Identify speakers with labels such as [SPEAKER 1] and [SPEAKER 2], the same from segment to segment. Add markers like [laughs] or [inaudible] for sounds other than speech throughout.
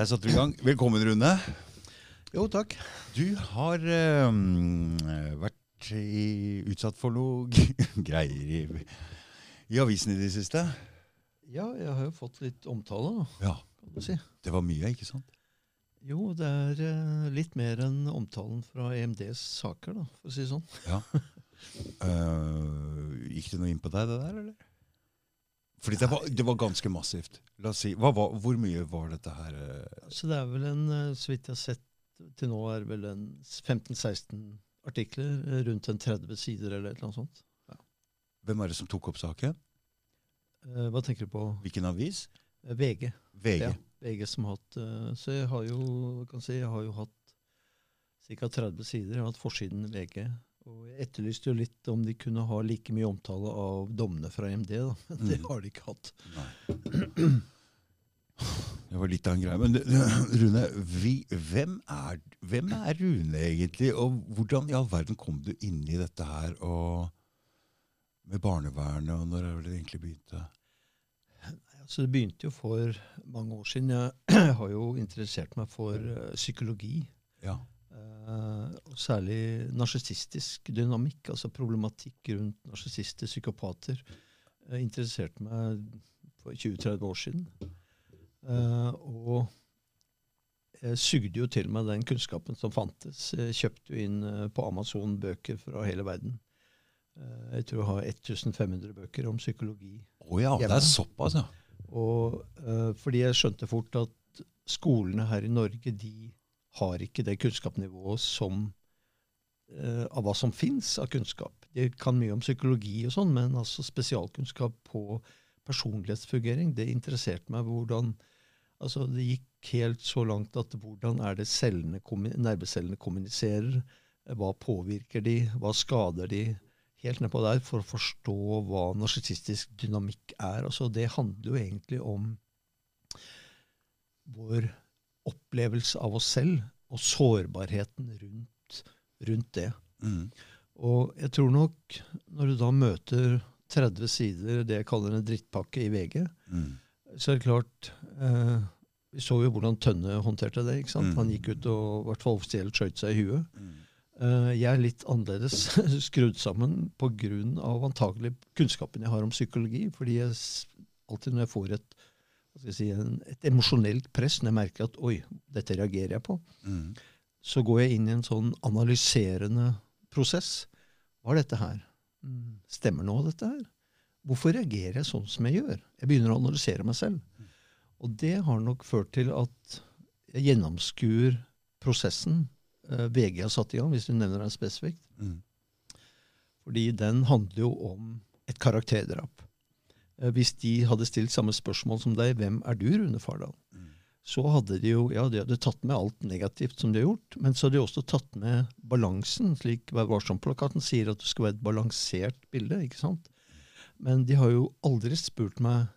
[SPEAKER 1] Der satte vi i gang. Velkommen, Rune.
[SPEAKER 2] Jo, takk.
[SPEAKER 1] Du har um, vært i, utsatt for noe [laughs] greier i, i avisen i det siste.
[SPEAKER 2] Ja, jeg har jo fått litt omtale, da,
[SPEAKER 1] Ja,
[SPEAKER 2] kan du si.
[SPEAKER 1] Det var mye, ikke sant?
[SPEAKER 2] Jo, det er uh, litt mer enn omtalen fra EMDs saker, da, for å si det sånn.
[SPEAKER 1] Ja. Uh, [laughs] gikk det noe inn på deg, det der, eller? Fordi det var, det var ganske massivt. La oss si, hva hva, Hvor mye var dette her? øh?
[SPEAKER 2] Så det er vel en, eh, så vidt jeg har sett til nå, er det vel en 15-16 artikler, eh, rundt en 30 sider eller et eller annet sånt.
[SPEAKER 1] Hvem er det som tok opp saken?
[SPEAKER 2] Eh, Hva tenker du på?
[SPEAKER 1] Hvilken avis?
[SPEAKER 2] Eh, VG.
[SPEAKER 1] VG.
[SPEAKER 2] Ja, VG som har hatt eh, Så jeg har jo, kan si, jeg har jo hatt ca. 30 sider. Jeg har hatt forsiden VG. Og jeg etterlyste jo litt om de kunne ha like mye omtale av dommene fra EMD. da. Men [laughs] det
[SPEAKER 1] Mm.
[SPEAKER 2] har de ikke hatt.
[SPEAKER 1] Nei. Det var litt av en greie. Men det- Rune, vi, hvem, er, hvem er Rune egentlig? Og hvordan i all verden kom du inn i dette her og med barnevernet, og når er det egentlig begynte?
[SPEAKER 2] Så Det begynte jo for mange år siden. [clears throat] Jeg har jo interessert meg for eh, psykologi.
[SPEAKER 1] Ja.
[SPEAKER 2] Eh, og særlig narsissistisk dynamikk, altså problematikk rundt narsissister, psykopater. Jeg interesserte meg for 20-30 år siden. Eh, og jeg sugde jo til meg den kunnskapen som fantes. Jeg kjøpte jo inn eh, på Amazon bøker fra hele verden. Eh, jeg tror jeg har 1500 bøker om psykologi
[SPEAKER 1] Å ja, det er såpass, ja.
[SPEAKER 2] og eh, fordi jeg skjønte fort at skolene her i Norge de har ikke det kunnskapsnivået som uh, av hva som fins av kunnskap. De kan mye om psykologi og sånn, men altså spesialkunnskap på personlighetsfungering, det interesserte meg. hvordan, altså Det gikk helt så langt at hvordan er det cellene, nervecellene kommuniserer? Hva påvirker de? Hva skader de? Helt nedpå der for å forstå hva narsissistisk dynamikk er. Altså, det handler jo egentlig om vår opplevelse av oss selv og sårbarheten rundt, rundt det.
[SPEAKER 1] Mm.
[SPEAKER 2] Og jeg tror nok, når du da møter 30 sider, det jeg kaller en drittpakke i VG,
[SPEAKER 1] Mm.
[SPEAKER 2] så er det klart eh, Vi så jo hvordan Tønne håndterte det. ikke sant?
[SPEAKER 1] Mm.
[SPEAKER 2] Han gikk ut og i hvert fall offisielt skjøt seg i huet.
[SPEAKER 1] Mm.
[SPEAKER 2] Eh, jeg er litt annerledes [laughs] skrudd sammen pga. antagelig kunnskapen jeg har om psykologi. fordi jeg alltid når jeg får et, si, en, et emosjonelt press, når jeg merker at oi, dette reagerer jeg på,
[SPEAKER 1] Mm.
[SPEAKER 2] så går jeg inn i en sånn analyserende prosess. Hva er dette her? Mm, Stemmer nå dette her? Hvorfor reagerer jeg sånn som jeg gjør? Jeg begynner å analysere meg selv. Og det har nok ført til at jeg gjennomskuer prosessen eh, VG har satt i gang, hvis du nevner den spesifikt.
[SPEAKER 1] Mm.
[SPEAKER 2] Fordi den handler jo om et karakterdrap. Eh, Hvis de hadde stilt samme spørsmål som deg, hvem er du, Rune Fardal?
[SPEAKER 1] Mm.
[SPEAKER 2] Så hadde de jo ja, de hadde tatt med alt negativt som de har gjort, men så hadde de også tatt med balansen, slik Vær varsom-plakaten sier at det skal være et balansert bilde. ikke sant? Men de har jo aldri spurt meg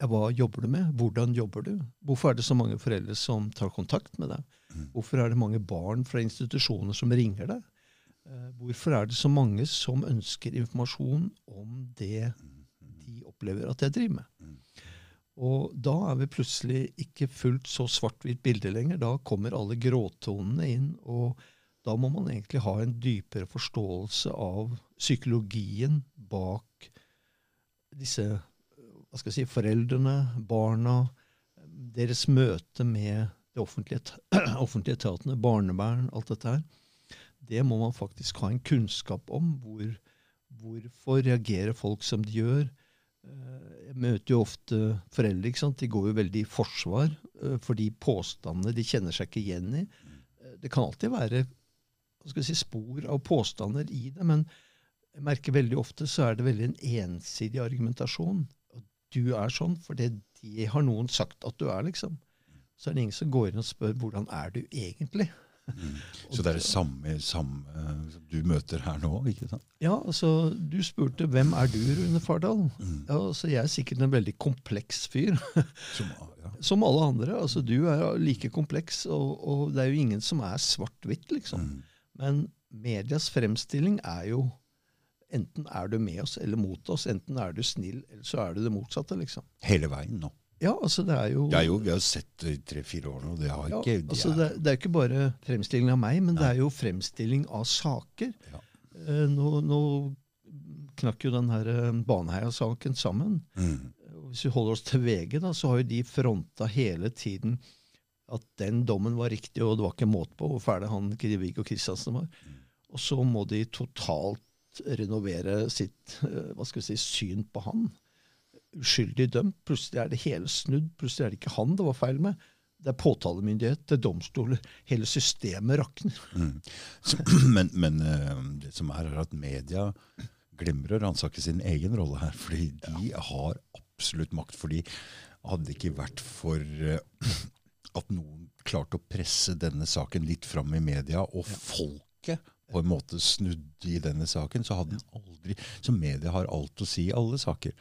[SPEAKER 2] ja, hva jobber du med, hvordan jobber du? Hvorfor er det så mange foreldre som tar kontakt med deg?
[SPEAKER 1] Mm.
[SPEAKER 2] Hvorfor er det mange barn fra institusjoner som ringer deg? Eh, Hvorfor er det så mange som ønsker informasjon om det de opplever at jeg driver med?
[SPEAKER 1] Mm.
[SPEAKER 2] Og da er vi plutselig ikke fullt så svart-hvitt bilde lenger. Da kommer alle gråtonene inn, og da må man egentlig ha en dypere forståelse av psykologien bak disse hva skal jeg si, foreldrene, barna, deres møte med de offentlige, [clears throat] offentlige etatene, barnevern, alt dette her. Det må man faktisk ha en kunnskap om. Hvor, hvorfor reagerer folk som de gjør? Eh, Jeg møter jo ofte foreldre. ikke sant? De går jo veldig i forsvar eh, for de påstandene de kjenner seg ikke igjen i. Eh, Det kan alltid være si, spor av påstander i det, men jeg merker veldig ofte så er det veldig en ensidig argumentasjon. Og du er sånn fordi de har noen sagt at du er, liksom. Så er det ingen som går inn og spør hvordan er du egentlig.
[SPEAKER 1] Mm. [laughs] Så det er det samme, samme som du møter her nå, ikke sant?
[SPEAKER 2] Ja, altså, Du spurte hvem er du, Rune Fardal.
[SPEAKER 1] Mm.
[SPEAKER 2] Ja, altså, Jeg er sikkert en veldig kompleks fyr. [laughs]
[SPEAKER 1] Som, ja.
[SPEAKER 2] Som alle andre. altså Du er like kompleks, og, og det er jo ingen som er svart-hvitt, liksom.
[SPEAKER 1] Mm.
[SPEAKER 2] Men medias fremstilling er jo enten er du med oss eller mot oss. Enten er du snill, eller så er du det motsatte, liksom.
[SPEAKER 1] Hele veien nå.
[SPEAKER 2] Ja, altså det er jo,
[SPEAKER 1] Det er jo, Vi har sett det i tre-fire år nå. Det har
[SPEAKER 2] ja,
[SPEAKER 1] ikke de
[SPEAKER 2] altså
[SPEAKER 1] er-
[SPEAKER 2] det, det er ikke bare fremstilling av meg, men det er jo fremstilling av saker.
[SPEAKER 1] Ja.
[SPEAKER 2] Eh, nå, nå knakk jo den her eh, Baneheia-saken sammen.
[SPEAKER 1] Mm.
[SPEAKER 2] Hvis vi holder oss til VG, da, så har jo de fronta hele tiden at den dommen var riktig, og det var ikke måte på hvor fæle han Viggo Kristiansen var. Og så må de totalt renovere sitt eh, hva skal vi si, syn på han. Uskyldig dømt. Plutselig er det hele snudd. Plutselig er det ikke han det var feil med. Det er påtalemyndighet, det er domstoler. Hele systemet rakner.
[SPEAKER 1] Mm. [clears throat] Men men eh, det som er, er at media glemmer å ransake sin egen rolle her. Fordi de har absolutt makt. fordi hadde det ikke vært for eh, [clears throat] at noen klarte å presse denne saken litt fram i media, og folket på en måte snudde i denne saken, så hadde den aldri Så media har alt å si i alle saker.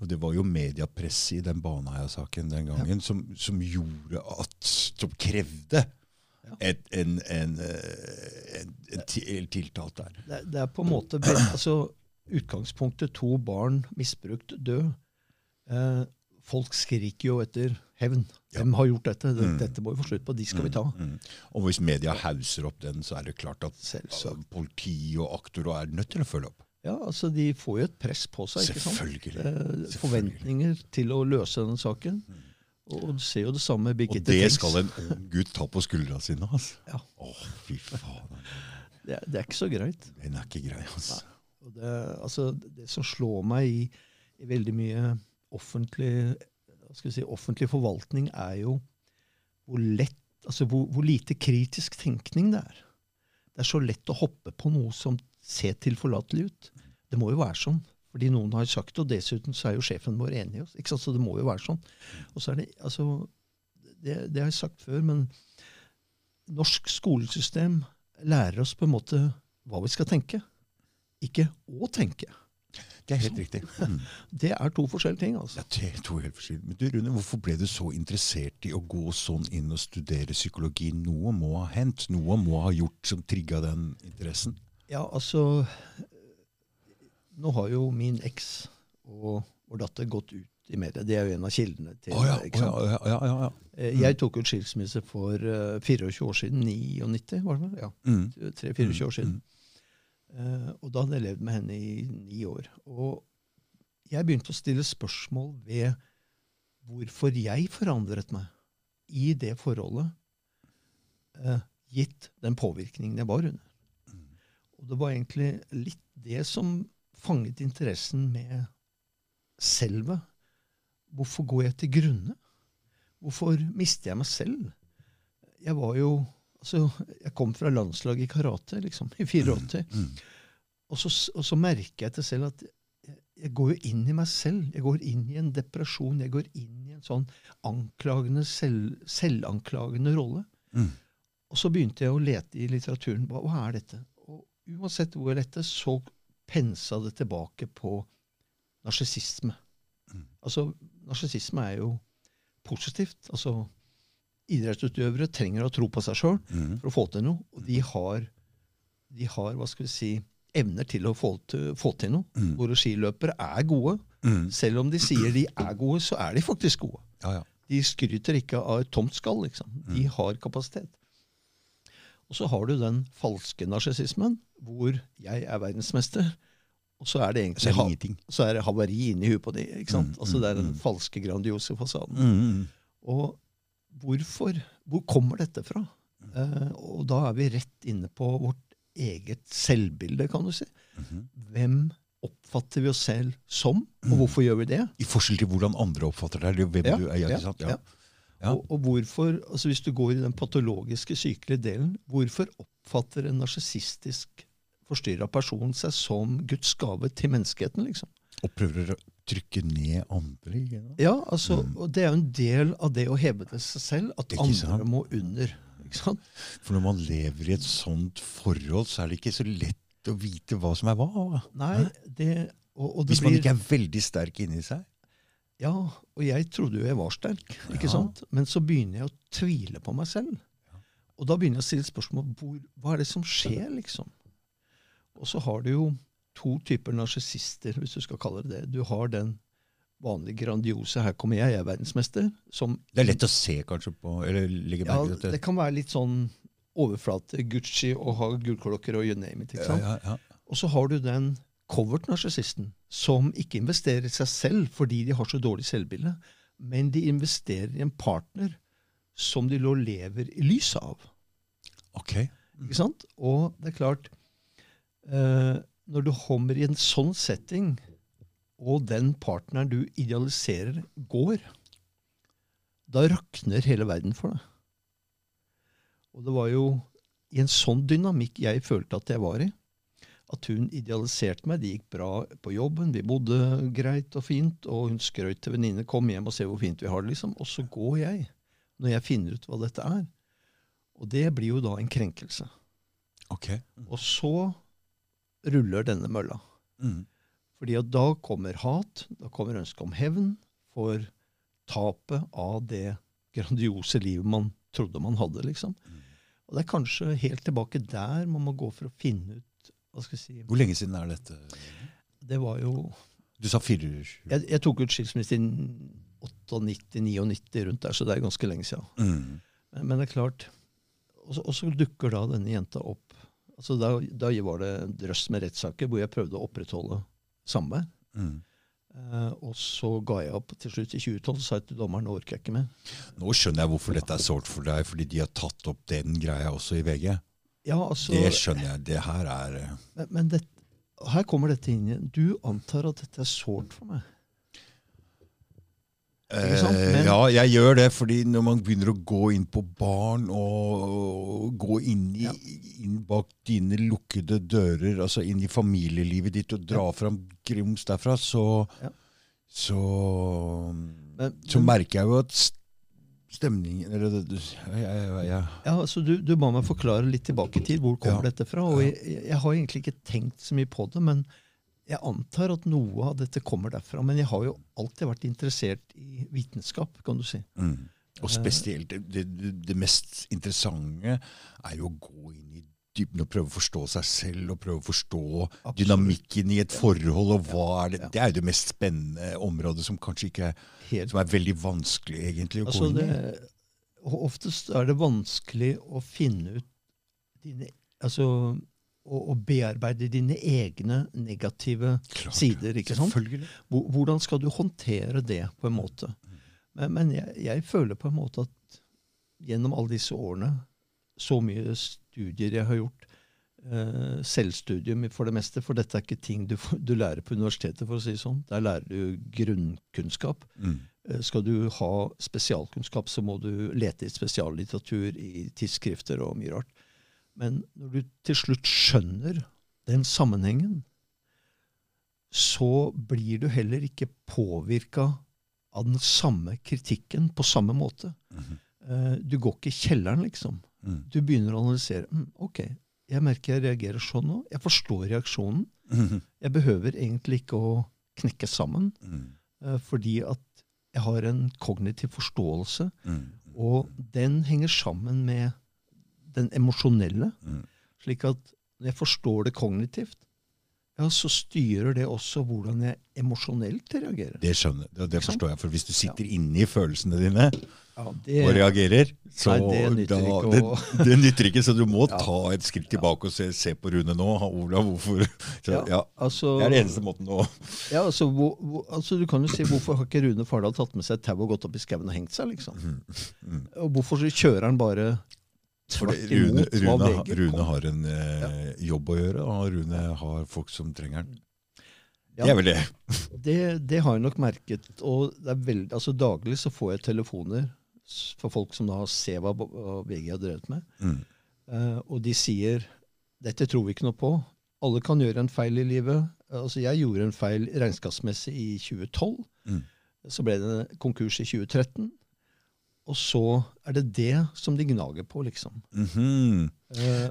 [SPEAKER 1] Og det var jo mediepresset i den Baneheia-saken den gangen som, som gjorde at Som krevde et, en, en, eh, en, en tiltalt der.
[SPEAKER 2] Det, det er på en måte altså, Utgangspunktet to barn misbrukt, død. Eh, folk skriker jo etter hevn. Hvem har gjort dette? Det- Dette må vi få slutt på. De skal vi ta.
[SPEAKER 1] Mm. Og hvis media hauser opp den, så er det klart at
[SPEAKER 2] Selvsagt.
[SPEAKER 1] politi og aktor er nødt til å følge opp.
[SPEAKER 2] Ja, altså De får jo et press på seg. ikke sant?
[SPEAKER 1] Selvfølgelig.
[SPEAKER 2] Eh, forventninger til å løse denne saken. Og du ser jo det samme med
[SPEAKER 1] Og det skal en ung gutt ta på skuldra sine. Altså.
[SPEAKER 2] Ja.
[SPEAKER 1] Å, fy faen.
[SPEAKER 2] Det, er- det er ikke så greit.
[SPEAKER 1] Den er ikke grei, altså.
[SPEAKER 2] Og det, altså, det som slår meg i, i veldig mye offentlig, skal vi si, offentlig forvaltning, er jo hvor lett altså hvor, hvor lite kritisk tenkning det er. Det er så lett å hoppe på noe som ser tilforlatelig ut. Det må jo være sånn. Fordi noen har sagt det, og dessuten så er jo sjefen vår enig i oss. Ikke sant? Så det må jo være sånn. Og så er det, altså, det, det har jeg sagt før, men norsk skolesystem lærer oss på en måte hva vi skal tenke. Ikke å tenke.
[SPEAKER 1] Det er helt riktig. [laughs] Mm.
[SPEAKER 2] Det er to forskjellige ting. altså.
[SPEAKER 1] Ja, det er to helt forskjellige. Men du, Rune, hvorfor ble du så interessert i å gå sånn inn og studere psykologi? Noe må ha hendt. Noe må ha gjort som trigga den interessen.
[SPEAKER 2] Ja, altså Nå har jo min eks og vår datter gått ut i media. Det er jo en av kildene til
[SPEAKER 1] oh, ja,
[SPEAKER 2] ikke sant?
[SPEAKER 1] å ja, ja, ja.
[SPEAKER 2] Eh, Jeg tok ut skilsmisse for uh, 24 år siden. 99, var det vel? Ja,
[SPEAKER 1] Mm.
[SPEAKER 2] 3-24 år siden. Eh, og da hadde jeg levd med henne i ni år. Og jeg begynte å stille spørsmål ved hvorfor jeg forandret meg i det forholdet, eh, gitt den påvirkningen jeg var under. Og det var egentlig litt det som fanget interessen med selve. Hvorfor går jeg til grunne? Hvorfor mister jeg meg selv? Jeg var jo altså, Jeg kom fra landslaget i karate liksom, i 84.
[SPEAKER 1] Mm.
[SPEAKER 2] Og, så, og så merker jeg til selv at jeg, jeg går jo inn i meg selv. Jeg går inn i en depresjon. Jeg går inn i en sånn anklagende, selv, selvanklagende rolle.
[SPEAKER 1] Mm.
[SPEAKER 2] Og så begynte jeg å lete i litteraturen. Hva, hva er dette? Og uansett hvor jeg lette, så pensa det tilbake på narsissisme.
[SPEAKER 1] Mm.
[SPEAKER 2] Altså, narsissisme er jo positivt. Altså, idrettsutøvere trenger å tro på seg sjøl
[SPEAKER 1] Mm.
[SPEAKER 2] for å få til noe. Og de har, de har hva skal vi si, evner til å få til, få til noe.
[SPEAKER 1] Mm.
[SPEAKER 2] Våre skiløpere er gode.
[SPEAKER 1] Mm.
[SPEAKER 2] Selv om de sier de er gode, så er de faktisk gode.
[SPEAKER 1] Ja, ja.
[SPEAKER 2] De skryter ikke av et tomt skall. liksom. De
[SPEAKER 1] Mm.
[SPEAKER 2] har kapasitet. Og så har du den falske narsissismen, hvor jeg er verdensmester, og så er det
[SPEAKER 1] Så
[SPEAKER 2] egentlig
[SPEAKER 1] er det
[SPEAKER 2] så er det havari inni huet på de. ikke sant?
[SPEAKER 1] Mm,
[SPEAKER 2] Altså Det er den
[SPEAKER 1] mm,
[SPEAKER 2] falske, grandiose fasaden.
[SPEAKER 1] Mm.
[SPEAKER 2] Og hvorfor? Hvor kommer dette fra?
[SPEAKER 1] Mm.
[SPEAKER 2] Eh, og da er vi rett inne på vårt eget selvbilde, kan du si.
[SPEAKER 1] Mhm.
[SPEAKER 2] Hvem oppfatter vi oss selv som,
[SPEAKER 1] Mm.
[SPEAKER 2] og hvorfor gjør vi det?
[SPEAKER 1] I forskjell til hvordan andre oppfatter deg. Hvem
[SPEAKER 2] Ja,
[SPEAKER 1] du er? Ja.
[SPEAKER 2] ja.
[SPEAKER 1] Ja.
[SPEAKER 2] Og, og hvorfor, altså Hvis du går i den patologiske, sykelige delen, hvorfor oppfatter en narsissistisk forstyrra person seg som Guds gave til menneskeheten? liksom?
[SPEAKER 1] Og prøver å trykke ned andre. ikke?
[SPEAKER 2] Ja, altså,
[SPEAKER 1] Mm.
[SPEAKER 2] og Det er jo en del av det å heve til seg selv, at andre må under. ikke sant?
[SPEAKER 1] For når man lever i et sånt forhold, så er det ikke så lett å vite hva som er hva.
[SPEAKER 2] Nei, det, og, og det
[SPEAKER 1] Hvis man
[SPEAKER 2] blir,
[SPEAKER 1] ikke er veldig sterk inni seg.
[SPEAKER 2] Ja, og jeg trodde jo jeg var sterk, ikke
[SPEAKER 1] Ja.
[SPEAKER 2] sant? men så begynner jeg å tvile på meg selv. Og da begynner jeg å stille spørsmål hvor, hva er det som skjer, liksom? Og så har du jo to typer narsissister, hvis du skal kalle det det. Du har den vanlig grandiose 'her kommer jeg, jeg er verdensmester', som
[SPEAKER 1] Det er lett å se kanskje på eller ligge
[SPEAKER 2] ja,
[SPEAKER 1] det.
[SPEAKER 2] Det kan være litt sånn overflate Gucci og ha gullklokker og you name it. ikke sant?
[SPEAKER 1] ja, ja.
[SPEAKER 2] Og så har du den covert-narsissisten som ikke investerer i seg selv fordi de har så dårlig selvbilde, men de investerer i en partner som de nå lever i lyset av.
[SPEAKER 1] Ok.
[SPEAKER 2] Ikke sant? Og det er klart eh, Når du kommer i en sånn setting, og den partneren du idealiserer, går, da rakner hele verden for deg. Og det var jo i en sånn dynamikk jeg følte at jeg var i. At hun idealiserte meg. Det gikk bra på jobben, vi bodde greit og fint. Og hun skrøt til venninne 'kom hjem og se hvor fint vi har det', liksom. Og så går jeg, når jeg finner ut hva dette er. Og det blir jo da en krenkelse.
[SPEAKER 1] ok.
[SPEAKER 2] Og så ruller denne mølla.
[SPEAKER 1] Mm.
[SPEAKER 2] Fordi da kommer hat, da kommer ønsket om hevn for tapet av det grandiose livet man trodde man hadde. liksom. Og det er kanskje helt tilbake der man må gå for å finne ut hva skal jeg si,
[SPEAKER 1] Hvor lenge siden er dette?
[SPEAKER 2] Det var jo
[SPEAKER 1] Du sa fire
[SPEAKER 2] Jeg, jeg tok ut skilsmisse i 98-99 rundt der, så det er ganske lenge siden.
[SPEAKER 1] mm.
[SPEAKER 2] Men, men det er klart og så dukker da denne jenta opp. Altså Da, da var det drøss med rettssaker hvor jeg prøvde å opprettholde samvær.
[SPEAKER 1] Mm.
[SPEAKER 2] Uh, og så ga jeg opp til slutt i 2012 og sa til dommeren nå orker jeg ikke mer.
[SPEAKER 1] Nå skjønner jeg hvorfor dette er sårt for deg, fordi de har tatt opp den greia også i VG.
[SPEAKER 2] Ja, altså,
[SPEAKER 1] Det skjønner jeg. Det her er eh,
[SPEAKER 2] Men, men det, her kommer dette inn igjen. Du antar at dette er sårt for meg.
[SPEAKER 1] Eh,
[SPEAKER 2] Men-
[SPEAKER 1] ja, jeg gjør det, fordi når man begynner å gå inn på barn og, gå inn, i,
[SPEAKER 2] Ja.
[SPEAKER 1] inn bak dine lukkede dører, altså inn i familielivet ditt og dra fram grums derfra, så,
[SPEAKER 2] Ja.
[SPEAKER 1] så,
[SPEAKER 2] Men,
[SPEAKER 1] så
[SPEAKER 2] men-
[SPEAKER 1] merker jeg jo at stemningen eller,
[SPEAKER 2] Ja, altså du, du ba meg forklare litt tilbake i tid. Hvor kommer
[SPEAKER 1] Ja.
[SPEAKER 2] dette fra? Og jeg, jeg har egentlig ikke tenkt så mye på det, men jeg antar at noe av dette kommer derfra. Men jeg har jo alltid vært interessert i vitenskap, kan du si.
[SPEAKER 1] Mm. Og spesielt det, det, det mest interessante er jo å gå inn i dybden og prøve å forstå seg selv og prøve å forstå
[SPEAKER 2] Absolutt.
[SPEAKER 1] dynamikken i et forhold. og hva er det, det er jo det mest spennende området som kanskje ikke
[SPEAKER 2] er,
[SPEAKER 1] som er veldig vanskelig egentlig å
[SPEAKER 2] Altså
[SPEAKER 1] gå inn i.
[SPEAKER 2] Det, oftest er det vanskelig å finne ut dine, altså, å, å bearbeide dine egne negative
[SPEAKER 1] Klart.
[SPEAKER 2] sider. ikke sant? Hvordan skal du håndtere det på en måte? Men, men jeg, jeg føler på en måte at gjennom alle disse årene, så mye studier jeg har gjort, eh, selvstudium for det meste, for dette er ikke ting du, [laughs] du lærer på universitetet, for å si det sånn. Der lærer du grunnkunnskap.
[SPEAKER 1] Mm.
[SPEAKER 2] Eh, Skal du ha spesialkunnskap, så må du lete i spesiallitteratur, i tidsskrifter og mye rart. Men når du til slutt skjønner den sammenhengen, så blir du heller ikke påvirka av den samme kritikken på samme måte.
[SPEAKER 1] Mm
[SPEAKER 2] -hmm. Du går ikke i kjelleren, liksom.
[SPEAKER 1] Mm.
[SPEAKER 2] Du begynner å analysere. Mm, ok, jeg merker jeg reagerer sånn nå. Jeg forstår reaksjonen.
[SPEAKER 1] -hmm.
[SPEAKER 2] Jeg behøver egentlig ikke å knekke sammen.
[SPEAKER 1] Mm.
[SPEAKER 2] Eh, fordi at jeg har en kognitiv forståelse,
[SPEAKER 1] Mm.
[SPEAKER 2] og den henger sammen med den emosjonelle.
[SPEAKER 1] Mm.
[SPEAKER 2] Slik at når jeg forstår det kognitivt, ja, så styrer det også hvordan jeg emosjonelt reagerer.
[SPEAKER 1] Det skjønner jeg, det, det forstår jeg. For hvis du sitter inne i følelsene dine
[SPEAKER 2] Ja,
[SPEAKER 1] og reagerer, så
[SPEAKER 2] Nei, det nytter
[SPEAKER 1] da, det, det nytter ikke. Så du må [laughs]
[SPEAKER 2] Ja.
[SPEAKER 1] ta et skritt tilbake og se, se på Rune nå. Olav, hvorfor [laughs] så,
[SPEAKER 2] Ja,
[SPEAKER 1] ja.
[SPEAKER 2] altså,
[SPEAKER 1] Det er den eneste måten å [laughs]
[SPEAKER 2] ja, altså, hvor, hvor, altså, du kan jo si hvorfor har ikke Rune Fardal tatt med seg tau og gått opp i skauen og hengt seg, liksom?
[SPEAKER 1] Mm.
[SPEAKER 2] Og hvorfor kjører han bare
[SPEAKER 1] For
[SPEAKER 2] tvert
[SPEAKER 1] det- Rune, Rune, Rune har en eh, jobb å gjøre, og Rune har folk som trenger den.
[SPEAKER 2] Ja.
[SPEAKER 1] Det er vel det. [laughs]
[SPEAKER 2] Det, det har jeg nok merket. Og det er veldig, altså daglig så får jeg telefoner fra for folk som da ser hva, hva VG har drevet med.
[SPEAKER 1] Mm.
[SPEAKER 2] Eh, og de sier dette tror vi ikke noe på. Alle kan gjøre en feil i livet. Altså Jeg gjorde en feil regnskapsmessig i 2012.
[SPEAKER 1] Mm.
[SPEAKER 2] Så ble det konkurs i 2013. Og så er det det som de gnager på, liksom.
[SPEAKER 1] Mm
[SPEAKER 2] -hmm.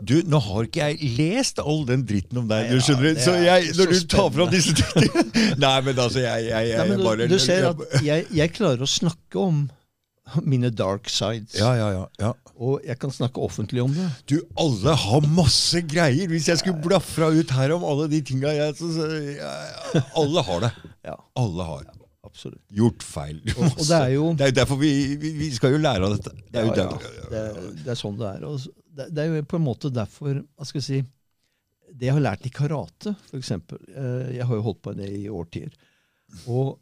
[SPEAKER 1] Du, nå har ikke jeg lest all den dritten om deg, du skjønner. så jeg, når
[SPEAKER 2] så
[SPEAKER 1] du tar fram disse tingene [laughs] Nei, men altså, jeg, jeg, jeg,
[SPEAKER 2] Nei, men
[SPEAKER 1] bare
[SPEAKER 2] du, du ser at jeg, klarer å snakke om mine dark sides.
[SPEAKER 1] Ja, ja, ja. ja.
[SPEAKER 2] Og jeg kan snakke offentlig om det.
[SPEAKER 1] Du, alle har masse greier. Hvis jeg skulle blafra ut her om alle de tinga jeg så, Alle har det.
[SPEAKER 2] Ja,
[SPEAKER 1] Alle har.
[SPEAKER 2] Absolutt.
[SPEAKER 1] Gjort feil.
[SPEAKER 2] Og, og det er jo [laughs]
[SPEAKER 1] Det er jo derfor vi, vi, vi skal jo lære av dette. Det er jo
[SPEAKER 2] ja, ja, det, det er sånn det er. Og det, er jo på en måte derfor hva skal jeg si, Det jeg har lært i karate, f.eks. Jeg har jo holdt på med det i årtier. Og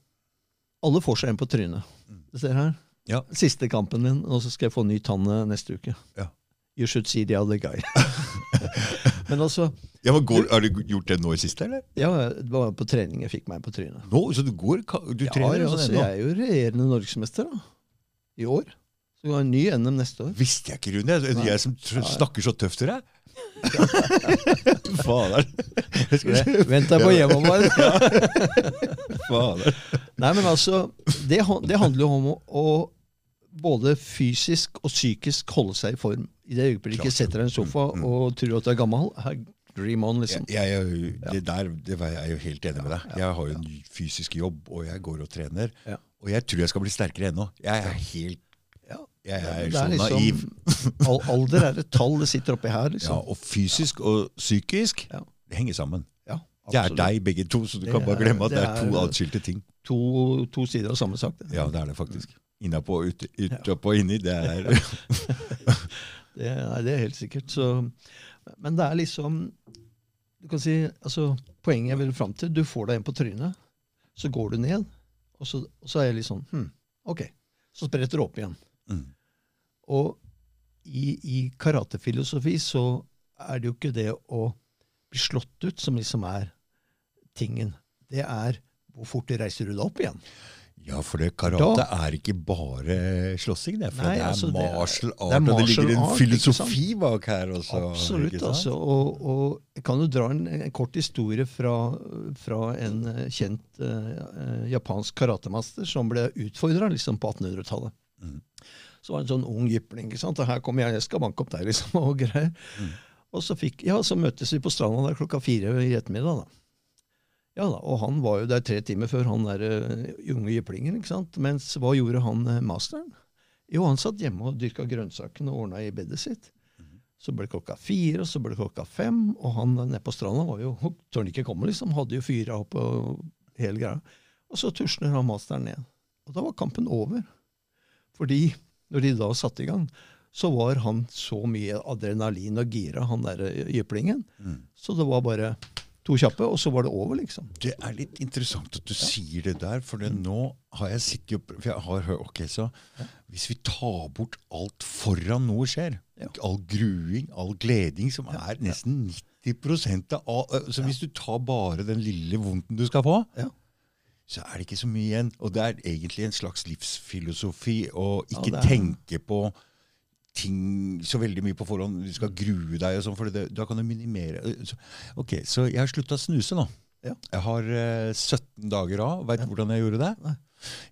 [SPEAKER 2] alle får seg en på trynet. Du ser her.
[SPEAKER 1] Ja.
[SPEAKER 2] Siste kampen min, og så skal jeg få ny tann eh, neste uke.
[SPEAKER 1] Ja.
[SPEAKER 2] You should see the other guy. [laughs] Men altså
[SPEAKER 1] Ja, men går, Har du gjort det nå i siste, eller?
[SPEAKER 2] Ja, det var på trening jeg fikk meg på trynet.
[SPEAKER 1] Nå, Så du går Du
[SPEAKER 2] Ja,
[SPEAKER 1] trener
[SPEAKER 2] ja, altså, jeg er jo regjerende norgesmester da. i år. Så vi har en ny NM neste år.
[SPEAKER 1] Visste jeg ikke, Rune.
[SPEAKER 2] Nei.
[SPEAKER 1] jeg som snakker så tøft til deg. [laughs] Fader. Jeg
[SPEAKER 2] Vent deg på hjemmearbeid.
[SPEAKER 1] Fader.
[SPEAKER 2] Nei, men altså, det, det handler jo om å, å både fysisk og psykisk holde seg i form. I det øyeblikket
[SPEAKER 1] Klart.
[SPEAKER 2] setter deg i en sofa
[SPEAKER 1] Mm, mm.
[SPEAKER 2] og tror at du er gammel. Dream on, liksom.
[SPEAKER 1] Jeg, jeg, det der det var jeg jo helt enig med deg. Jeg har jo en fysisk jobb, og jeg går og trener. Og jeg tror jeg skal bli sterkere ennå. Jeg er helt Jeg er så
[SPEAKER 2] er liksom-
[SPEAKER 1] naiv. [laughs]
[SPEAKER 2] Al alder er et tall det sitter oppi her, Liksom.
[SPEAKER 1] Ja, og fysisk og psykisk, det henger sammen.
[SPEAKER 2] Ja,
[SPEAKER 1] Det er deg begge to, så du
[SPEAKER 2] Det
[SPEAKER 1] kan bare glemme at det er to atskilte ting.
[SPEAKER 2] To, to sider av samme sak. det.
[SPEAKER 1] Ja, det er det faktisk. Innapå og
[SPEAKER 2] ut,
[SPEAKER 1] utapå og inni. Det er [laughs]
[SPEAKER 2] Det, nei, det er helt sikkert. Så, men det er liksom du kan si, altså, Poenget jeg vil fram til, du får deg en på trynet, så går du ned, og så, og så er jeg litt sånn hm, Ok. Så spretter du opp igjen.
[SPEAKER 1] mm.
[SPEAKER 2] Og i, i karatefilosofi så er det jo ikke det å bli slått ut som liksom er tingen. Det er hvor fort reiser du deg opp igjen.
[SPEAKER 1] Ja, for det karate
[SPEAKER 2] Da-
[SPEAKER 1] er ikke bare slåssing, det. For
[SPEAKER 2] Nei,
[SPEAKER 1] det er
[SPEAKER 2] altså,
[SPEAKER 1] martial art,
[SPEAKER 2] det er
[SPEAKER 1] og det ligger en
[SPEAKER 2] art,
[SPEAKER 1] filosofi bak her også.
[SPEAKER 2] Absolutt. altså. Og, og jeg kan jo dra en, en kort historie fra, fra en eh, kjent eh, japansk karatemaster som ble utfordra liksom, på 1800-tallet.
[SPEAKER 1] Mm.
[SPEAKER 2] Så var det en sånn ung jypling. ikke sant? Og her kommer jeg, jeg skal banke opp deg, liksom. [laughs] Og greier.
[SPEAKER 1] Mm.
[SPEAKER 2] Og så, fikk, ja, så møttes vi på stranda der klokka fire i ettermiddag. da. Ja da, Og han var jo der tre timer før han der uh, unge jyplingen. ikke sant? Mens hva gjorde han eh, masteren? Jo, han satt hjemme og dyrka grønnsakene og ordna i bedet sitt. Så ble det klokka fire, og så ble det klokka fem, og han nede på stranda var jo tør han ikke komme, liksom. Hadde jo fyra opp og hele greia. Og så tusler han masteren ned. Og da var kampen over. Fordi når de da satte i gang, så var han så mye adrenalin og gira, han der jyplingen.
[SPEAKER 1] Mm.
[SPEAKER 2] Så det var bare to kjappe, og så var det over, liksom.
[SPEAKER 1] Det er litt interessant at du sier det der, for det nå har jeg sittet opp, For jeg har hørt Ok, så hvis vi tar bort alt foran noe skjer,
[SPEAKER 2] Ja.
[SPEAKER 1] all gruing, all gleding, som er nesten 90 av Så hvis du tar bare den lille vondten du skal få,
[SPEAKER 2] Ja.
[SPEAKER 1] så er det ikke så mye igjen. Og det er egentlig en slags livsfilosofi å ikke tenke på ting så veldig mye på forhånd. Du skal grue deg, og sånn, for det, da kan du minimere. Så, ok, Så jeg har slutta å snuse nå.
[SPEAKER 2] Ja.
[SPEAKER 1] Jeg har eh, 17 dager av. Veit du hvordan jeg gjorde det?
[SPEAKER 2] Nei.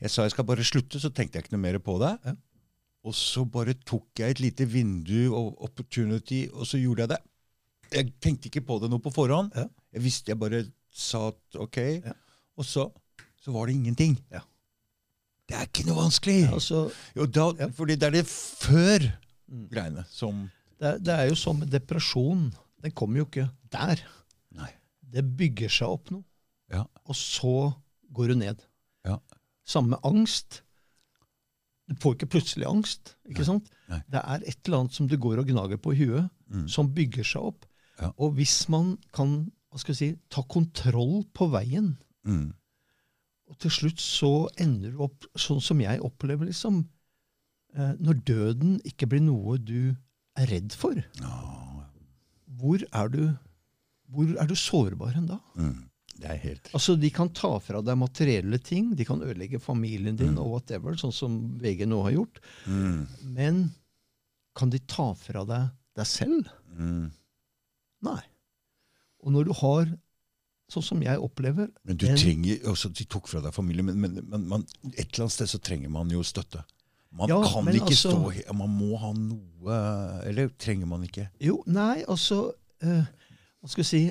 [SPEAKER 1] Jeg sa jeg skal bare slutte, så tenkte jeg ikke noe mer på det.
[SPEAKER 2] Ja.
[SPEAKER 1] Og så bare tok jeg et lite vindu og opportunity, og så gjorde jeg det. Jeg tenkte ikke på det noe på forhånd.
[SPEAKER 2] Ja.
[SPEAKER 1] Jeg visste jeg bare sa at ok,
[SPEAKER 2] Ja.
[SPEAKER 1] og så, så var det ingenting.
[SPEAKER 2] Ja.
[SPEAKER 1] Det er ikke noe vanskelig!
[SPEAKER 2] Altså,
[SPEAKER 1] Jo, da,
[SPEAKER 2] Ja.
[SPEAKER 1] Fordi det er det før
[SPEAKER 2] Mm.
[SPEAKER 1] greiene som
[SPEAKER 2] det, er- det er jo som med depresjon. Den kommer jo ikke der.
[SPEAKER 1] Nei.
[SPEAKER 2] Det bygger seg opp noe,
[SPEAKER 1] Ja.
[SPEAKER 2] og så går du ned.
[SPEAKER 1] Ja.
[SPEAKER 2] Samme med angst. Du får ikke plutselig angst. ikke sant?
[SPEAKER 1] Nei.
[SPEAKER 2] Det er et eller annet som du går og gnager på i huet,
[SPEAKER 1] Mm.
[SPEAKER 2] som bygger seg opp.
[SPEAKER 1] Ja.
[SPEAKER 2] Og hvis man kan hva skal jeg si, ta kontroll på veien,
[SPEAKER 1] mm.
[SPEAKER 2] og til slutt så ender du opp sånn som jeg opplever, liksom. Eh, når døden ikke blir noe du er redd for,
[SPEAKER 1] Ja,
[SPEAKER 2] hvor er du, hvor er du sårbar enn da?
[SPEAKER 1] mm. Det er helt
[SPEAKER 2] Altså, De kan ta fra deg materielle ting, de kan ødelegge familien din
[SPEAKER 1] Mm.
[SPEAKER 2] og whatever, sånn som VG nå har gjort.
[SPEAKER 1] mm.
[SPEAKER 2] Men kan de ta fra deg deg selv?
[SPEAKER 1] Mm.
[SPEAKER 2] Nei. Og når du har, sånn som jeg opplever
[SPEAKER 1] Men du
[SPEAKER 2] En-
[SPEAKER 1] trenger også, De tok fra deg familien, men, men, men man, et eller annet sted så trenger man jo støtte. Man
[SPEAKER 2] Ja,
[SPEAKER 1] kan ikke
[SPEAKER 2] altså-
[SPEAKER 1] stå Man må ha noe Eller trenger man ikke?
[SPEAKER 2] Jo, nei, altså uh, Hva skal jeg si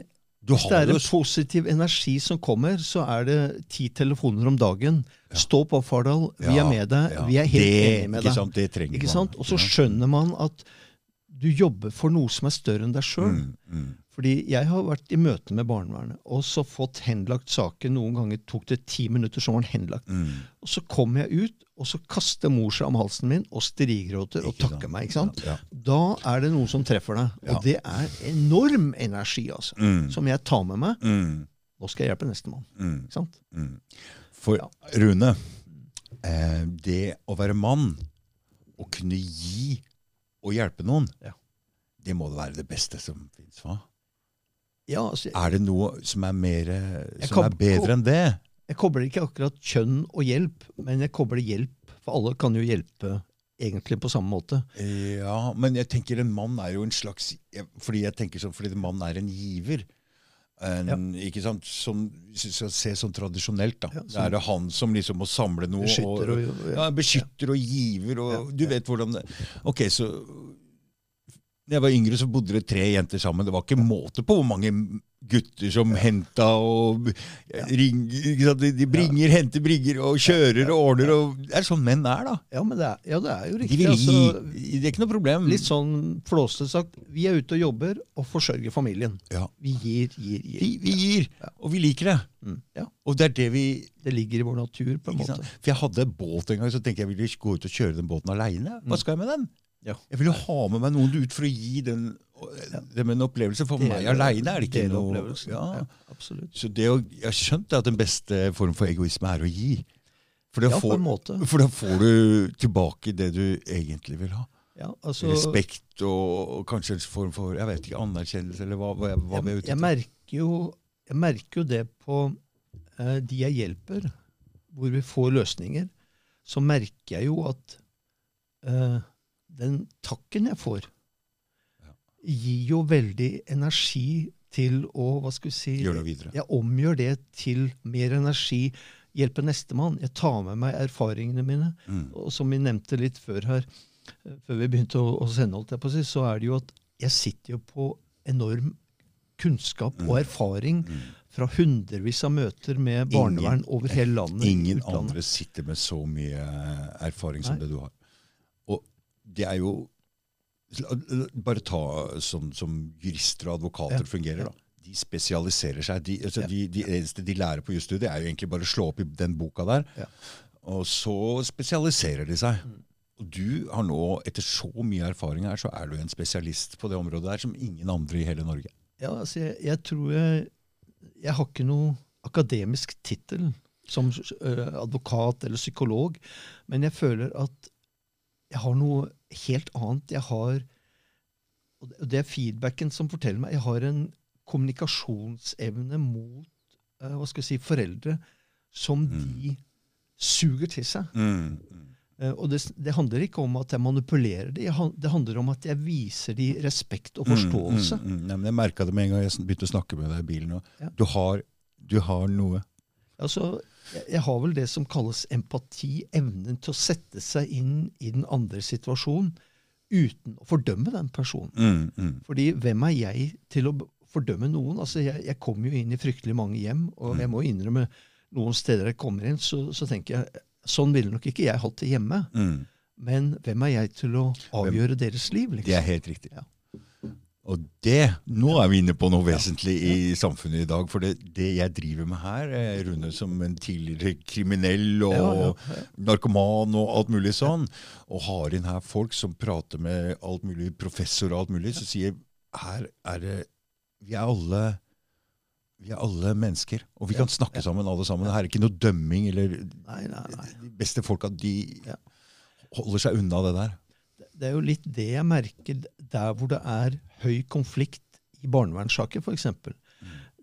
[SPEAKER 2] Hvis det er en positiv energi som kommer, så er det ti telefoner om dagen.
[SPEAKER 1] Ja.
[SPEAKER 2] Stå på, Fardal. Vi
[SPEAKER 1] Ja,
[SPEAKER 2] er med deg. Vi er helt
[SPEAKER 1] det,
[SPEAKER 2] enige med deg.
[SPEAKER 1] Sant, det trenger
[SPEAKER 2] Ikke
[SPEAKER 1] man.
[SPEAKER 2] sant? Og så skjønner man at du jobber for noe som er større enn deg sjøl.
[SPEAKER 1] Mm, mm.
[SPEAKER 2] Fordi jeg har vært i møte med barnevernet og så fått henlagt saken. Noen ganger tok det ti minutter, så var den henlagt.
[SPEAKER 1] Mm.
[SPEAKER 2] Og så kommer jeg ut, og så kaster mor seg om halsen min og strigråter og takker
[SPEAKER 1] sant?
[SPEAKER 2] meg. ikke sant?
[SPEAKER 1] Ja.
[SPEAKER 2] Da er det noe som treffer deg.
[SPEAKER 1] Ja.
[SPEAKER 2] Og det er enorm energi, altså.
[SPEAKER 1] Mm.
[SPEAKER 2] Som jeg tar med meg.
[SPEAKER 1] Mm.
[SPEAKER 2] Nå skal jeg hjelpe nestemann.
[SPEAKER 1] Mm.
[SPEAKER 2] Ikke sant?
[SPEAKER 1] Mm. For
[SPEAKER 2] Ja.
[SPEAKER 1] Rune, eh, det å være mann, å kunne gi og hjelpe noen,
[SPEAKER 2] Ja.
[SPEAKER 1] det må være det beste som fins?
[SPEAKER 2] Ja, altså,
[SPEAKER 1] Er det noe som er, mer, som
[SPEAKER 2] kan-
[SPEAKER 1] er bedre enn det?
[SPEAKER 2] jeg kobler ikke akkurat kjønn og hjelp, men jeg kobler hjelp. For alle kan jo hjelpe egentlig på samme måte.
[SPEAKER 1] Ja, men jeg tenker en mann er jo en slags Fordi jeg tenker sånn, fordi en mann er en giver. En, Ikke sant? Skal se sånn tradisjonelt, da.
[SPEAKER 2] Ja,
[SPEAKER 1] så,
[SPEAKER 2] det
[SPEAKER 1] er det han som liksom må samle noe.
[SPEAKER 2] Beskytter og,
[SPEAKER 1] ja, beskytter og giver, og
[SPEAKER 2] Ja,
[SPEAKER 1] du
[SPEAKER 2] ja.
[SPEAKER 1] vet hvordan det Ok, så Da jeg var yngre, så bodde det tre jenter sammen. Det var ikke måte på hvor mange gutter som henta og ring, ikke sant? De, de bringer, henter bringer og kjører og ordner. Og, det er sånn menn er, da.
[SPEAKER 2] Ja, men det er, ja, det er jo
[SPEAKER 1] De
[SPEAKER 2] riktig.
[SPEAKER 1] vil gi.
[SPEAKER 2] altså,
[SPEAKER 1] Det er ikke noe problem.
[SPEAKER 2] litt sånn flåsete sagt, vi er ute og jobber og forsørger familien.
[SPEAKER 1] Ja.
[SPEAKER 2] Vi gir, gir, gir.
[SPEAKER 1] Vi, vi gir, og vi liker det.
[SPEAKER 2] Mm, ja,
[SPEAKER 1] Og det er det vi
[SPEAKER 2] Det ligger i vår natur, på en
[SPEAKER 1] sant?
[SPEAKER 2] måte.
[SPEAKER 1] For jeg hadde båt en gang, så tenkte jeg jeg ville gå ut og kjøre den båten aleine. Hva skal jeg med den?
[SPEAKER 2] Ja.
[SPEAKER 1] Jeg vil jo ha med meg noen ut for å gi den det en opplevelse. For meg aleine er det ikke noe ja.
[SPEAKER 2] Ja.
[SPEAKER 1] Så det å, Jeg har skjønt at den beste form for egoisme er å gi. For da,
[SPEAKER 2] Ja,
[SPEAKER 1] får, for da får du tilbake det du egentlig vil ha.
[SPEAKER 2] Ja, altså,
[SPEAKER 1] Respekt og, og kanskje en form for jeg vet ikke, anerkjennelse, eller hva, hva, hva vi er
[SPEAKER 2] jeg,
[SPEAKER 1] ute
[SPEAKER 2] jeg,
[SPEAKER 1] etter.
[SPEAKER 2] merker jo, jeg merker jo det på eh, de jeg hjelper, hvor vi får løsninger. Så merker jeg jo at eh, den takken jeg får, gir jo veldig energi til å hva skal vi si,
[SPEAKER 1] Gjør det videre.
[SPEAKER 2] Jeg omgjør det til mer energi. Hjelpe nestemann. Jeg tar med meg erfaringene mine.
[SPEAKER 1] Mm.
[SPEAKER 2] Og som vi nevnte litt før her, eh, før vi begynte å, å sende, holdt jeg på å si, så er det jo at jeg sitter jo på enorm kunnskap og erfaring
[SPEAKER 1] Mm.
[SPEAKER 2] fra hundrevis av møter med barnevern over hele landet.
[SPEAKER 1] Ingen
[SPEAKER 2] utlandet.
[SPEAKER 1] andre sitter med så mye erfaring som
[SPEAKER 2] Nei.
[SPEAKER 1] det du har. Det er jo Bare ta sånn som jurister og advokater
[SPEAKER 2] Ja,
[SPEAKER 1] fungerer. da. De spesialiserer seg. De, altså
[SPEAKER 2] Ja.
[SPEAKER 1] de, de eneste de lærer på jusstudiet, er jo egentlig bare å slå opp i den boka der.
[SPEAKER 2] Ja.
[SPEAKER 1] Og så spesialiserer de seg.
[SPEAKER 2] Mm.
[SPEAKER 1] Og du har nå, etter så mye erfaring her, så er du en spesialist på det området der som ingen andre i hele Norge.
[SPEAKER 2] Ja, altså, jeg, jeg tror jeg Jeg har ikke noe akademisk tittel som eh, advokat eller psykolog, men jeg føler at jeg har noe helt annet. Jeg har Og det- er feedbacken som forteller meg Jeg har en kommunikasjonsevne mot uh, hva skal jeg si, foreldre som de suger til seg.
[SPEAKER 1] Mm.
[SPEAKER 2] Uh, Og det, det handler ikke om at jeg manipulerer dem, han- Det handler om at jeg viser dem respekt og forståelse.
[SPEAKER 1] Mm, mm, mm. Nei, men jeg merka det med en gang jeg begynte å snakke med deg i bilen.
[SPEAKER 2] Ja.
[SPEAKER 1] du, har, du har noe.
[SPEAKER 2] Altså, jeg, har vel det som kalles empati, evnen til å sette seg inn i den andre situasjonen uten å fordømme den personen.
[SPEAKER 1] Mm, mm.
[SPEAKER 2] Fordi hvem er jeg til å fordømme noen? Altså, jeg, jeg kommer jo inn i fryktelig mange hjem, og jeg må innrømme noen steder jeg kommer inn, så, så tenker jeg sånn ville nok ikke jeg hatt det hjemme.
[SPEAKER 1] Mm.
[SPEAKER 2] Men hvem er jeg til å avgjøre deres liv?
[SPEAKER 1] Det er
[SPEAKER 2] Liksom?
[SPEAKER 1] helt riktig.
[SPEAKER 2] Ja.
[SPEAKER 1] Og det, nå er vi inne på noe vesentlig i samfunnet i dag. For det, det jeg driver med her, er Rune som en tidligere kriminell og
[SPEAKER 2] Ja, ja, ja.
[SPEAKER 1] narkoman og alt mulig sånn, og har inn her folk som prater med alt mulig, professor og alt mulig, som sier her er det Vi er alle vi er alle mennesker, og vi kan snakke sammen alle sammen. Her er ikke noe dømming. eller
[SPEAKER 2] Nei, nei, nei.
[SPEAKER 1] De beste folka de holder seg unna det der.
[SPEAKER 2] Det er jo litt det jeg merker der hvor det er høy konflikt i barnevernssaker, f.eks.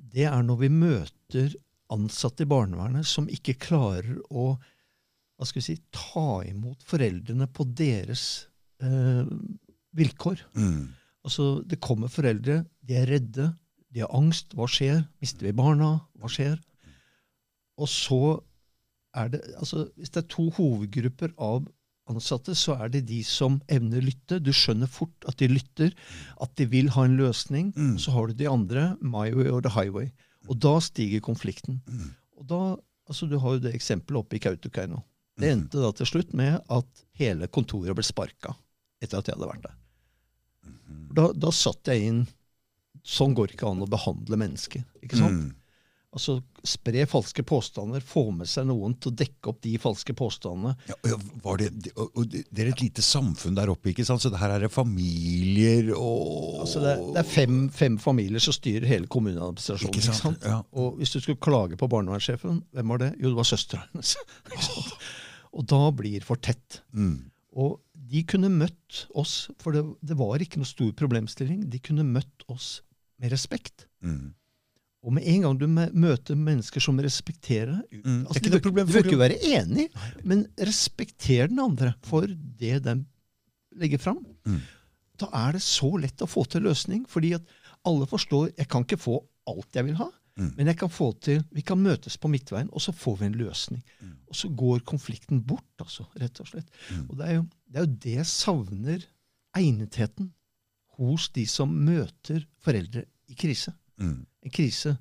[SPEAKER 2] Det er når vi møter ansatte i barnevernet som ikke klarer å hva skal vi si, ta imot foreldrene på deres eh, vilkår.
[SPEAKER 1] Mm.
[SPEAKER 2] Altså, Det kommer foreldre, de er redde, de har angst. Hva skjer? Mister vi barna? Hva skjer? Og så er det altså, Hvis det er to hovedgrupper av ansatte, så er det de som evner lytte. Du skjønner fort at de lytter, at de vil ha en løsning.
[SPEAKER 1] Mm.
[SPEAKER 2] Så har du de andre, my way or the highway. Og da stiger konflikten.
[SPEAKER 1] Mm.
[SPEAKER 2] Og da, altså Du har jo det eksempelet oppe i Kautokeino. Det
[SPEAKER 1] Mhm.
[SPEAKER 2] endte da til slutt med at hele kontoret ble sparka etter at jeg hadde vært der. da, da satt jeg inn Sånn går det ikke an å behandle mennesker. ikke sant?
[SPEAKER 1] Mm.
[SPEAKER 2] Altså Spre falske påstander, få med seg noen til å dekke opp de falske påstandene.
[SPEAKER 1] Ja, det, det- det er et lite samfunn der oppe, ikke sant? så det her er det familier og
[SPEAKER 2] Altså Det, er- det er fem, fem familier som styrer hele kommuneadministrasjonen.
[SPEAKER 1] Ikke
[SPEAKER 2] ikke
[SPEAKER 1] sant?
[SPEAKER 2] sant?
[SPEAKER 1] Ja.
[SPEAKER 2] Og hvis du skulle klage på barnevernssjefen, hvem var det? Jo, det var søstera hennes. [laughs] Sant? Og da blir for tett.
[SPEAKER 1] mm.
[SPEAKER 2] Og de kunne møtt oss, for det, det var ikke noe stor problemstilling, de kunne møtt oss med respekt.
[SPEAKER 1] Mm.
[SPEAKER 2] Og med en gang du møter mennesker som respekterer
[SPEAKER 1] Mm.
[SPEAKER 2] altså,
[SPEAKER 1] Det er
[SPEAKER 2] Du bør ikke være enig, men respekter den andre for det den legger fram.
[SPEAKER 1] Mm.
[SPEAKER 2] Da er det så lett å få til løsning, fordi at alle forstår jeg kan ikke få alt jeg vil ha,
[SPEAKER 1] Mm.
[SPEAKER 2] men jeg kan få til, vi kan møtes på midtveien, og så får vi en løsning.
[SPEAKER 1] Mm.
[SPEAKER 2] Og så går konflikten bort, altså, rett og slett.
[SPEAKER 1] Mm.
[SPEAKER 2] Og det er, jo, det er jo det jeg savner egnetheten hos de som møter foreldre i krise.
[SPEAKER 1] Mm.
[SPEAKER 2] En krise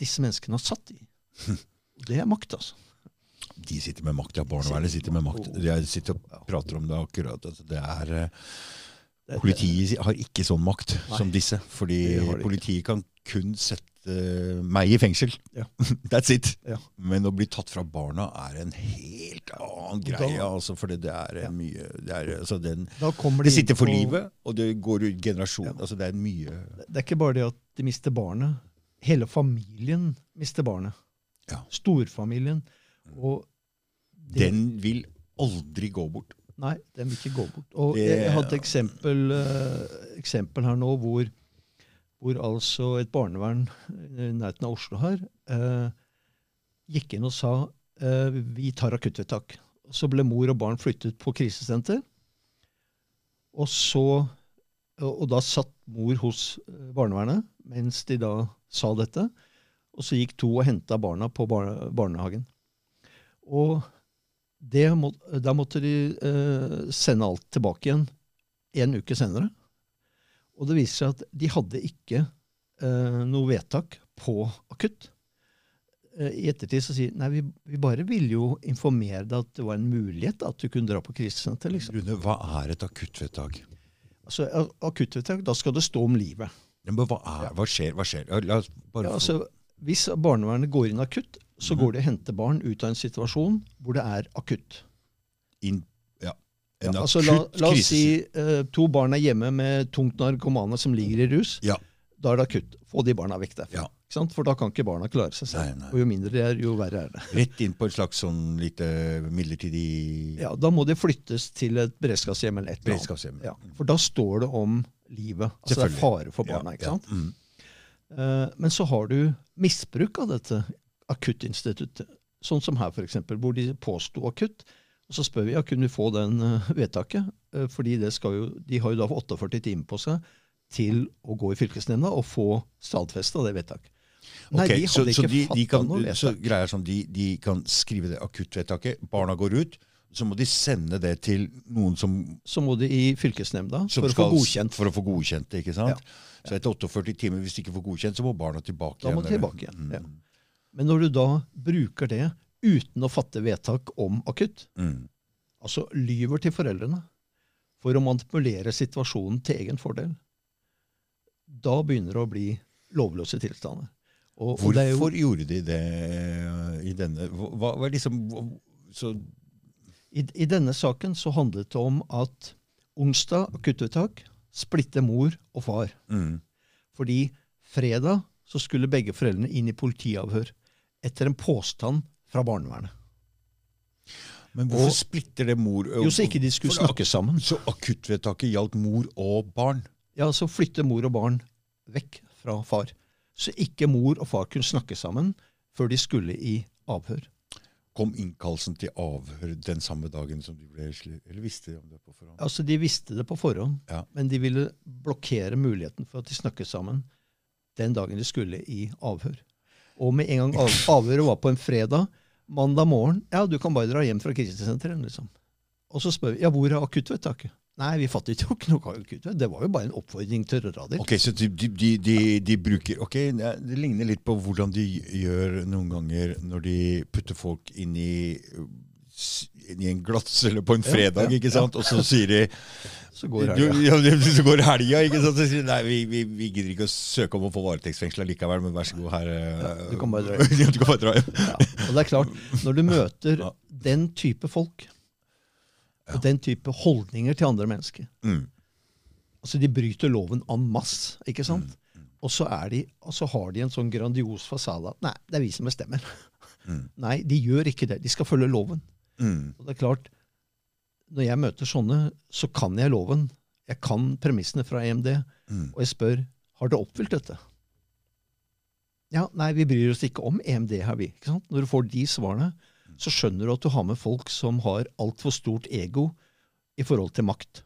[SPEAKER 2] disse menneskene har satt i. [laughs] Det er makt, altså.
[SPEAKER 1] De sitter med makt, ja. Barnevernet sitter med makt. Jeg sitter og prater om det akkurat. Altså, det er, eh, politiet har ikke sånn makt
[SPEAKER 2] Nei.
[SPEAKER 1] som disse. Fordi
[SPEAKER 2] ikke.
[SPEAKER 1] politiet kan kun sette meg i fengsel.
[SPEAKER 2] Ja. [laughs]
[SPEAKER 1] That's it.
[SPEAKER 2] Ja.
[SPEAKER 1] Men å bli tatt fra barna er en helt annen
[SPEAKER 2] da-
[SPEAKER 1] greie. Altså, for det, er
[SPEAKER 2] Ja.
[SPEAKER 1] mye det, er, altså, den,
[SPEAKER 2] kommer
[SPEAKER 1] det sitter for
[SPEAKER 2] på-
[SPEAKER 1] livet, og det går ut generasjon. Altså, det er mye
[SPEAKER 2] Det er ikke bare det at de mister barnet. Hele familien mister barnet.
[SPEAKER 1] Ja.
[SPEAKER 2] Storfamilien. Og det,
[SPEAKER 1] Den vil aldri gå bort.
[SPEAKER 2] Nei, den vil ikke gå bort. Og
[SPEAKER 1] Det-
[SPEAKER 2] jeg hadde et eksempel, eh, eksempel her nå hvor, hvor altså et barnevern i nærheten av Oslo her eh, gikk inn og sa eh, vi tar akuttvedtak. Så ble mor og barn flyttet på krisesenter. Og, så, og, og da satt mor hos eh, barnevernet mens de da sa dette. Og så gikk to og henta barna på bar barnehagen. Og det må, da måtte de eh, sende alt tilbake igjen en uke senere. Og det viser seg at de hadde ikke eh, noe vedtak på akutt. Eh, I ettertid så sier de nei, vi, vi bare ville jo informere deg at det var en mulighet at du kunne dra på krisesenter. liksom.
[SPEAKER 1] Rune, hva er et akuttvedtak?
[SPEAKER 2] Altså, Akuttvedtak, da skal det stå om livet.
[SPEAKER 1] Men hva, er, hva skjer? Hva skjer? Bare
[SPEAKER 2] Ja, altså, hvis barnevernet går inn akutt, så
[SPEAKER 1] mm.
[SPEAKER 2] går de og henter barn ut av en situasjon hvor det er akutt.
[SPEAKER 1] In, ja, en
[SPEAKER 2] Ja, altså, la,
[SPEAKER 1] akutt
[SPEAKER 2] la oss si uh, to barn er hjemme med tungt narkomane som ligger i rus.
[SPEAKER 1] Ja.
[SPEAKER 2] Da er det akutt. Få de barna vekk derfra.
[SPEAKER 1] Ja.
[SPEAKER 2] For da kan ikke barna klare seg selv.
[SPEAKER 1] Nei, nei.
[SPEAKER 2] Og jo mindre de er, jo verre er det. [laughs]
[SPEAKER 1] Rett inn på et slags sånn lite midlertidig
[SPEAKER 2] Ja, Da må de flyttes til et beredskapshjem eller et eller annet. Ja, for da står det om livet. Altså det er fare for barna.
[SPEAKER 1] Ja,
[SPEAKER 2] ikke sant?
[SPEAKER 1] Ja. Mm.
[SPEAKER 2] Eh, Men så har du misbruk av dette akuttinstituttet. Sånn som her, f.eks., hvor de påsto akutt. Og så spør vi ja, kunne du få den eh, vedtaket. Eh, fordi jo, de har jo da 48 timer på seg til å gå i fylkesnemnda og få stadfesta det vedtaket. Nei,
[SPEAKER 1] okay,
[SPEAKER 2] de hadde
[SPEAKER 1] så
[SPEAKER 2] ikke
[SPEAKER 1] de, de
[SPEAKER 2] fatta
[SPEAKER 1] kan,
[SPEAKER 2] noe vedtak.
[SPEAKER 1] Så greier sånn, de, de kan skrive det akuttvedtaket, barna går ut, så må de sende det til noen som,
[SPEAKER 2] Så må de i fylkesnemnda for å få godkjent.
[SPEAKER 1] For å få godkjent det, ikke sant?
[SPEAKER 2] Ja.
[SPEAKER 1] Så etter 48 timer, hvis de ikke får godkjent, så må barna tilbake
[SPEAKER 2] Da må
[SPEAKER 1] igjen.
[SPEAKER 2] de tilbake igjen, ja.
[SPEAKER 1] Mm.
[SPEAKER 2] Men når du da bruker det uten å fatte vedtak om akutt,
[SPEAKER 1] Mm.
[SPEAKER 2] altså lyver til foreldrene for å manipulere situasjonen til egen fordel, da begynner det å bli lovløse tilstander. Og, og det er jo,
[SPEAKER 1] Hvorfor gjorde de det i denne hva, hva liksom så,
[SPEAKER 2] i, I denne saken så handlet det om at onsdag akuttvedtak splitte mor og far.
[SPEAKER 1] mm.
[SPEAKER 2] Fordi fredag så skulle begge foreldrene inn i politiavhør etter en påstand fra barnevernet.
[SPEAKER 1] Men hvorfor
[SPEAKER 2] Og-
[SPEAKER 1] splitter det mor og
[SPEAKER 2] Jo, så ikke de skulle snakke sammen.
[SPEAKER 1] Så akuttvedtaket gjaldt mor og barn?
[SPEAKER 2] Ja, så flytte mor og barn vekk fra far. Så ikke mor og far kunne snakke sammen før de skulle i avhør.
[SPEAKER 1] Kom innkallelsen til avhør den samme dagen som de ble Eller visste de om det på forhånd?
[SPEAKER 2] Altså, De visste det på forhånd,
[SPEAKER 1] Ja.
[SPEAKER 2] men de ville blokkere muligheten for at de snakket sammen den dagen de skulle i avhør. Og med en gang av, [laughs] avhøret var på en fredag, mandag morgen Ja, du kan bare dra hjem fra krisesenteret, liksom. Og så spør vi ja, hvor er akuttvedtaket. Nei, vi fattet jo ikke noe akuttvedtak. Det var jo bare en oppfordring til å dra dit.
[SPEAKER 1] Ok, Så de, de, de, de, de bruker Ok, det ligner litt på hvordan de gjør noen ganger når de putter folk inn i s- i en glattcelle på en fredag,
[SPEAKER 2] ja,
[SPEAKER 1] ikke sant? og så sier de
[SPEAKER 2] Så går
[SPEAKER 1] du,
[SPEAKER 2] helga.
[SPEAKER 1] ja, så går helga, ikke sant? Så sier de nei, vi, vi, vi gidder ikke å søke om å få varetektsfengsla likevel, men vær så god, her eh, [laughs]
[SPEAKER 2] du kan bare dra hjem. Og det er klart, når du møter den type folk, og den type holdninger til andre mennesker
[SPEAKER 1] Mm.
[SPEAKER 2] Altså, de bryter loven en masse, ikke sant?
[SPEAKER 1] Mm.
[SPEAKER 2] Og så, er de, og så har de en sånn grandios fasade at nei, det er vi som bestemmer. [laughs]
[SPEAKER 1] Mm.
[SPEAKER 2] Nei, de gjør ikke det. De skal følge loven.
[SPEAKER 1] Mm.
[SPEAKER 2] Og det er klart, når jeg møter sånne, så kan jeg loven. Jeg kan premissene fra EMD,
[SPEAKER 1] Mm.
[SPEAKER 2] og jeg spør har du oppfylt dette. Ja, nei, vi bryr oss ikke om EMD har vi. Når du får de svarene, så skjønner du at du har med folk som har altfor stort ego i forhold til makt.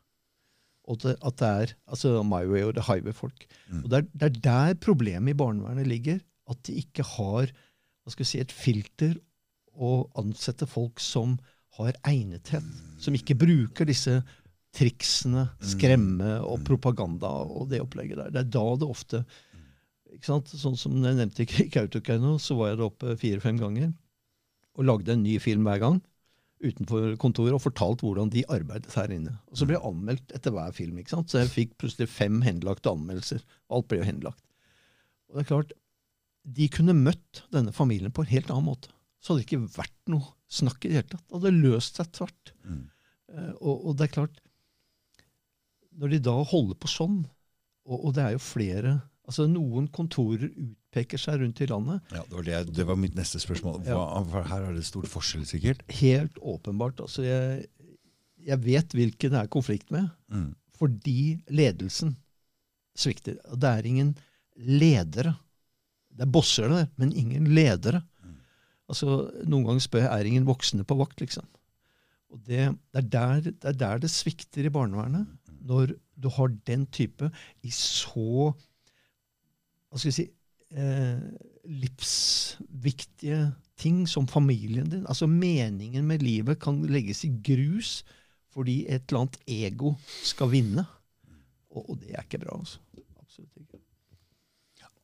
[SPEAKER 2] Og det, at det er altså my way or the highway-folk.
[SPEAKER 1] Mm.
[SPEAKER 2] Og det er, det er der problemet i barnevernet ligger. At de ikke har hva skal vi si, et filter å ansette folk som har egnethet. Som ikke bruker disse triksene, skremme og propaganda og det opplegget der. Det er da det ofte ikke sant? Sånn som jeg nevnte i Kautokeino, så var jeg der oppe fire-fem ganger og lagde en ny film hver gang utenfor kontoret og fortalt hvordan de arbeidet her inne. Og så ble jeg anmeldt etter hver film. ikke sant? Så jeg fikk plutselig fem henlagte anmeldelser. Alt ble jo henlagt. Og det er klart, De kunne møtt denne familien på en helt annen måte. Så hadde det ikke vært noe snakk i det hele tatt. Det hadde løst seg tvert.
[SPEAKER 1] Mm.
[SPEAKER 2] Eh, Og, og det er klart Når de da holder på sånn, og, og det er jo flere altså Noen kontorer utpeker seg rundt i landet.
[SPEAKER 1] Ja, det, var det, det var mitt neste spørsmål. Hva, her er det stor forskjell, sikkert.
[SPEAKER 2] Helt åpenbart. altså Jeg, jeg vet hvilken det er konflikt med,
[SPEAKER 1] Mm.
[SPEAKER 2] fordi ledelsen svikter. Og det er ingen ledere. Det er bosser der, men ingen ledere. Altså, Noen ganger spør jeg er ingen voksne på vakt, liksom. Og det, det, er der, det er der det svikter i barnevernet. Når du har den type i så hva skal jeg si eh, livsviktige ting som familien din. Altså Meningen med livet kan legges i grus fordi et eller annet ego skal vinne. Og, og det er ikke bra. altså. Absolutt ikke.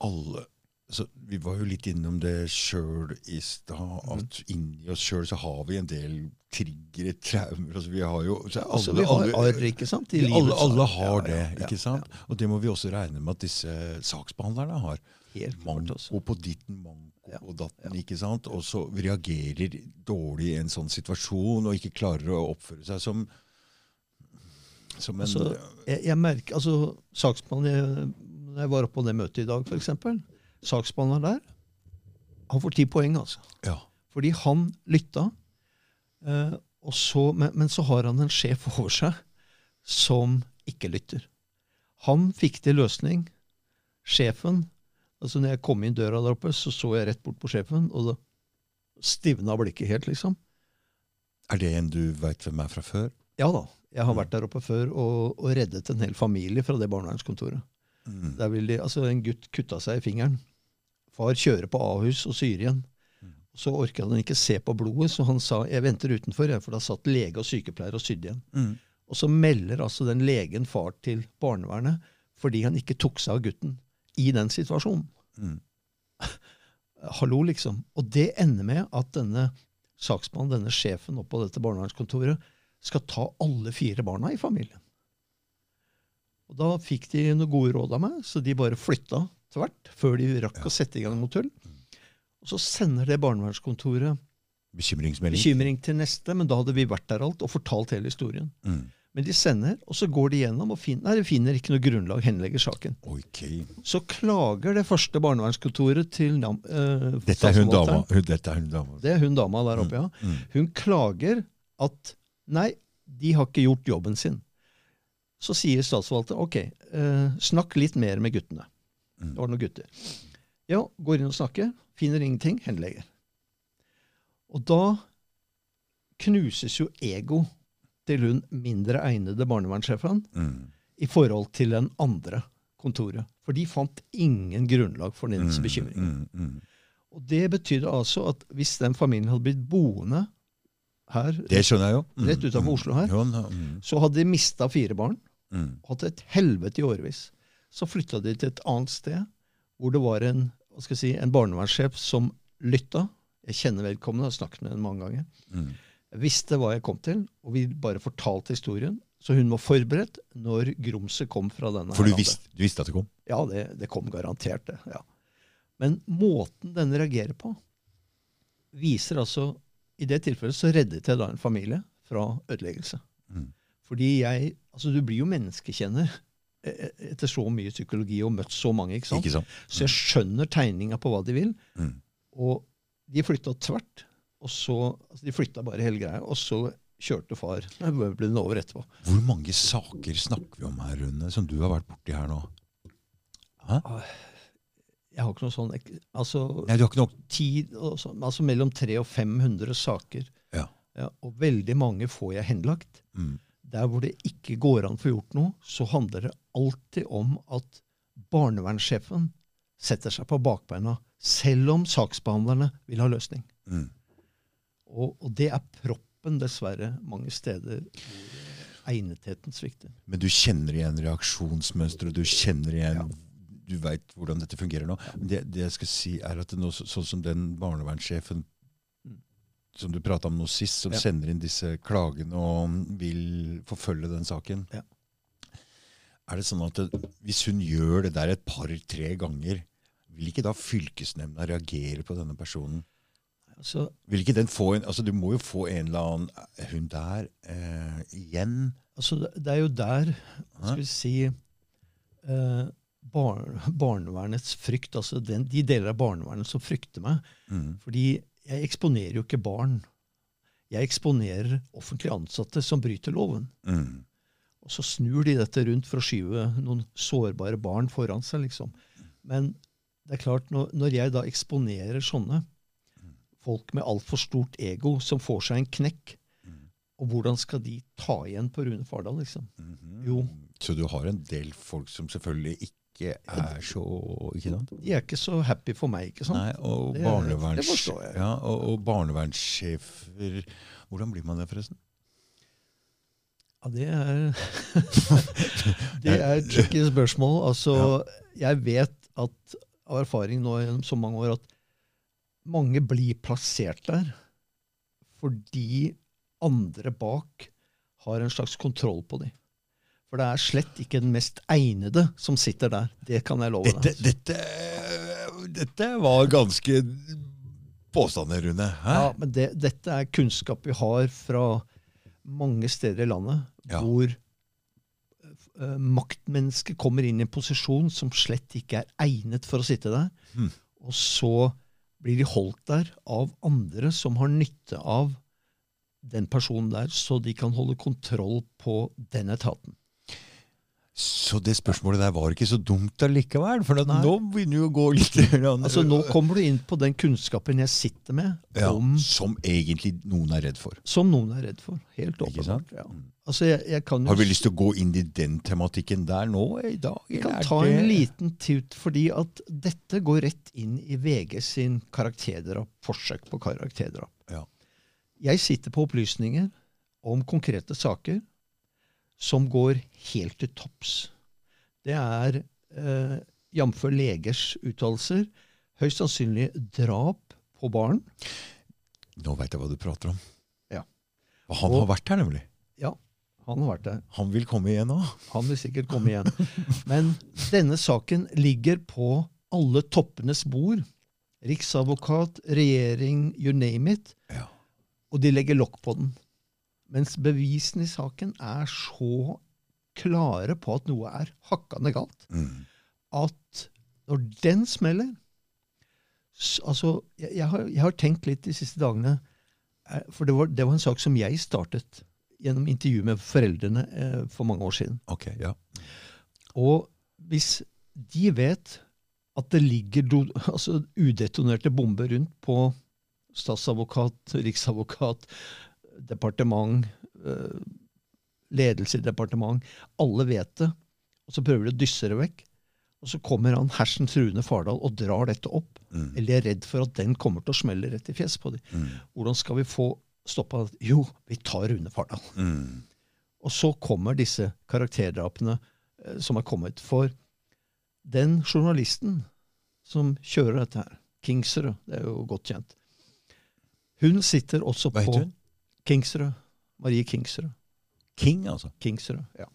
[SPEAKER 1] alle så Vi var jo litt innom det sjøl i stad. At inni oss sjøl så har vi en del triggere, traumer altså Vi har jo så alle,
[SPEAKER 2] Altså, vi har arr, ikke sant? I
[SPEAKER 1] livet, alle, alle har det, ikke sant? Og det må vi også regne med at disse saksbehandlerne har.
[SPEAKER 2] Helt klart,
[SPEAKER 1] Manko
[SPEAKER 2] altså.
[SPEAKER 1] på ditten, manko
[SPEAKER 2] Ja,
[SPEAKER 1] på datten, ikke sant? Og så reagerer dårlig i en sånn situasjon og ikke klarer å oppføre seg som som en
[SPEAKER 2] Altså, jeg, jeg merker, altså, Saksbehandleren jeg var oppe på det møtet i dag, f.eks. Saksbehandleren der han får ti poeng, altså.
[SPEAKER 1] Ja.
[SPEAKER 2] Fordi han lytta. Eh, og så, men, men så har han en sjef over seg som ikke lytter. Han fikk til løsning. Sjefen altså når jeg kom inn døra der oppe, så så jeg rett bort på sjefen, og da stivna blikket helt, liksom.
[SPEAKER 1] Er det en du veit hvem er fra før?
[SPEAKER 2] Ja da. Jeg har vært der oppe før og, og reddet en hel familie fra det barnevernskontoret.
[SPEAKER 1] Mm.
[SPEAKER 2] Der vil de, altså En gutt kutta seg i fingeren. Far kjører på Ahus og syr igjen. Så orka han ikke se på blodet, så han sa jeg venter utenfor, jeg, for da satt lege og sykepleier og sydde igjen.
[SPEAKER 1] Mm.
[SPEAKER 2] Og så melder altså den legen far til barnevernet fordi han ikke tok seg av gutten i den situasjonen.
[SPEAKER 1] Mm. [laughs]
[SPEAKER 2] Hallo, liksom. Og det ender med at denne saksmannen, denne sjefen oppe på dette barnevernskontoret, skal ta alle fire barna i familien. Og Da fikk de noen gode råd av meg, så de bare flytta tvert før de rakk å sette i gang noe tull. Og så sender det barnevernskontoret bekymring til neste, men da hadde vi vært der alt og fortalt hele historien.
[SPEAKER 1] Mm.
[SPEAKER 2] Men de sender, og så går de gjennom og finner, nei, de finner ikke noe grunnlag, henlegger saken.
[SPEAKER 1] Ok.
[SPEAKER 2] Så klager det første barnevernskontoret til nam, eh,
[SPEAKER 1] Dette er hun dama. Dette er hun dama.
[SPEAKER 2] Det er hun dama der oppe, ja.
[SPEAKER 1] Mm.
[SPEAKER 2] Hun klager at nei, de har ikke gjort jobben sin. Så sier statsforvalteren ok, eh, snakk litt mer med guttene.
[SPEAKER 1] Mm.
[SPEAKER 2] Det var noen gutter. Ja, går inn og snakker, finner ingenting, henlegger. Og da knuses jo ego til hun mindre egnede barnevernssjefen
[SPEAKER 1] Mm.
[SPEAKER 2] i forhold til den andre kontoret. For de fant ingen grunnlag for hennes
[SPEAKER 1] Mm,
[SPEAKER 2] bekymring.
[SPEAKER 1] mm, mm.
[SPEAKER 2] Og det betydde altså at hvis den familien hadde blitt boende her,
[SPEAKER 1] Det skjønner jeg jo. Mm,
[SPEAKER 2] Rett utenfor
[SPEAKER 1] mm.
[SPEAKER 2] Oslo her. Så hadde de mista fire barn. Hatt et helvete i årevis. Så flytta de til et annet sted, hvor det var en, hva skal jeg si, en barnevernssjef som lytta. Jeg kjenner vedkommende, har snakket med henne mange ganger.
[SPEAKER 1] Mm.
[SPEAKER 2] Jeg visste hva jeg kom til, og vi bare fortalte historien. Så hun var forberedt når grumset kom fra denne.
[SPEAKER 1] For du visste, du visste at det kom?
[SPEAKER 2] Ja, det, det kom garantert, det. ja. Men måten den reagerer på, viser altså I det tilfellet så reddet jeg da en familie fra ødeleggelse.
[SPEAKER 1] Mm.
[SPEAKER 2] Fordi jeg Altså, du blir jo menneskekjenner eh, etter så mye psykologi og møtt så mange, ikke sant?
[SPEAKER 1] Ikke sant?
[SPEAKER 2] Så jeg skjønner tegninga på hva de vil.
[SPEAKER 1] Mm.
[SPEAKER 2] Og de flytta tvert. Og så, altså De flytta bare hele greia, og så kjørte far møblene over etterpå.
[SPEAKER 1] Hvor mange saker snakker vi om her, Rune, som du har vært borti her nå? Hæ?
[SPEAKER 2] Jeg har ikke noe sånn altså,
[SPEAKER 1] Nei, du har ikke nok
[SPEAKER 2] tid, og sånn, altså mellom 300 og 500 saker.
[SPEAKER 1] Ja.
[SPEAKER 2] Ja, og veldig mange får jeg henlagt.
[SPEAKER 1] mm.
[SPEAKER 2] Der hvor det ikke går an å få gjort noe, så handler det alltid om at barnevernssjefen setter seg på bakbeina, selv om saksbehandlerne vil ha løsning.
[SPEAKER 1] Mm.
[SPEAKER 2] Og, og det er proppen, dessverre, mange steder hvor egnetheten svikter.
[SPEAKER 1] Men du kjenner igjen reaksjonsmønsteret, du kjenner igjen Du veit hvordan dette fungerer nå. Men Det, det jeg skal si, er at nå, sånn som den barnevernssjefen som du prata om nå sist, som
[SPEAKER 2] Ja.
[SPEAKER 1] sender inn disse klagene og vil forfølge den saken
[SPEAKER 2] Ja.
[SPEAKER 1] Er det sånn at det, hvis hun gjør det der et par-tre ganger, vil ikke da fylkesnemnda reagere på denne personen?
[SPEAKER 2] Altså,
[SPEAKER 1] Vil ikke den få en, altså Du må jo få en eller annen hund der eh, igjen
[SPEAKER 2] altså det- det er jo der, skal vi si eh, bar, barnevernets frykt, altså den, de deler av barnevernet som frykter meg.
[SPEAKER 1] mm.
[SPEAKER 2] Fordi jeg eksponerer jo ikke barn. Jeg eksponerer offentlig ansatte som bryter loven.
[SPEAKER 1] Mm.
[SPEAKER 2] Og så snur de dette rundt for å skyve noen sårbare barn foran seg, liksom. Men det er klart, når, når jeg da eksponerer sånne folk med altfor stort ego som får seg en knekk, og hvordan skal de ta igjen på Rune Fardal, liksom?
[SPEAKER 1] Mhm.
[SPEAKER 2] Jo.
[SPEAKER 1] Så du har en del folk som selvfølgelig ikke er så ikke sant?
[SPEAKER 2] De er ikke så happy for meg, ikke sant?
[SPEAKER 1] Nei, og,
[SPEAKER 2] Det-
[SPEAKER 1] barneverns,
[SPEAKER 2] det.
[SPEAKER 1] Ja, og, og barnevernssjefer Hvordan blir man det, forresten?
[SPEAKER 2] Ja, det er [laughs] Det er tricky spørsmål. Altså, jeg vet at av erfaring nå gjennom så mange år at mange blir plassert der fordi andre bak har en slags kontroll på dem. For det er slett ikke den mest egnede som sitter der. Det kan jeg love deg.
[SPEAKER 1] dette, dette var ganske påstander, Rune. Hæ?
[SPEAKER 2] Ja, men det, dette er kunnskap vi har fra mange steder i landet
[SPEAKER 1] Ja.
[SPEAKER 2] hvor uh, maktmennesker kommer inn i en posisjon som slett ikke er egnet for å sitte der.
[SPEAKER 1] Mm.
[SPEAKER 2] Og så blir de holdt der av andre som har nytte av den personen der, så de kan holde kontroll på den etaten.
[SPEAKER 1] Så det spørsmålet der var ikke så dumt allikevel? For
[SPEAKER 2] Nei.
[SPEAKER 1] nå begynner jo å gå litt [laughs]
[SPEAKER 2] Altså Nå kommer du inn på den kunnskapen jeg sitter med,
[SPEAKER 1] ja,
[SPEAKER 2] om,
[SPEAKER 1] Som egentlig noen er redd for.
[SPEAKER 2] som noen er redd for. Helt åpenbart. Ja. Altså jeg, jeg kan jo
[SPEAKER 1] Har vi lyst til å gå inn i den tematikken der nå i dag?
[SPEAKER 2] Vi kan ta en liten tut, fordi at dette går rett inn i VG sin karakterdrap, forsøk på karakterdrap.
[SPEAKER 1] Ja.
[SPEAKER 2] Jeg sitter på opplysninger om konkrete saker som går helt til topps. Det er, eh, jf. legers uttalelser, høyst sannsynlig drap på barn.
[SPEAKER 1] Nå veit jeg hva du prater om.
[SPEAKER 2] Ja.
[SPEAKER 1] Og han
[SPEAKER 2] Og-
[SPEAKER 1] har vært her, nemlig.
[SPEAKER 2] Ja, han har vært der.
[SPEAKER 1] Han vil komme igjen nå.
[SPEAKER 2] Han vil sikkert komme igjen. Men denne saken ligger på alle toppenes bord. Riksadvokat, regjering, you name it.
[SPEAKER 1] Ja.
[SPEAKER 2] Og de legger lokk på den. Mens bevisene i saken er så klare på at noe er hakkande galt,
[SPEAKER 1] Mm.
[SPEAKER 2] at når den smeller Altså, jeg, jeg, har, jeg har tenkt litt de siste dagene eh, For det var, det var en sak som jeg startet gjennom intervju med foreldrene eh, for mange år siden.
[SPEAKER 1] Ok, ja.
[SPEAKER 2] Og hvis de vet at det ligger do, [laughs] altså udetonerte bomber rundt på statsadvokat, riksadvokat, departement, eh, ledelse i departement Alle vet det. Og så prøver de å dysse det vekk. Og så kommer han hersens Rune Fardal og drar dette opp.
[SPEAKER 1] Mm.
[SPEAKER 2] Eller er redd for at den kommer til å smelle rett i fjes på dem.
[SPEAKER 1] Mm.
[SPEAKER 2] Hvordan skal vi få stoppa det? Jo, vi tar Rune Fardal.
[SPEAKER 1] Mm.
[SPEAKER 2] Og så kommer disse karakterdrapene eh, som er kommet. For den journalisten som kjører dette her, Kingsrud, det er jo godt kjent, hun sitter også
[SPEAKER 1] Vet
[SPEAKER 2] på
[SPEAKER 1] hun?
[SPEAKER 2] Kingsrød. Marie Kingsrud.
[SPEAKER 1] King, altså.
[SPEAKER 2] Kingsrud, ja.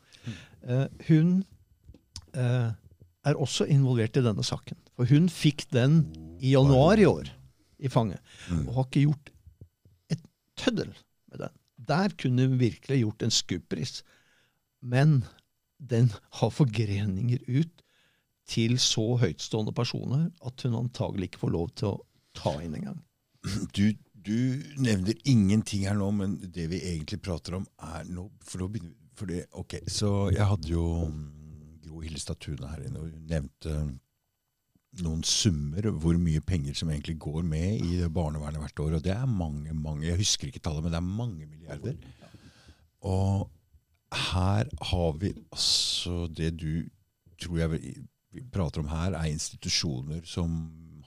[SPEAKER 2] Uh, hun uh, er også involvert i denne saken. For hun fikk den i januar i år i fanget.
[SPEAKER 1] Mm.
[SPEAKER 2] Og har ikke gjort et tøddel med den. Der kunne hun virkelig gjort en skupris, Men den har forgreninger ut til så høytstående personer at hun antagelig ikke får lov til å ta inn engang.
[SPEAKER 1] Du, du nevner ingenting her nå, men det vi egentlig prater om, er nå For, nå begynner, for det, ok, Så jeg hadde jo mm, Gro Hillestad Tune her inne, og hun nevnte noen summer, hvor mye penger som egentlig går med i barnevernet hvert år. Og det er mange, mange Jeg husker ikke tallet, men det er mange milliarder. Og her har vi altså Det du tror jeg vi prater om her, er institusjoner som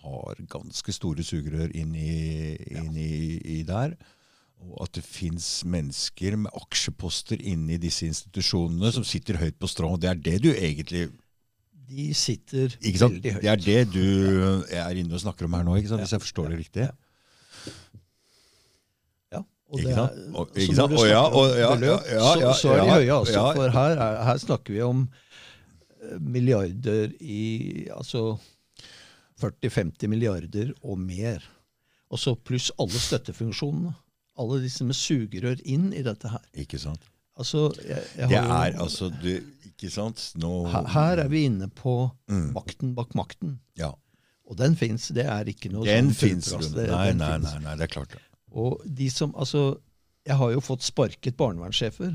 [SPEAKER 1] har ganske store sugerør inn i, inn i, i der. Og at det fins mennesker med aksjeposter inne i disse institusjonene som sitter høyt på strå. Det er det du egentlig
[SPEAKER 2] De sitter veldig høyt.
[SPEAKER 1] Det er det du er inne og snakker om her nå, hvis jeg forstår det riktig?
[SPEAKER 2] Ja, og det er-
[SPEAKER 1] Og- ikke sant? Og ja, og ja,
[SPEAKER 2] beløp,
[SPEAKER 1] ja, ja,
[SPEAKER 2] så, så er de høye, altså.
[SPEAKER 1] ja.
[SPEAKER 2] For her, er, her snakker vi om eh, milliarder i Altså 40-50 milliarder og mer. Og så pluss alle støttefunksjonene. Alle disse med sugerør inn i dette her.
[SPEAKER 1] Ikke sant?
[SPEAKER 2] Altså, jeg, jeg
[SPEAKER 1] Det er
[SPEAKER 2] jo,
[SPEAKER 1] altså du, Ikke sant? Nå
[SPEAKER 2] her, her er vi inne på
[SPEAKER 1] Mm.
[SPEAKER 2] makten bak makten.
[SPEAKER 1] Ja.
[SPEAKER 2] Og den fins. Det er ikke noe
[SPEAKER 1] Den
[SPEAKER 2] sånn
[SPEAKER 1] fins, Nei, nei, nei, nei, det er klart det.
[SPEAKER 2] Og de som, altså, Jeg har jo fått sparket barnevernssjefer,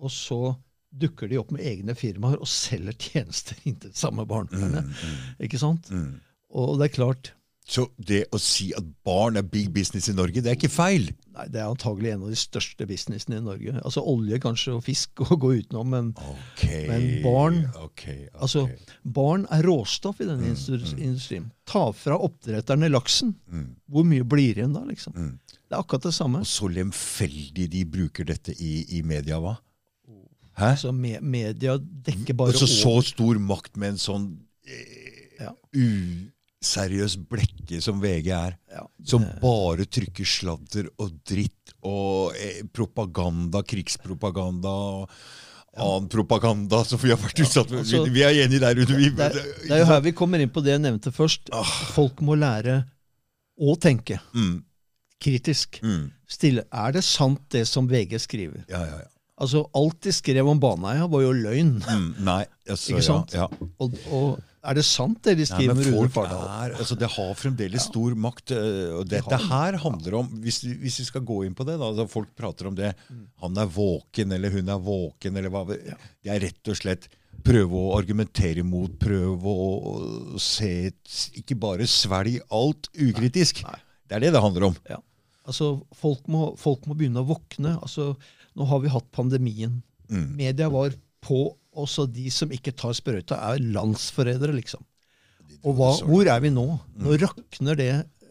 [SPEAKER 2] og så dukker de opp med egne firmaer og selger tjenester inn [laughs] til det samme barnevernet. Ikke sant?
[SPEAKER 1] Mm.
[SPEAKER 2] Og det er klart
[SPEAKER 1] Så det å si at barn er big business i Norge, det er ikke feil.
[SPEAKER 2] nei, Det er antagelig en av de største businessene i Norge. Altså Olje kanskje og fisk [laughs] å gå utenom, men
[SPEAKER 1] okay.
[SPEAKER 2] Men barn-
[SPEAKER 1] okay, okay.
[SPEAKER 2] altså, barn er råstoff i denne industri- industrien. Ta fra oppdretterne laksen.
[SPEAKER 1] Mm.
[SPEAKER 2] Hvor mye blir igjen da? liksom?
[SPEAKER 1] Mm.
[SPEAKER 2] Det er akkurat det samme.
[SPEAKER 1] Og så lemfeldig de bruker dette i, i media, hva? Hæ?
[SPEAKER 2] Altså, me media dekker bare
[SPEAKER 1] over. så så stor makt med en sånn eh,
[SPEAKER 2] Ja.
[SPEAKER 1] Useriøs blekke som VG er.
[SPEAKER 2] Ja,
[SPEAKER 1] Som bare trykker sladder og dritt og eh, propaganda, krigspropaganda og annen propaganda som vi har vært utsatt for.
[SPEAKER 2] altså-
[SPEAKER 1] vi, er enige der. Vi,
[SPEAKER 2] det, er, det er jo her vi kommer inn på det jeg nevnte først. Folk må lære å tenke
[SPEAKER 1] mm,
[SPEAKER 2] kritisk.
[SPEAKER 1] mm,
[SPEAKER 2] Stille. Er det sant, det som VG skriver?
[SPEAKER 1] ja, ja, ja.
[SPEAKER 2] Altså, Alt de skrev om Baneheia, var jo løgn.
[SPEAKER 1] Mm, nei, altså,
[SPEAKER 2] Ikke sant?
[SPEAKER 1] Ja, ja.
[SPEAKER 2] Og, og er det sant, det de skriver om Rune Fardal?
[SPEAKER 1] er, altså Det har fremdeles stor makt. øh, og Dette her handler om Hvis, vi- hvis vi skal gå inn på det, da, altså folk prater om det
[SPEAKER 2] Mm.
[SPEAKER 1] Han er våken, eller hun er våken, eller hva Det er rett og slett prøve å argumentere imot, prøve å, se Ikke bare svelg alt ukritisk.
[SPEAKER 2] Nei.
[SPEAKER 1] Det er det det handler om.
[SPEAKER 2] Ja. Altså, folk må, folk må begynne å våkne. Altså, Nå har vi hatt pandemien.
[SPEAKER 1] Mm.
[SPEAKER 2] Media var på. Også de som ikke tar sprøyta, er landsforrædere, liksom. Og hva, hvor er vi nå? Nå rakner det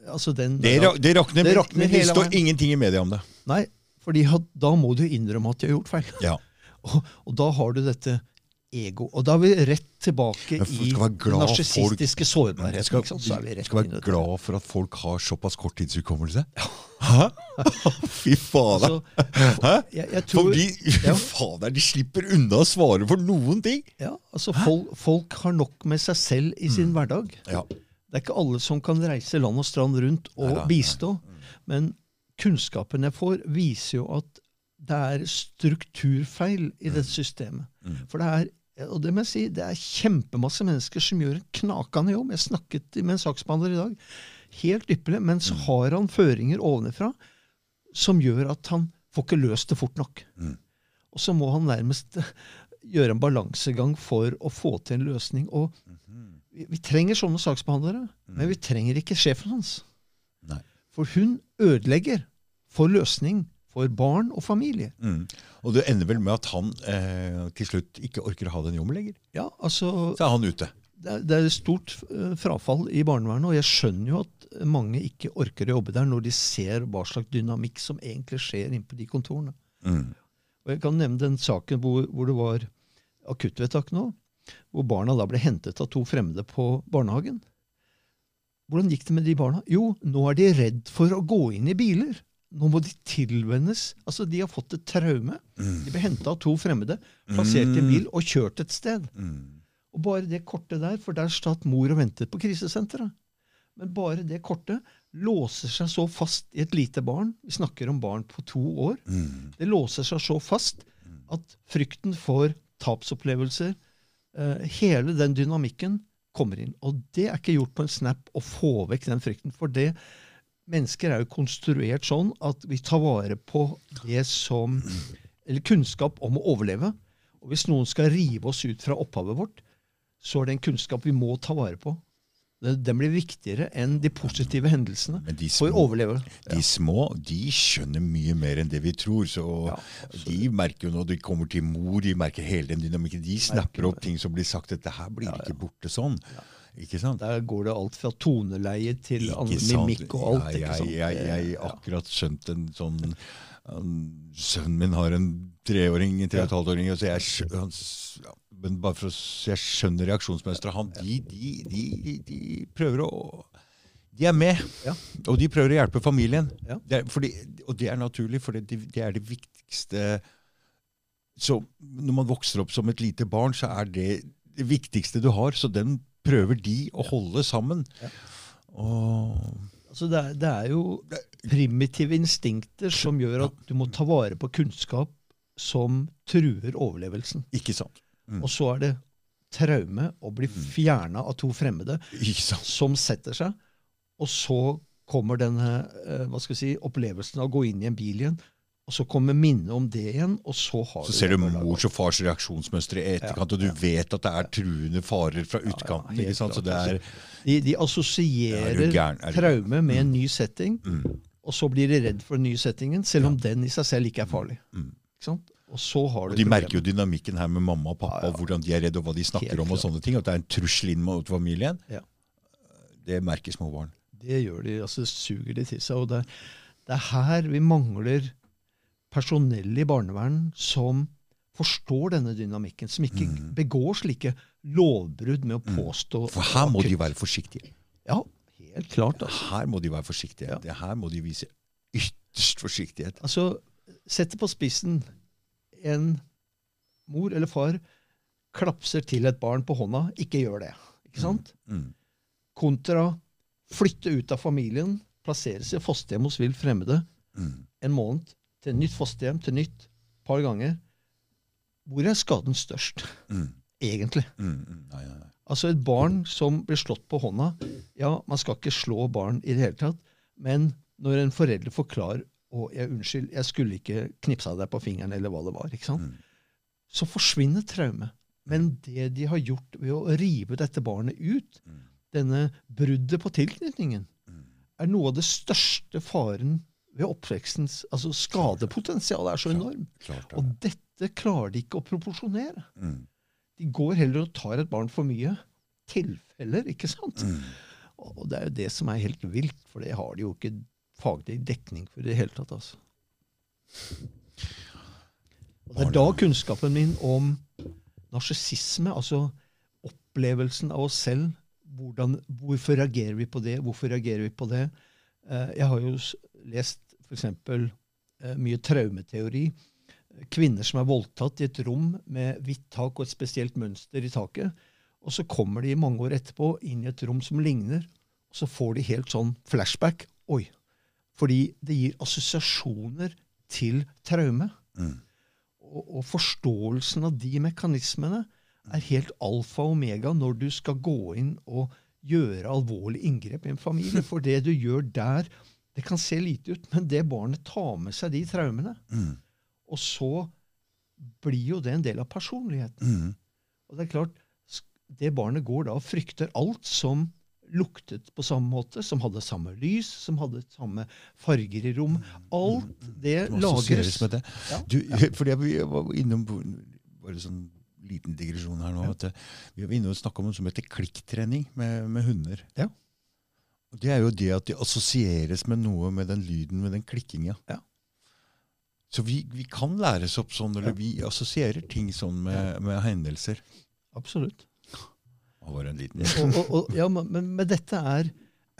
[SPEAKER 2] altså den,
[SPEAKER 1] Mm. Det, ra- det rakner,
[SPEAKER 2] Det rakner
[SPEAKER 1] men det
[SPEAKER 2] hele
[SPEAKER 1] står ingenting i media om det.
[SPEAKER 2] Nei, fordi da må du innrømme at de har gjort feil.
[SPEAKER 1] Ja. [laughs]
[SPEAKER 2] Og, og da har du dette ego. Og da er vi rett tilbake i den narsissistiske sårbarheten.
[SPEAKER 1] skal,
[SPEAKER 2] liksom. Så vi
[SPEAKER 1] skal være glad for at folk har såpass korttidshukommelse. Hæ? [laughs] Fy fader. Hæ?
[SPEAKER 2] jeg, jeg tror,
[SPEAKER 1] For de,
[SPEAKER 2] Ja. [laughs]
[SPEAKER 1] fader, de slipper unna å svare for noen ting!
[SPEAKER 2] ja, altså folk, folk har nok med seg selv i sin hverdag.
[SPEAKER 1] Ja.
[SPEAKER 2] Det er ikke alle som kan reise land og strand rundt og
[SPEAKER 1] nei.
[SPEAKER 2] bistå. Men kunnskapen jeg får, viser jo at det er strukturfeil i dette systemet.
[SPEAKER 1] Mm.
[SPEAKER 2] For det er og det må jeg si, det er kjempemasse mennesker som gjør en knakende jobb. Jeg snakket med en saksbehandler i dag. Helt ypperlig. Men så har han føringer ovenfra som gjør at han får ikke løst det fort nok.
[SPEAKER 1] Mm.
[SPEAKER 2] Og så må han nærmest [laughs] gjøre en balansegang for å få til en løsning. Og vi, vi trenger sånne saksbehandlere, men vi trenger ikke sjefen hans.
[SPEAKER 1] Nei.
[SPEAKER 2] For hun ødelegger for løsning for barn og familie.
[SPEAKER 1] Mm. Og det ender vel med at han eh, til slutt ikke orker å ha den jobben lenger.
[SPEAKER 2] Ja, altså,
[SPEAKER 1] Så er han ute.
[SPEAKER 2] Det er, stort eh, frafall i barnevernet, og jeg skjønner jo at mange ikke orker å jobbe der når de ser hva slags dynamikk som egentlig skjer inne på de kontorene.
[SPEAKER 1] Mm.
[SPEAKER 2] Og Jeg kan nevne den saken hvor, hvor det var akuttvedtak nå, hvor barna da ble hentet av to fremmede på barnehagen. Hvordan gikk det med de barna? Jo, nå er de redd for å gå inn i biler. nå må de tilvennes. Altså, De har fått et traume. De ble henta av to fremmede, plassert i en bil og kjørt et sted.
[SPEAKER 1] Mm.
[SPEAKER 2] Og bare det kortet der, for der satt mor og ventet på krisesenteret. Men bare det kortet låser seg så fast i et lite barn. Vi snakker om barn på to år.
[SPEAKER 1] Mm.
[SPEAKER 2] Det låser seg så fast at frykten for tapsopplevelser, eh, hele den dynamikken, kommer inn. Og det er ikke gjort på en snap å få vekk den frykten. For det, mennesker er jo konstruert sånn at vi tar vare på det som Eller kunnskap om å overleve. Og hvis noen skal rive oss ut fra opphavet vårt, så er det en kunnskap vi må ta vare på. Den blir viktigere enn de positive hendelsene
[SPEAKER 1] de små,
[SPEAKER 2] for å overleve.
[SPEAKER 1] de små de skjønner mye mer enn det vi tror. så
[SPEAKER 2] Ja,
[SPEAKER 1] De merker jo når de kommer til mor, de merker hele den dynamikken. De snapper opp ting som blir sagt. Dette her blir ikke borte sånn. Ikke sant?
[SPEAKER 2] Der går det alt fra toneleie til mimikk og alt.
[SPEAKER 1] Ja,
[SPEAKER 2] ikke sant?
[SPEAKER 1] jeg, jeg akkurat skjønt en sånn Sønnen min har en treåring, en tre og et halvt åring, så jeg, han, men bare for å, jeg skjønner reaksjonsmønsteret. Han, de, de, de, de prøver å De er med,
[SPEAKER 2] Ja.
[SPEAKER 1] og de prøver å hjelpe familien.
[SPEAKER 2] Ja.
[SPEAKER 1] Det er, fordi, og det er naturlig, for det, det er det viktigste så Når man vokser opp som et lite barn, så er det det viktigste du har. Så den prøver de å holde sammen.
[SPEAKER 2] Ja.
[SPEAKER 1] Og
[SPEAKER 2] Altså det, er, det er jo primitive instinkter som gjør at du må ta vare på kunnskap som truer overlevelsen.
[SPEAKER 1] Ikke sant? Mm.
[SPEAKER 2] Og så er det traume å bli fjerna av to fremmede som setter seg. Og så kommer denne eh, hva skal vi si, opplevelsen av å gå inn i en bil igjen. Og så kommer minnet om det igjen, og så har
[SPEAKER 1] Så ser du mors og fars reaksjonsmønstre i etterkant, og du vet at det er truende farer fra utkanten.
[SPEAKER 2] Ja,
[SPEAKER 1] ikke sant? Så det er
[SPEAKER 2] De, de
[SPEAKER 1] Er
[SPEAKER 2] assosierer
[SPEAKER 1] du? Er du-
[SPEAKER 2] traume med en ny setting,
[SPEAKER 1] mm,
[SPEAKER 2] og så blir de redd for den nye settingen, selv om den i seg selv ikke er farlig.
[SPEAKER 1] mm.
[SPEAKER 2] Ikke sant? Og så har
[SPEAKER 1] Og
[SPEAKER 2] du
[SPEAKER 1] De merker jo dynamikken her med mamma og pappa,
[SPEAKER 2] Ja, ja.
[SPEAKER 1] og hvordan de er redde, og hva de snakker om. og sånne ting, At det er en trussel inn mot familien.
[SPEAKER 2] Ja.
[SPEAKER 1] Det merker små barn.
[SPEAKER 2] Det gjør de, altså det suger de til seg. Og det, det er her vi mangler personell i barnevern som forstår denne dynamikken, som ikke
[SPEAKER 1] Mm.
[SPEAKER 2] begår slike lovbrudd med å påstå
[SPEAKER 1] For her må de være forsiktige.
[SPEAKER 2] Ja, helt klart. Altså.
[SPEAKER 1] Her må de være forsiktige.
[SPEAKER 2] Ja.
[SPEAKER 1] Det her må de vise ytterst forsiktighet.
[SPEAKER 2] altså Sett det på spissen. En mor eller far klapser til et barn på hånda. Ikke gjør det. Ikke sant?
[SPEAKER 1] Mm.
[SPEAKER 2] Kontra flytte ut av familien, plasseres i fosterhjem hos vilt fremmede.
[SPEAKER 1] Mm.
[SPEAKER 2] en måned til nytt fosterhjem, til nytt par ganger. Hvor er skaden størst,
[SPEAKER 1] Mm.
[SPEAKER 2] egentlig?
[SPEAKER 1] Mm. Nei, nei, nei.
[SPEAKER 2] Altså Et barn som blir slått på hånda Ja, man skal ikke slå barn i det hele tatt, men når en forelder forklarer og jeg, 'Unnskyld, jeg skulle ikke knipsa deg på fingeren', eller hva det var, ikke sant?
[SPEAKER 1] Mm.
[SPEAKER 2] så forsvinner traumet. Men det de har gjort ved å rive dette barnet ut,
[SPEAKER 1] Mm.
[SPEAKER 2] denne bruddet på tilknytningen,
[SPEAKER 1] Mm.
[SPEAKER 2] er noe av det største faren ved oppvekstens altså Skadepotensialet er så enormt. Og dette klarer de ikke å proporsjonere.
[SPEAKER 1] Mm.
[SPEAKER 2] De går heller og tar et barn for mye. Tilfeller, ikke sant?
[SPEAKER 1] Mm.
[SPEAKER 2] Og det er jo det som er helt vilt, for det har de jo ikke faglig dekning for i det hele tatt. altså. Og Det er da kunnskapen min om narsissisme, altså opplevelsen av oss selv hvordan, Hvorfor reagerer vi på det? Hvorfor reagerer vi på det? Eh, jeg har jo lest f.eks. Eh, mye traumeteori. Kvinner som er voldtatt i et rom med hvitt tak og et spesielt mønster i taket. Og så kommer de mange år etterpå inn i et rom som ligner, og så får de helt sånn flashback. Oi! Fordi det gir assosiasjoner til traume.
[SPEAKER 1] Mm.
[SPEAKER 2] Og, og forståelsen av de mekanismene er helt alfa og omega når du skal gå inn og gjøre alvorlige inngrep i en familie. [laughs] For det du gjør der, det kan se lite ut, men det barnet tar med seg de traumene.
[SPEAKER 1] Mm.
[SPEAKER 2] Og så blir jo det en del av personligheten.
[SPEAKER 1] Mm.
[SPEAKER 2] Og det er klart, det barnet går da og frykter alt som luktet på samme måte, som hadde samme lys, som hadde samme farger i rom. Alt det
[SPEAKER 1] Det
[SPEAKER 2] lagres.
[SPEAKER 1] med det.
[SPEAKER 2] Ja.
[SPEAKER 1] Du, [laughs] fordi jeg, var innom bare sånn liten digresjon her nå.
[SPEAKER 2] Ja.
[SPEAKER 1] At eh, vi var inne og snakka om noe som heter klikktrening med, med hunder.
[SPEAKER 2] Ja.
[SPEAKER 1] Det er jo det at de assosieres med noe med den lyden, med den klikkinga.
[SPEAKER 2] Ja.
[SPEAKER 1] Så vi, vi kan læres opp sånn, eller vi assosierer ting sånn med, med hendelser.
[SPEAKER 2] Absolutt.
[SPEAKER 1] Det var en liten
[SPEAKER 2] Og, og, og, ja, men, men dette er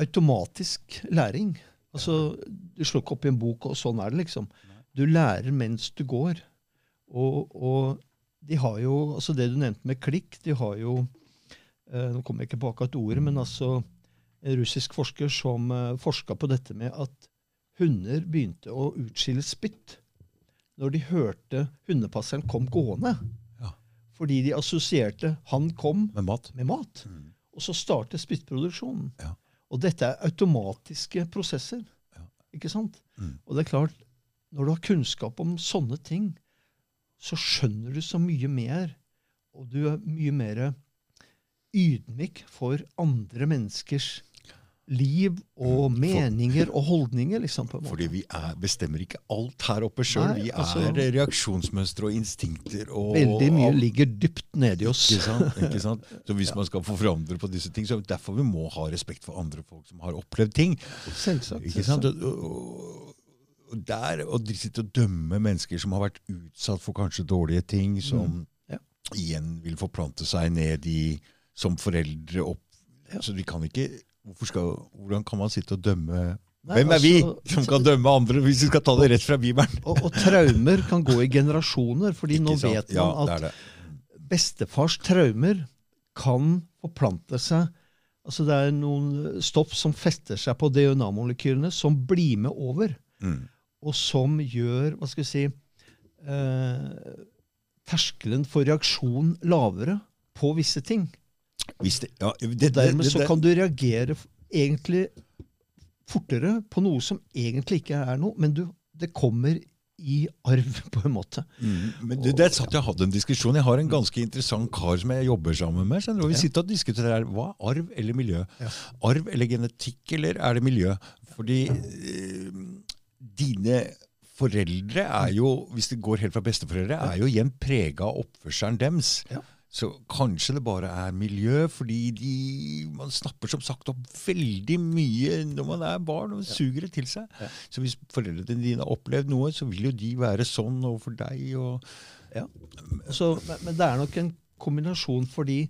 [SPEAKER 2] automatisk læring. Altså, Du slår ikke opp i en bok, og sånn er det, liksom. Du lærer mens du går. Og, og de har jo altså Det du nevnte med klikk, de har jo eh, Nå kommer jeg ikke på akkurat ordet, men altså en russisk forsker som uh, forska på dette med at hunder begynte å utskille spytt når de hørte hundepasseren kom gående.
[SPEAKER 1] Ja.
[SPEAKER 2] Fordi de assosierte 'han kom'
[SPEAKER 1] Med mat.
[SPEAKER 2] med mat.
[SPEAKER 1] Mm.
[SPEAKER 2] Og så startet spyttproduksjonen.
[SPEAKER 1] Ja.
[SPEAKER 2] Og dette er automatiske prosesser.
[SPEAKER 1] Ja.
[SPEAKER 2] Ikke sant?
[SPEAKER 1] Mm.
[SPEAKER 2] Og det er klart, når du har kunnskap om sånne ting, så skjønner du så mye mer. Og du er mye mer ydmyk for andre menneskers liv og meninger og holdninger. liksom på en måte.
[SPEAKER 1] Fordi vi er, bestemmer ikke alt her oppe sjøl.
[SPEAKER 2] Vi
[SPEAKER 1] Vi
[SPEAKER 2] altså-
[SPEAKER 1] er reaksjonsmønstre og instinkter. Og,
[SPEAKER 2] Veldig mye
[SPEAKER 1] og-
[SPEAKER 2] ligger dypt nedi oss.
[SPEAKER 1] Ikke sant? Ikke sant? [laughs] Så hvis man skal få forandre på disse ting, så er det derfor vi må ha respekt for andre folk som har opplevd ting.
[SPEAKER 2] Selvsagt.
[SPEAKER 1] Ikke sant? Og, og, og der, og de sitter og dømmer mennesker som har vært utsatt for kanskje dårlige ting, som
[SPEAKER 2] Mm. Ja.
[SPEAKER 1] igjen vil forplante seg ned i som foreldre opp.
[SPEAKER 2] Ja.
[SPEAKER 1] Så de kan ikke skal, Hvordan kan man sitte og dømme
[SPEAKER 2] Nei,
[SPEAKER 1] Hvem er vi
[SPEAKER 2] altså-
[SPEAKER 1] som kan dømme andre, hvis vi skal ta det rett fra Bibelen? [laughs]
[SPEAKER 2] Og, og traumer kan gå i generasjoner, fordi nå
[SPEAKER 1] sant?
[SPEAKER 2] vet man
[SPEAKER 1] ja,
[SPEAKER 2] at
[SPEAKER 1] det det.
[SPEAKER 2] bestefars traumer kan forplante seg Altså Det er noen stoff som fester seg på DNA-molekylene, som blir med over,
[SPEAKER 1] Mm.
[SPEAKER 2] og som gjør hva skal vi si, eh, terskelen for reaksjon lavere på visse ting.
[SPEAKER 1] Det, ja, det,
[SPEAKER 2] dermed så kan du reagere egentlig fortere på noe som egentlig ikke er noe, men du, det kommer i arv, [laughs] på en måte.
[SPEAKER 1] Mm, men det, det satt jeg hadde en diskusjon. Jeg har en ganske interessant kar som jeg jobber sammen med. skjønner og Vi sitter og diskuterer hva er arv eller miljø.
[SPEAKER 2] Ja.
[SPEAKER 1] Arv eller genetikk, eller er det miljø? Fordi eh, dine foreldre er jo, hvis det går helt fra besteforeldre, er jo igjen prega av oppførselen deres.
[SPEAKER 2] Ja.
[SPEAKER 1] Så kanskje det bare er miljø, fordi de, man snapper som sagt opp veldig mye når man er barn, og suger det til seg.
[SPEAKER 2] Ja.
[SPEAKER 1] Så hvis foreldrene dine har opplevd noe, så vil jo de være sånn overfor deg. og
[SPEAKER 2] Ja. Så, men, det er nok en kombinasjon, fordi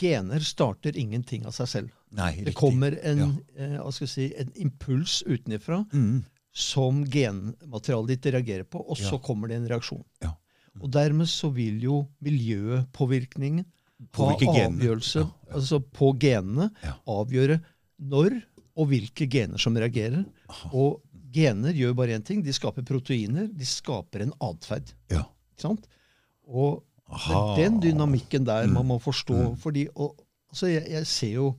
[SPEAKER 2] gener starter ingenting av seg selv.
[SPEAKER 1] Nei,
[SPEAKER 2] Det kommer en, eh, hva skal jeg si, en impuls utenfra
[SPEAKER 1] Mm.
[SPEAKER 2] som genmaterialet ditt reagerer på, og så kommer det en reaksjon.
[SPEAKER 1] Ja.
[SPEAKER 2] Og dermed så vil jo miljøpåvirkningen ha avgjørelse altså på genene, avgjøre når og hvilke gener som reagerer. Og gener gjør bare én ting. De skaper proteiner. De skaper en atferd.
[SPEAKER 1] Ja.
[SPEAKER 2] Ikke sant? Og det er den dynamikken der man
[SPEAKER 1] Mm.
[SPEAKER 2] må forstå. fordi, og, altså jeg, jeg ser jo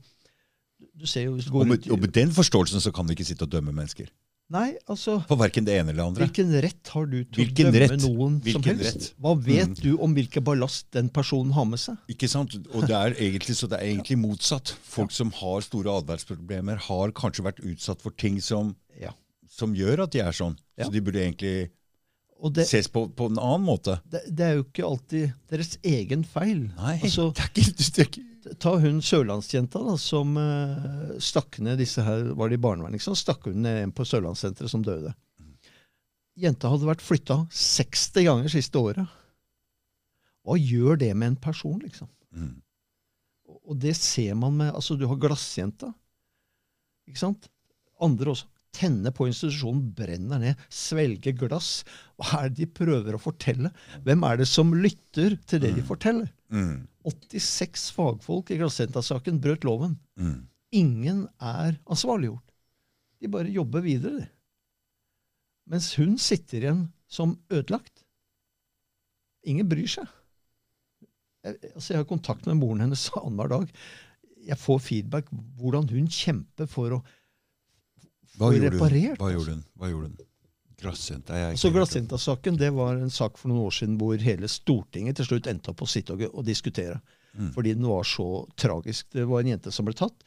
[SPEAKER 2] du ser jo hvis du går
[SPEAKER 1] Og med, og med den forståelsen så kan vi ikke sitte og dømme mennesker.
[SPEAKER 2] Nei, altså
[SPEAKER 1] For verken det ene eller det andre.
[SPEAKER 2] Hvilken rett har du til
[SPEAKER 1] Hvilken
[SPEAKER 2] å dømme
[SPEAKER 1] rett?
[SPEAKER 2] noen som helst?
[SPEAKER 1] rett?
[SPEAKER 2] Hva vet
[SPEAKER 1] Mm.
[SPEAKER 2] du om hvilken ballast den personen har med seg?
[SPEAKER 1] Ikke sant? Og det er egentlig, så det er egentlig motsatt. Folk som har store atferdsproblemer, har kanskje vært utsatt for ting som,
[SPEAKER 2] Ja.
[SPEAKER 1] som gjør at de er sånn.
[SPEAKER 2] Ja.
[SPEAKER 1] Så de burde egentlig
[SPEAKER 2] det,
[SPEAKER 1] ses på på en annen måte.
[SPEAKER 2] det, det er jo ikke alltid deres egen feil.
[SPEAKER 1] Nei,
[SPEAKER 2] Altså,
[SPEAKER 1] det er ikke, det er ikke
[SPEAKER 2] ta hun sørlandsjenta da, som uh, stakk ned disse her, var det i barnevernet, liksom, stakk hun ned en på Sørlandssenteret som døde. Jenta hadde vært flytta 60 ganger siste året. Hva gjør det med en person, liksom?
[SPEAKER 1] mm.
[SPEAKER 2] Og- det ser man med Altså, du har glassjenta. Ikke sant? Andre også. Tenne på institusjonen, brenner ned, svelger glass. Hva er det de prøver å fortelle? Hvem er det som lytter til det de forteller?
[SPEAKER 1] Mm.
[SPEAKER 2] 86 fagfolk i Glassenta-saken brøt loven.
[SPEAKER 1] Mm.
[SPEAKER 2] Ingen er ansvarliggjort. De bare jobber videre, de. Mens hun sitter igjen som ødelagt. Ingen bryr seg. Jeg, altså jeg har kontakt med moren hennes [laughs] annenhver dag. Jeg får feedback hvordan hun kjemper for å
[SPEAKER 1] Hva, gjorde hun?
[SPEAKER 2] reparert.
[SPEAKER 1] Hva gjorde hun? Hva gjorde hun? Glassjenta? jeg ikke
[SPEAKER 2] Så
[SPEAKER 1] helt-
[SPEAKER 2] Glassjenta-saken det var en sak for noen år siden hvor hele Stortinget til slutt endte opp å sitte og, og diskutere.
[SPEAKER 1] Mm.
[SPEAKER 2] Fordi den var så tragisk. Det var en jente som ble tatt,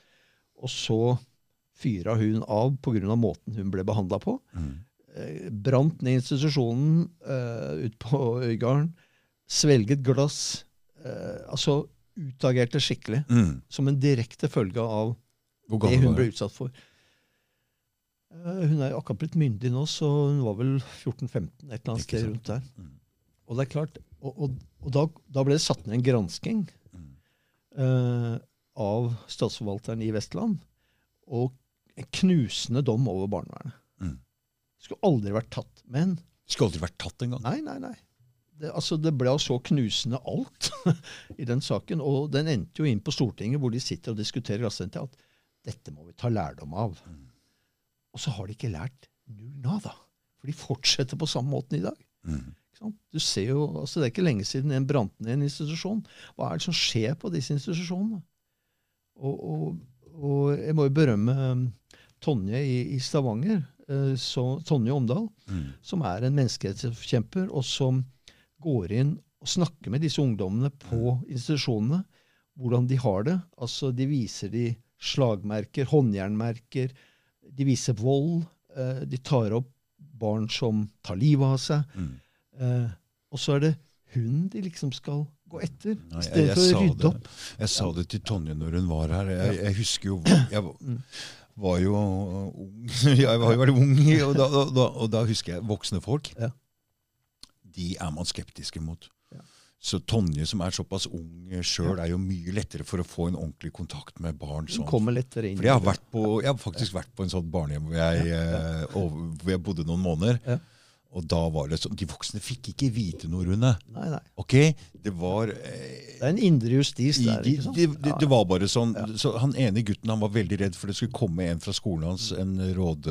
[SPEAKER 2] og så fyra hun av pga. måten hun ble behandla på.
[SPEAKER 1] Mm.
[SPEAKER 2] Eh, brant ned institusjonen eh, ut på Øygarden. Svelget glass. Eh, altså utagerte skikkelig.
[SPEAKER 1] Mm.
[SPEAKER 2] Som en direkte følge av det hun ble utsatt for. Eh, hun er akkurat blitt myndig nå, så hun var vel 14-15, et eller annet sted rundt der.
[SPEAKER 1] Mm.
[SPEAKER 2] Og det er klart, og, og, og da, da ble det satt ned en gransking
[SPEAKER 1] Mm.
[SPEAKER 2] uh, av statsforvalteren i Vestland. Og en knusende dom over barnevernet.
[SPEAKER 1] Mm.
[SPEAKER 2] Skulle aldri vært tatt. Men
[SPEAKER 1] Skulle aldri vært tatt engang.
[SPEAKER 2] nei, nei, nei. Det, altså, det ble så knusende alt [laughs] i den saken. Og den endte jo inn på Stortinget, hvor de sitter og diskuterer Glassjenta, at dette må vi ta lærdom av.
[SPEAKER 1] Mm.
[SPEAKER 2] Og så har de ikke lært null nada. For de fortsetter på samme måten i dag.
[SPEAKER 1] Mm.
[SPEAKER 2] Du ser jo, altså Det er ikke lenge siden en brant ned en institusjon. Hva er det som skjer på disse institusjonene? Og, og, og jeg må jo berømme um, Tonje i, i Stavanger, eh, så, Tonje Omdal,
[SPEAKER 1] Mm.
[SPEAKER 2] som er en menneskerettighetskjemper, og som går inn og snakker med disse ungdommene på institusjonene. Hvordan de har det. Altså, De viser de slagmerker, håndjernmerker. De viser vold. eh, De tar opp barn som tar livet av seg.
[SPEAKER 1] Mm.
[SPEAKER 2] Eh, og så er det hun de liksom skal gå etter, i stedet for å rydde opp.
[SPEAKER 1] jeg sa det til Tonje når hun var her. Jeg, jeg husker jo [clears throat] Jeg var-
[SPEAKER 2] Mm.
[SPEAKER 1] jo ung. [laughs] Jeg var jo veldig ung, og da, da, da, og da husker jeg voksne folk.
[SPEAKER 2] Ja.
[SPEAKER 1] De er man skeptiske mot. Så Tonje, som er såpass ung sjøl, er jo mye lettere for å få en ordentlig kontakt med barn. Sånn.
[SPEAKER 2] kommer lettere inn.
[SPEAKER 1] For jeg har, vært på, jeg har faktisk vært på en sånn barnehjem hvor jeg, eh, over, hvor jeg bodde noen måneder.
[SPEAKER 2] Ja.
[SPEAKER 1] Og da var det sånn De voksne fikk ikke vite noe, Rune.
[SPEAKER 2] Nei, nei.
[SPEAKER 1] Ok? Det var eh,
[SPEAKER 2] Det er en indre justis der. ikke sant?
[SPEAKER 1] de, de,
[SPEAKER 2] Ja,
[SPEAKER 1] det var bare sånn
[SPEAKER 2] Ja.
[SPEAKER 1] så Han ene gutten han var veldig redd for det skulle komme en fra skolen hans, en råd,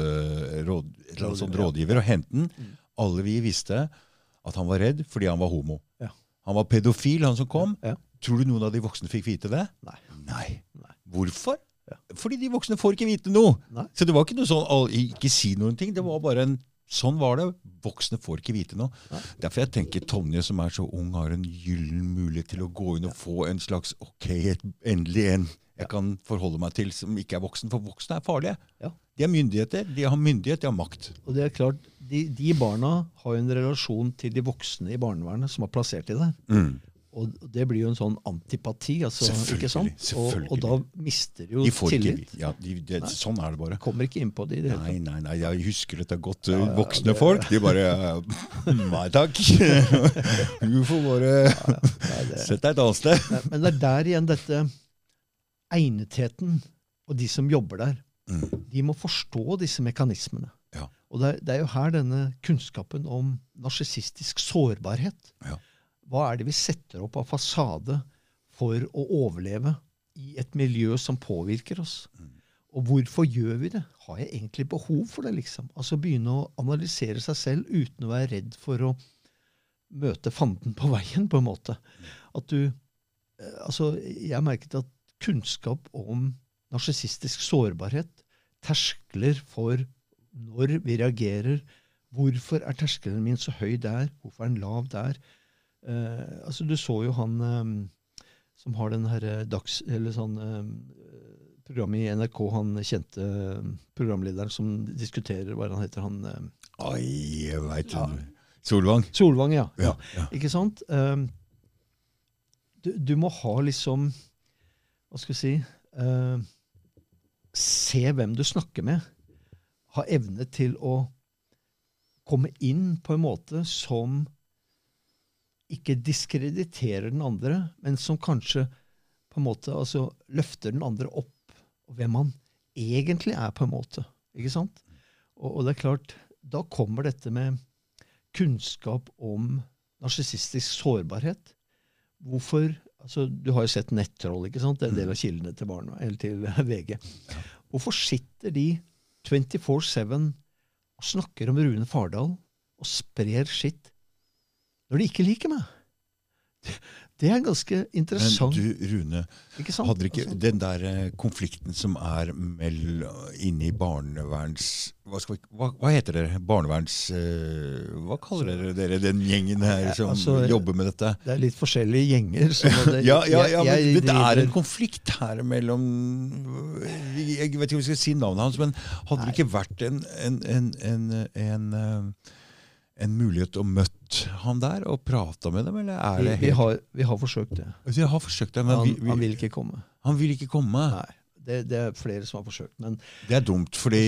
[SPEAKER 1] råd,
[SPEAKER 2] Rådgiver, ja.
[SPEAKER 1] rådgiver, og hente den.
[SPEAKER 2] Mm.
[SPEAKER 1] Alle vi visste at han var redd fordi han var homo.
[SPEAKER 2] Ja.
[SPEAKER 1] Han var pedofil, han som kom.
[SPEAKER 2] Ja.
[SPEAKER 1] Tror du noen av de voksne fikk vite det?
[SPEAKER 2] Nei.
[SPEAKER 1] Nei.
[SPEAKER 2] Nei.
[SPEAKER 1] Hvorfor?
[SPEAKER 2] Ja.
[SPEAKER 1] Fordi de voksne får ikke vite noe.
[SPEAKER 2] Nei.
[SPEAKER 1] Så det var ikke noe sånn ikke si noen ting. Det var bare en Sånn var det. Voksne får ikke vite noe.
[SPEAKER 2] Nei.
[SPEAKER 1] Derfor jeg tenker Tonje, som er så ung, har en gyllen mulighet til å gå inn og få en slags ok, endelig en jeg kan forholde meg til som ikke er voksen. For voksne er farlige.
[SPEAKER 2] Ja.
[SPEAKER 1] De er myndigheter, de har myndighet, de har makt.
[SPEAKER 2] Og det er klart, de, de barna har jo en relasjon til de voksne i barnevernet som har plassert de der. Og det blir jo en sånn antipati. Altså,
[SPEAKER 1] Selvfølgelig,
[SPEAKER 2] ikke sant? Og,
[SPEAKER 1] selvfølgelig.
[SPEAKER 2] og da mister jo
[SPEAKER 1] De får
[SPEAKER 2] tillit.
[SPEAKER 1] ikke ja, de, det, Sånn er det bare.
[SPEAKER 2] Kommer ikke inn på det i det hele
[SPEAKER 1] Nei,
[SPEAKER 2] tatt.
[SPEAKER 1] nei, nei, jeg husker dette godt.
[SPEAKER 2] Ja, ja,
[SPEAKER 1] Voksne
[SPEAKER 2] det-
[SPEAKER 1] folk, de bare Nei takk. [laughs] [laughs] Du får bare
[SPEAKER 2] Nei, det, [laughs]
[SPEAKER 1] Sett deg et annet sted.
[SPEAKER 2] Men det er der igjen dette egnetheten og de som jobber der,
[SPEAKER 1] Mm.
[SPEAKER 2] de må forstå disse mekanismene.
[SPEAKER 1] Ja.
[SPEAKER 2] Og det er, det er jo her denne kunnskapen om narsissistisk sårbarhet
[SPEAKER 1] Ja.
[SPEAKER 2] Hva er det vi setter opp av fasade for å overleve i et miljø som påvirker oss?
[SPEAKER 1] Mm.
[SPEAKER 2] Og hvorfor gjør vi det? Har jeg egentlig behov for det? liksom? Altså Begynne å analysere seg selv uten å være redd for å møte fanden på veien, på en måte. At du eh, Altså, jeg merket at kunnskap om narsissistisk sårbarhet, terskler for når vi reagerer Hvorfor er terskelen min så høy der? Hvorfor er den lav der? Eh, altså, du så jo han eh, som har den herre dags... Eller sånn eh, programmet i NRK, han kjente eh, programlederen som diskuterer Hva han heter han? eh,
[SPEAKER 1] Oi, jeg veit
[SPEAKER 2] Ja.
[SPEAKER 1] Solvang?
[SPEAKER 2] Solvang, ja.
[SPEAKER 1] Ja. ja.
[SPEAKER 2] Ikke sant? Um, du, du må ha liksom Hva skal vi si uh, Se hvem du snakker med. Ha evne til å komme inn på en måte som ikke diskrediterer den andre, men som kanskje på en måte altså, løfter den andre opp, og hvem han egentlig er, på en måte. Ikke sant? Og, og det er klart, da kommer dette med kunnskap om narsissistisk sårbarhet. Hvorfor altså Du har jo sett nettroll. ikke sant? Det er en del av kildene til, barna, eller til [laughs] VG. Hvorfor sitter de 24-7 og snakker om Rune Fardal og sprer skitt når de ikke liker meg? Det er ganske interessant.
[SPEAKER 1] Men du, Rune,
[SPEAKER 2] ikke sant?
[SPEAKER 1] hadde ikke
[SPEAKER 2] Altså,
[SPEAKER 1] den der eh, konflikten som er inne i barneverns... Hva, skal vi, hva, hva heter det? Barneverns... Uh, hva kaller dere dere den gjengen her som
[SPEAKER 2] altså,
[SPEAKER 1] jobber med dette?
[SPEAKER 2] det er litt forskjellige gjenger. det,
[SPEAKER 1] Ja, ja, ja
[SPEAKER 2] jeg-
[SPEAKER 1] men
[SPEAKER 2] jeg
[SPEAKER 1] det er en konflikt her mellom Jeg vet ikke om vi skal si navnet hans, men hadde det ikke vært en, en, en, en, en, mulighet å møtt han der og prata med dem, eller er
[SPEAKER 2] det
[SPEAKER 1] det
[SPEAKER 2] vi,
[SPEAKER 1] helt
[SPEAKER 2] har, vi har forsøkt det.
[SPEAKER 1] Vi har forsøkt det, men
[SPEAKER 2] Han,
[SPEAKER 1] vi, vi,
[SPEAKER 2] han vil ikke komme.
[SPEAKER 1] han vil ikke komme.
[SPEAKER 2] Nei. Det, det er flere som har forsøkt. Men
[SPEAKER 1] Det er dumt, fordi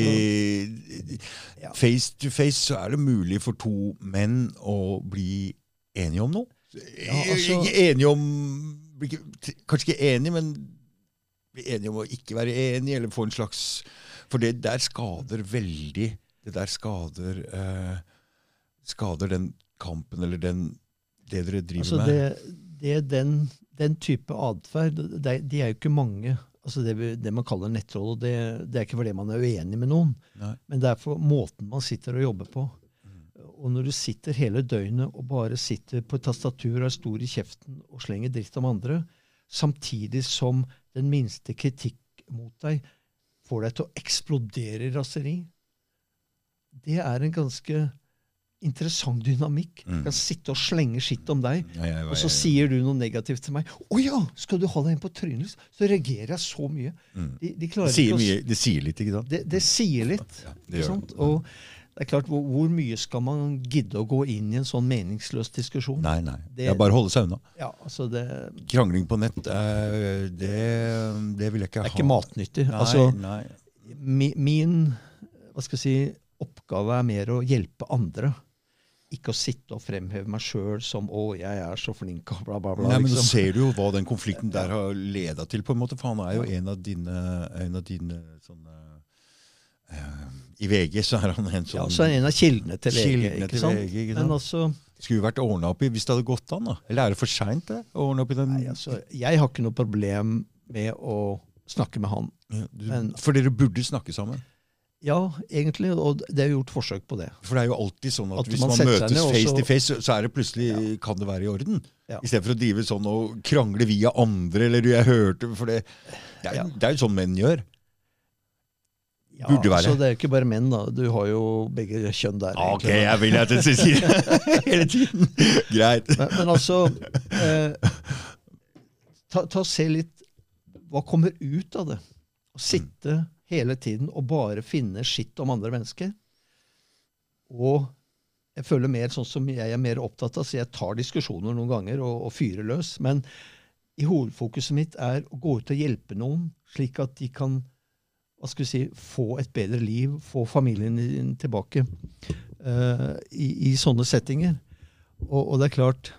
[SPEAKER 2] Ja.
[SPEAKER 1] face to face så er det mulig for to menn å bli enige om noe.
[SPEAKER 2] Ja, altså-
[SPEAKER 1] Ikke enige om Kanskje ikke enige, men bli enige om å ikke være enige, eller få en slags For det der skader veldig Det der skader eh, Skader den kampen, eller den, det dere driver
[SPEAKER 2] Altså
[SPEAKER 1] med.
[SPEAKER 2] det, det er den, den type atferd de, de er jo ikke mange. Altså det, det man kaller nettroll. Det, det er ikke fordi man er uenig med noen,
[SPEAKER 1] Nei.
[SPEAKER 2] men det er for måten man sitter og jobber på.
[SPEAKER 1] Mm.
[SPEAKER 2] Og når du sitter hele døgnet og bare sitter på et tastatur og er stor i kjeften og slenger dritt om andre, samtidig som den minste kritikk mot deg får deg til å eksplodere i raseri, det er en ganske interessant dynamikk.
[SPEAKER 1] Mm.
[SPEAKER 2] Kan sitte og slenge skitt om deg,
[SPEAKER 1] Ja, jeg-
[SPEAKER 2] og så sier du noe negativt til meg. 'Å ja! Skal du ha deg en på trynet?' Så reagerer jeg så mye.
[SPEAKER 1] Mm.
[SPEAKER 2] De, de
[SPEAKER 1] det, sier mye, det sier litt, ikke sant?
[SPEAKER 2] det, det sier litt.
[SPEAKER 1] Ja, det?
[SPEAKER 2] Og det er klart, hvor, hvor mye skal man gidde å gå inn i en sånn meningsløs diskusjon?
[SPEAKER 1] Nei, nei.
[SPEAKER 2] Det-
[SPEAKER 1] er bare å holde seg unna.
[SPEAKER 2] Ja, altså det,
[SPEAKER 1] Krangling på nett, eh, det, det vil jeg ikke ha.
[SPEAKER 2] det er ikke matnyttig.
[SPEAKER 1] Nei,
[SPEAKER 2] altså,
[SPEAKER 1] nei.
[SPEAKER 2] mi, min hva skal jeg si, oppgave er mer å hjelpe andre. Ikke å sitte og fremheve meg sjøl som 'å, jeg er så flink', og bla, bla, bla.
[SPEAKER 1] Nei, men liksom.
[SPEAKER 2] liksom.
[SPEAKER 1] ser du jo hva den konflikten der har leda til, på en måte. For han er jo en av dine, en av dine sånne uh, I VG så er han en sånn
[SPEAKER 2] Ja, så er han en av kildene til VG.
[SPEAKER 1] Kildene
[SPEAKER 2] ikke
[SPEAKER 1] til? VG, ikke
[SPEAKER 2] Men
[SPEAKER 1] sant?
[SPEAKER 2] altså,
[SPEAKER 1] Skulle jo vært ordna opp i hvis det hadde gått an. da. Eller er det for seint
[SPEAKER 2] altså, jeg har ikke noe problem med å snakke med han.
[SPEAKER 1] Ja, du,
[SPEAKER 2] men-
[SPEAKER 1] For dere burde snakke sammen.
[SPEAKER 2] Ja, egentlig, og det er gjort forsøk på det.
[SPEAKER 1] For det er jo alltid sånn at,
[SPEAKER 2] At
[SPEAKER 1] hvis
[SPEAKER 2] man
[SPEAKER 1] man, møtes
[SPEAKER 2] ned
[SPEAKER 1] face to face, så- er det plutselig kan det være i orden.
[SPEAKER 2] Ja.
[SPEAKER 1] I stedet for å drive sånn og krangle via andre, eller du, jeg hørte For det, det, er,
[SPEAKER 2] Ja.
[SPEAKER 1] det er jo sånn menn gjør.
[SPEAKER 2] Ja,
[SPEAKER 1] Burde være.
[SPEAKER 2] Så det er jo ikke bare menn, da. Du har jo begge kjønn der.
[SPEAKER 1] Ok,
[SPEAKER 2] egentlig.
[SPEAKER 1] jeg vil at du si det hele tiden. Greit.
[SPEAKER 2] Men, men altså eh, ta, ta Se litt Hva kommer ut av det? Å sitte hele tiden og bare finne skitt om andre mennesker. Og jeg føler mer sånn som jeg er mer opptatt av, så jeg tar diskusjoner noen ganger og, og fyrer løs. Men i hovedfokuset mitt er å gå ut og hjelpe noen, slik at de kan hva skal vi si, få et bedre liv, få familien din tilbake uh, i, i sånne settinger. Og, og det er klart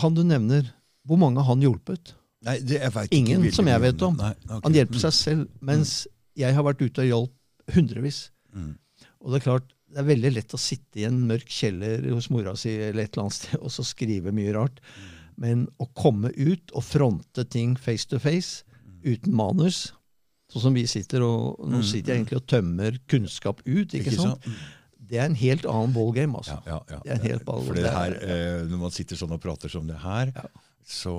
[SPEAKER 2] Han du nevner, hvor mange har han hjulpet?
[SPEAKER 1] Nei, det, jeg vet
[SPEAKER 2] Ingen
[SPEAKER 1] ikke
[SPEAKER 2] som jeg vet om.
[SPEAKER 1] Nei, okay.
[SPEAKER 2] Han hjelper seg selv, mens jeg har vært ute og hjulpet hundrevis.
[SPEAKER 1] Mm.
[SPEAKER 2] Og det er klart, det er veldig lett å sitte i en mørk kjeller hos mora si eller et eller annet sted og så skrive mye rart. Men å komme ut og fronte ting face to face uten manus, sånn som vi sitter og Nå
[SPEAKER 1] Mm,
[SPEAKER 2] sitter jeg egentlig og tømmer kunnskap ut, ikke,
[SPEAKER 1] Ikke
[SPEAKER 2] sant?
[SPEAKER 1] sant?
[SPEAKER 2] Det er en helt annen ballgame, altså.
[SPEAKER 1] Ja, ja, ja.
[SPEAKER 2] Det er en helt ball-
[SPEAKER 1] For det
[SPEAKER 2] er-
[SPEAKER 1] her, eh, når man sitter sånn og prater som det her,
[SPEAKER 2] Ja.
[SPEAKER 1] Så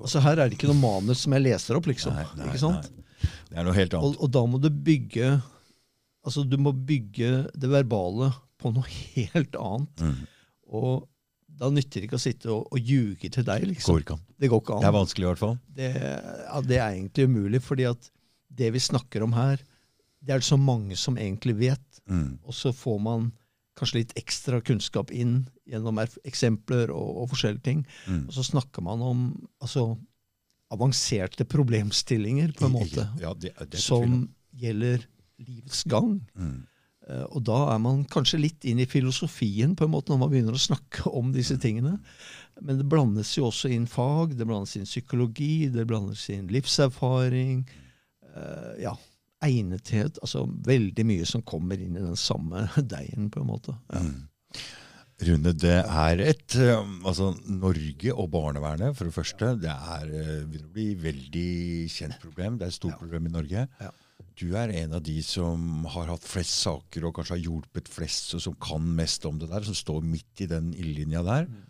[SPEAKER 2] Altså Her er det ikke noe manus som jeg leser opp, liksom.
[SPEAKER 1] Nei, nei,
[SPEAKER 2] ikke sant?
[SPEAKER 1] nei. Det er noe helt annet.
[SPEAKER 2] Og, og da må du bygge Altså du må bygge det verbale på noe helt annet.
[SPEAKER 1] Mm.
[SPEAKER 2] Og da nytter det ikke å sitte og, og ljuge til deg, liksom.
[SPEAKER 1] Går an.
[SPEAKER 2] Det går ikke
[SPEAKER 1] Det er vanskelig, i hvert fall.
[SPEAKER 2] Det, ja, det er egentlig umulig, fordi at det vi snakker om her, det er det så mange som egentlig vet.
[SPEAKER 1] Mm.
[SPEAKER 2] Og så får man kanskje litt ekstra kunnskap inn gjennom eksempler og, og forskjellige ting.
[SPEAKER 1] Mm.
[SPEAKER 2] Og så snakker man om altså, avanserte problemstillinger, på en måte,
[SPEAKER 1] Ja, det, det
[SPEAKER 2] som gjelder livets gang.
[SPEAKER 1] Mm.
[SPEAKER 2] Uh, Og da er man kanskje litt inn i filosofien på en måte når man begynner å snakke [laughs] om disse tingene. Men det blandes jo også inn fag, det blandes inn psykologi, det blandes inn livserfaring. Uh, ja, egnethet. Altså veldig mye som kommer inn i den samme [laughs] deigen, på en måte. Ja.
[SPEAKER 1] Mm. Rune, det er et eh, Altså, Norge og barnevernet, for det første, det er, eh, begynner å bli veldig kjent problem. Det er et stort
[SPEAKER 2] Ja.
[SPEAKER 1] problem i Norge.
[SPEAKER 2] Ja.
[SPEAKER 1] Du er en av de som har hatt flest saker og kanskje har hjulpet flest, og som kan mest om det der, som står midt i den ildlinja der.
[SPEAKER 2] Mm.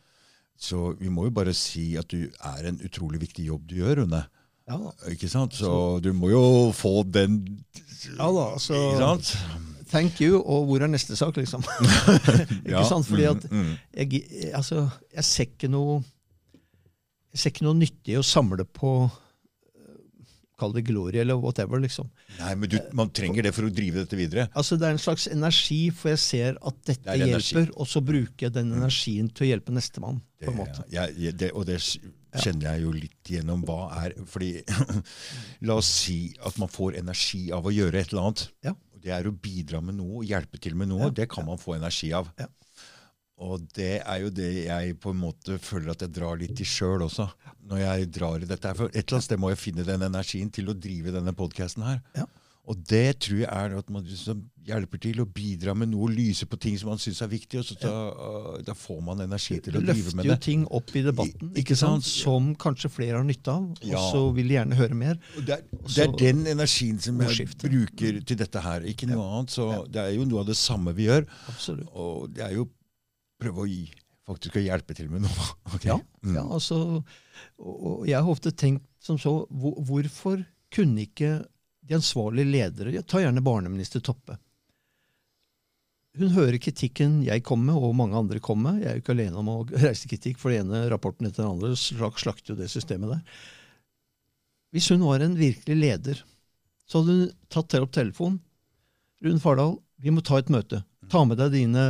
[SPEAKER 1] Så vi må jo bare si at du er en utrolig viktig jobb du gjør, Rune.
[SPEAKER 2] Ja da.
[SPEAKER 1] Ikke sant? Så du må jo få den
[SPEAKER 2] Ja da, altså-
[SPEAKER 1] Ikke sant?
[SPEAKER 2] Thank you, og hvor er neste sak, liksom? [laughs] ikke
[SPEAKER 1] Ja,
[SPEAKER 2] sant? Fordi at
[SPEAKER 1] mm, mm.
[SPEAKER 2] jeg, altså, jeg ser ikke noe Jeg ser ikke noe nyttig i å samle på eh, Kall det glory, eller whatever, liksom.
[SPEAKER 1] Nei, men du, man trenger det for å drive dette videre.
[SPEAKER 2] Altså Det er en slags energi, for jeg ser at dette
[SPEAKER 1] Det hjelper, energi.
[SPEAKER 2] og så bruker jeg den energien til å hjelpe nestemann. på en måte.
[SPEAKER 1] Det, ja, jeg- det, og det kjenner jeg jo litt gjennom. Hva er fordi [laughs] La oss si at man får energi av å gjøre et eller annet.
[SPEAKER 2] Ja.
[SPEAKER 1] Det er å bidra med noe, hjelpe til med noe.
[SPEAKER 2] Ja,
[SPEAKER 1] Det kan man få energi av.
[SPEAKER 2] Ja.
[SPEAKER 1] Og det er jo det jeg på en måte føler at jeg drar litt i sjøl også. Når jeg drar i dette. For et eller annet sted må jeg finne den energien til å drive denne podkasten her.
[SPEAKER 2] Ja.
[SPEAKER 1] Og det tror jeg er at man liksom hjelper til å bidra med noe, lyse på ting som man syns er viktig, og så da, da får man energi til å drive
[SPEAKER 2] løfter jo ting opp i debatten
[SPEAKER 1] I- ikke
[SPEAKER 2] sant? som kanskje flere har nytte av,
[SPEAKER 1] Ja.
[SPEAKER 2] og så vil de gjerne høre mer.
[SPEAKER 1] Det er, det er den energien som jeg bruker til dette her, ikke noe annet. Så det er jo noe av det samme vi gjør.
[SPEAKER 2] Absolutt.
[SPEAKER 1] Og det er jo prøve å gi, faktisk å hjelpe til med noe. [laughs] Okay.
[SPEAKER 2] Ja,
[SPEAKER 1] Mm.
[SPEAKER 2] ja altså, og, og jeg har ofte tenkt som så, hvor, hvorfor kunne ikke de ansvarlige ledere Ta gjerne barneminister Toppe. Hun hører kritikken jeg kommer med, og mange andre kommer med. Jeg er jo ikke alene om å [laughs] reise kritikk, for den ene rapporten etter den andre slak, slakter jo det systemet der. Hvis hun var en virkelig leder, så hadde hun tatt til opp telefonen. Rune Fardal, vi må ta et møte. Ta med deg dine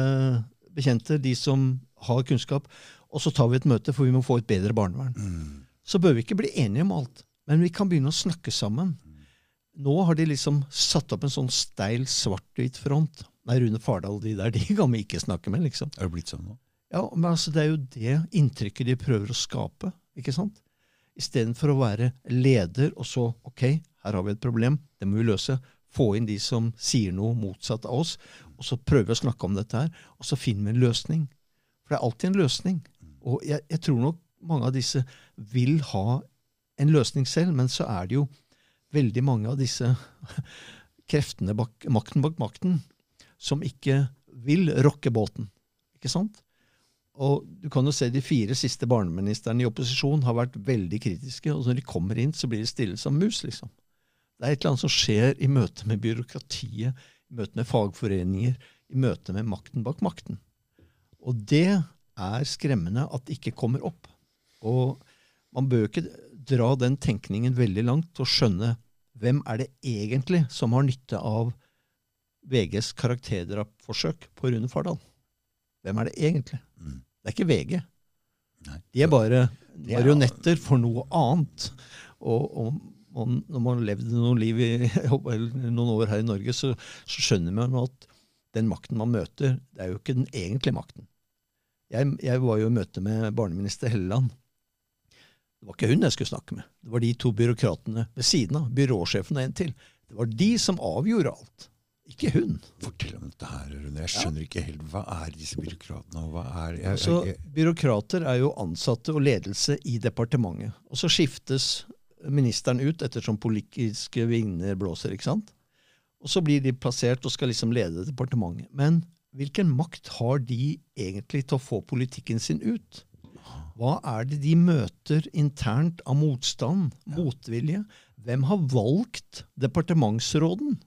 [SPEAKER 2] bekjente, de som har kunnskap, og så tar vi et møte, for vi må få et bedre barnevern.
[SPEAKER 1] Mm.
[SPEAKER 2] Så bør vi ikke bli enige om alt, men vi kan begynne å snakke sammen. Nå har de liksom satt opp en sånn steil svart-hvit front. Nei, Rune Fardal, de der, [laughs] de kan vi ikke snakke med, liksom.
[SPEAKER 1] Er det blitt sånn nå?
[SPEAKER 2] Ja, men altså, Det er jo det inntrykket de prøver å skape. ikke sant? Istedenfor å være leder og så OK, her har vi et problem, det må vi løse. Få inn de som sier noe motsatt av oss, og så prøve å snakke om dette her. Og så finner vi en løsning. For det er alltid en løsning. Og jeg, jeg tror nok mange av disse vil ha en løsning selv, men så er det jo veldig mange av disse [laughs] kreftene bak makten bak makten som ikke vil rokke båten. Ikke sant? Og du kan jo se De fire siste barneministrene i opposisjon har vært veldig kritiske. og Når de kommer inn, så blir de stille som mus. liksom. Det er et eller annet som skjer i møte med byråkratiet, i møte med fagforeninger, i møte med makten bak makten. Og det er skremmende at det ikke kommer opp. Og man bør ikke dra den tenkningen veldig langt og skjønne hvem er det egentlig som har nytte av VGs karakterdrapforsøk på Rune Fardal. Hvem er det egentlig?
[SPEAKER 1] Mm.
[SPEAKER 2] Det er ikke VG.
[SPEAKER 1] Nei.
[SPEAKER 2] De er bare
[SPEAKER 1] er-
[SPEAKER 2] marionetter for noe annet. Og, og, og når man har levd noen liv i [laughs] noen år her i Norge, så, så skjønner man at den makten man møter, det er jo ikke den egentlige makten. Jeg, jeg var jo i møte med barneminister Helleland. Det var ikke hun jeg skulle snakke med. Det var de to byråkratene ved siden av. Byråsjefen og en til. Det var de som avgjorde alt. Ikke hun.
[SPEAKER 1] Fortell om dette her, Rune. Jeg skjønner ikke helt. Hva er disse byråkratene? og hva er... Jeg,
[SPEAKER 2] jeg,
[SPEAKER 1] jeg,
[SPEAKER 2] Byråkrater er jo ansatte og ledelse i departementet. Og så skiftes ministeren ut ettersom politiske vinger blåser. ikke sant? Og så blir de plassert og skal liksom lede departementet. Men hvilken makt har de egentlig til å få politikken sin ut? Hva er det de møter internt av motstand, motvilje? Hvem har valgt departementsråden?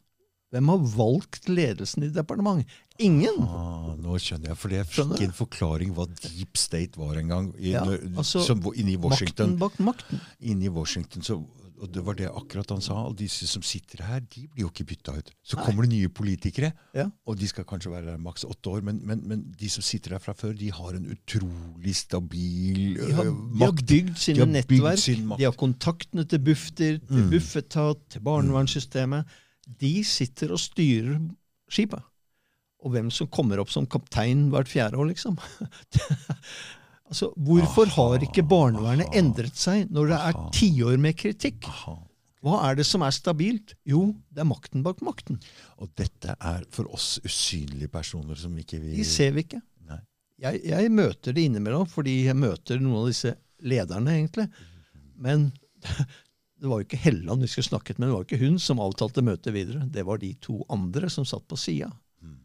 [SPEAKER 2] Hvem har valgt ledelsen i departementet? Ingen!
[SPEAKER 1] Ah, nå skjønner jeg, for jeg
[SPEAKER 2] Skjønner
[SPEAKER 1] fikk en forklaring hva deep state var en gang. I,
[SPEAKER 2] Ja, altså,
[SPEAKER 1] som, inni Washington.
[SPEAKER 2] Makten bak makten.
[SPEAKER 1] Inni Washington så, og det var det akkurat han sa. Alle disse som sitter her, de blir jo ikke bytta ut. Så
[SPEAKER 2] Nei.
[SPEAKER 1] kommer det nye politikere,
[SPEAKER 2] Ja.
[SPEAKER 1] og de skal kanskje være der maks åtte år. Men, men, men de som sitter der fra før, de har en utrolig stabil
[SPEAKER 2] De har,
[SPEAKER 1] makt.
[SPEAKER 2] de har bygd sine
[SPEAKER 1] har bygd sin
[SPEAKER 2] de har kontaktene til Bufdir, til
[SPEAKER 1] Mm.
[SPEAKER 2] Bufetat, til barnevernssystemet. De sitter og styrer skipet. Og hvem som kommer opp som kaptein hvert fjerde år, liksom. [laughs] altså, Hvorfor har ikke barnevernet
[SPEAKER 1] Aha.
[SPEAKER 2] endret seg når det er
[SPEAKER 1] Aha.
[SPEAKER 2] tiår med kritikk?
[SPEAKER 1] Aha.
[SPEAKER 2] Hva er det som er stabilt? Jo, det er makten bak makten.
[SPEAKER 1] Og dette er for oss usynlige personer som ikke vi
[SPEAKER 2] De ser vi ikke. Jeg, jeg møter det innimellom, fordi jeg møter noen av disse lederne, egentlig. Men [laughs] det var jo ikke Helland vi skulle snakket med, det var jo ikke hun som avtalte møtet videre. Det var de to andre som satt på sida.
[SPEAKER 1] Mm.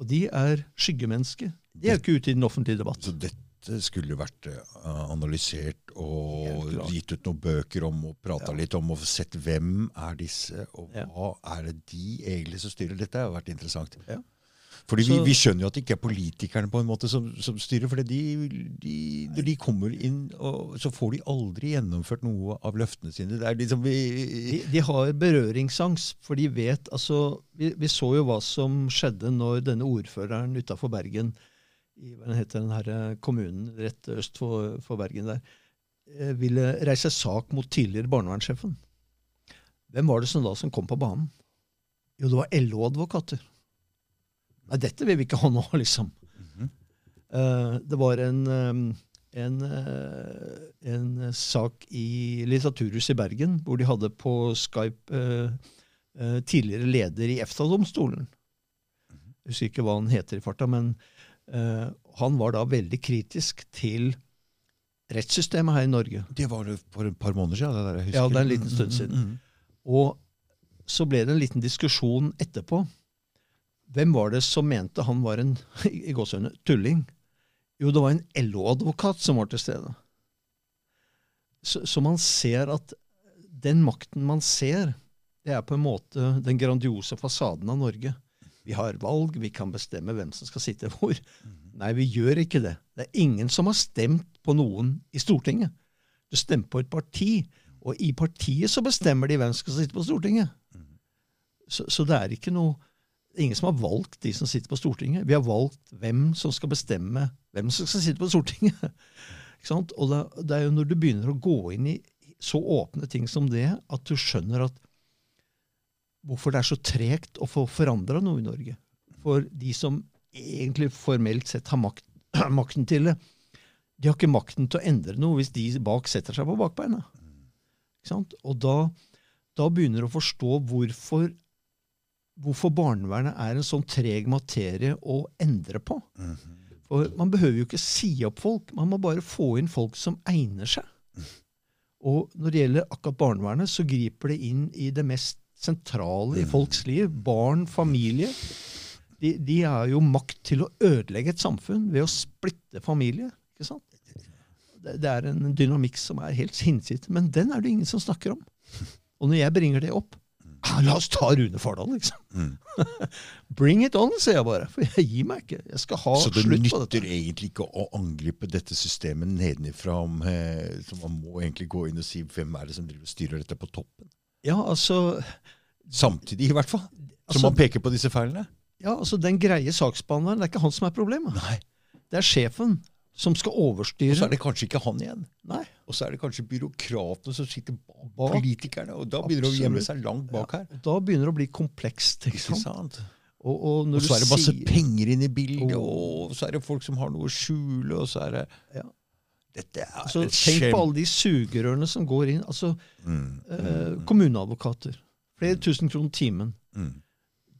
[SPEAKER 2] Og de er skyggemennesker. De er jo ikke ute i den offentlige debatt.
[SPEAKER 1] Så dette skulle vært eh, analysert og gitt ut noen bøker om og prata
[SPEAKER 2] Ja.
[SPEAKER 1] litt om og sett hvem er disse, og hva er det de egentlig som styrer. Dette har vært interessant.
[SPEAKER 2] Ja.
[SPEAKER 1] Fordi vi, vi skjønner jo at det ikke er politikerne på en måte som, som styrer. For de, de, når de kommer inn, og, så får de aldri gjennomført noe av løftene sine. Det er liksom vi,
[SPEAKER 2] De, de har berøringsangst, for de vet altså vi, vi så jo hva som skjedde når denne ordføreren utafor Bergen, i hva heter den her eh, kommunen rett øst for, for Bergen der, eh, ville reise sak mot tidligere barnevernssjefen. Hvem var det som da som kom på banen? Jo, det var LO-advokater. Nei, dette vil vi ikke ha nå, [laughs] liksom.
[SPEAKER 1] Mm
[SPEAKER 2] -hmm. uh, det var en, en, en sak i Litteraturhuset i Bergen, hvor de hadde på Skype eh, tidligere leder i EFTA-domstolen. Jeg husker ikke hva han heter i farta, men han var da veldig kritisk til rettssystemet her i Norge.
[SPEAKER 1] Det var det for et par måneder siden. Det der, jeg husker.
[SPEAKER 2] Ja, det er en liten stund siden.
[SPEAKER 1] Mm, mm, mm.
[SPEAKER 2] Og så ble det en liten diskusjon etterpå. Hvem var det som mente han var en [laughs] i gåsehudene, tulling? Jo, det var en LO-advokat som var til stede. Så, så man ser at den makten man ser, det er på en måte den grandiose fasaden av Norge. Vi har valg, vi kan bestemme hvem som skal sitte hvor. Nei, vi gjør ikke det. Det er ingen som har stemt på noen i Stortinget. Du stemmer på et parti, og i partiet så bestemmer de hvem som skal sitte på Stortinget. Så, så det er ikke noe ingen som har valgt de som sitter på Stortinget. Vi har valgt hvem som skal bestemme hvem som skal sitte på Stortinget. [laughs] Og det, det er jo når du begynner å gå inn i så åpne ting som det, at du skjønner at hvorfor det er så tregt å få forandra noe i Norge. For de som egentlig formelt sett har makt, [clears throat] makten til det, de har ikke makten til å endre noe hvis de bak setter seg på bakbeina. Og da, da begynner du å forstå hvorfor, hvorfor barnevernet er en sånn treg materie å endre på. For Man behøver jo ikke si opp folk, man må bare få inn folk som egner seg. Og når det gjelder akkurat barnevernet, så griper det inn i det mest sentrale i folks liv. Barn, familie. De, de har jo makt til å ødelegge et samfunn ved å splitte familie. ikke sant? Det, det er en dynamikk som er helt hinsides, Men den er det ingen som snakker om. Og når jeg bringer det opp La oss ta Rune Fardal, liksom. [laughs] Bring it on, sier jeg bare. For jeg gir meg ikke. Jeg skal ha
[SPEAKER 1] Så det
[SPEAKER 2] slutt på dette.
[SPEAKER 1] nytter egentlig ikke å angripe dette systemet nedenifra? Om, eh, så man må egentlig gå inn og si hvem er det som driver og styrer dette på toppen?
[SPEAKER 2] Ja, altså,
[SPEAKER 1] Samtidig, i hvert fall. Som
[SPEAKER 2] Altså-
[SPEAKER 1] man peker på disse feilene?
[SPEAKER 2] ja, altså Den greie saksbehandleren, det er ikke han som er problemet.
[SPEAKER 1] Nei.
[SPEAKER 2] Det er sjefen som skal overstyre.
[SPEAKER 1] Og så er det kanskje ikke han igjen.
[SPEAKER 2] Nei.
[SPEAKER 1] Og så er det kanskje byråkratene som sitter bak politikerne. Og da begynner det å gjemme seg langt bak her.
[SPEAKER 2] Og Da begynner det å bli komplekst. ikke
[SPEAKER 1] Ikke
[SPEAKER 2] sant?
[SPEAKER 1] sant?
[SPEAKER 2] Og, og når
[SPEAKER 1] Og så er det masse
[SPEAKER 2] sier-
[SPEAKER 1] penger inne i bildet,
[SPEAKER 2] Åh.
[SPEAKER 1] og så er det folk som har noe å skjule, og så er det
[SPEAKER 2] Ja.
[SPEAKER 1] Dette er
[SPEAKER 2] Så
[SPEAKER 1] et
[SPEAKER 2] Tenk
[SPEAKER 1] skjem-
[SPEAKER 2] på alle de sugerørene som går inn. altså
[SPEAKER 1] Mm,
[SPEAKER 2] eh, Kommuneadvokater. Flere tusen kroner timen.
[SPEAKER 1] mm.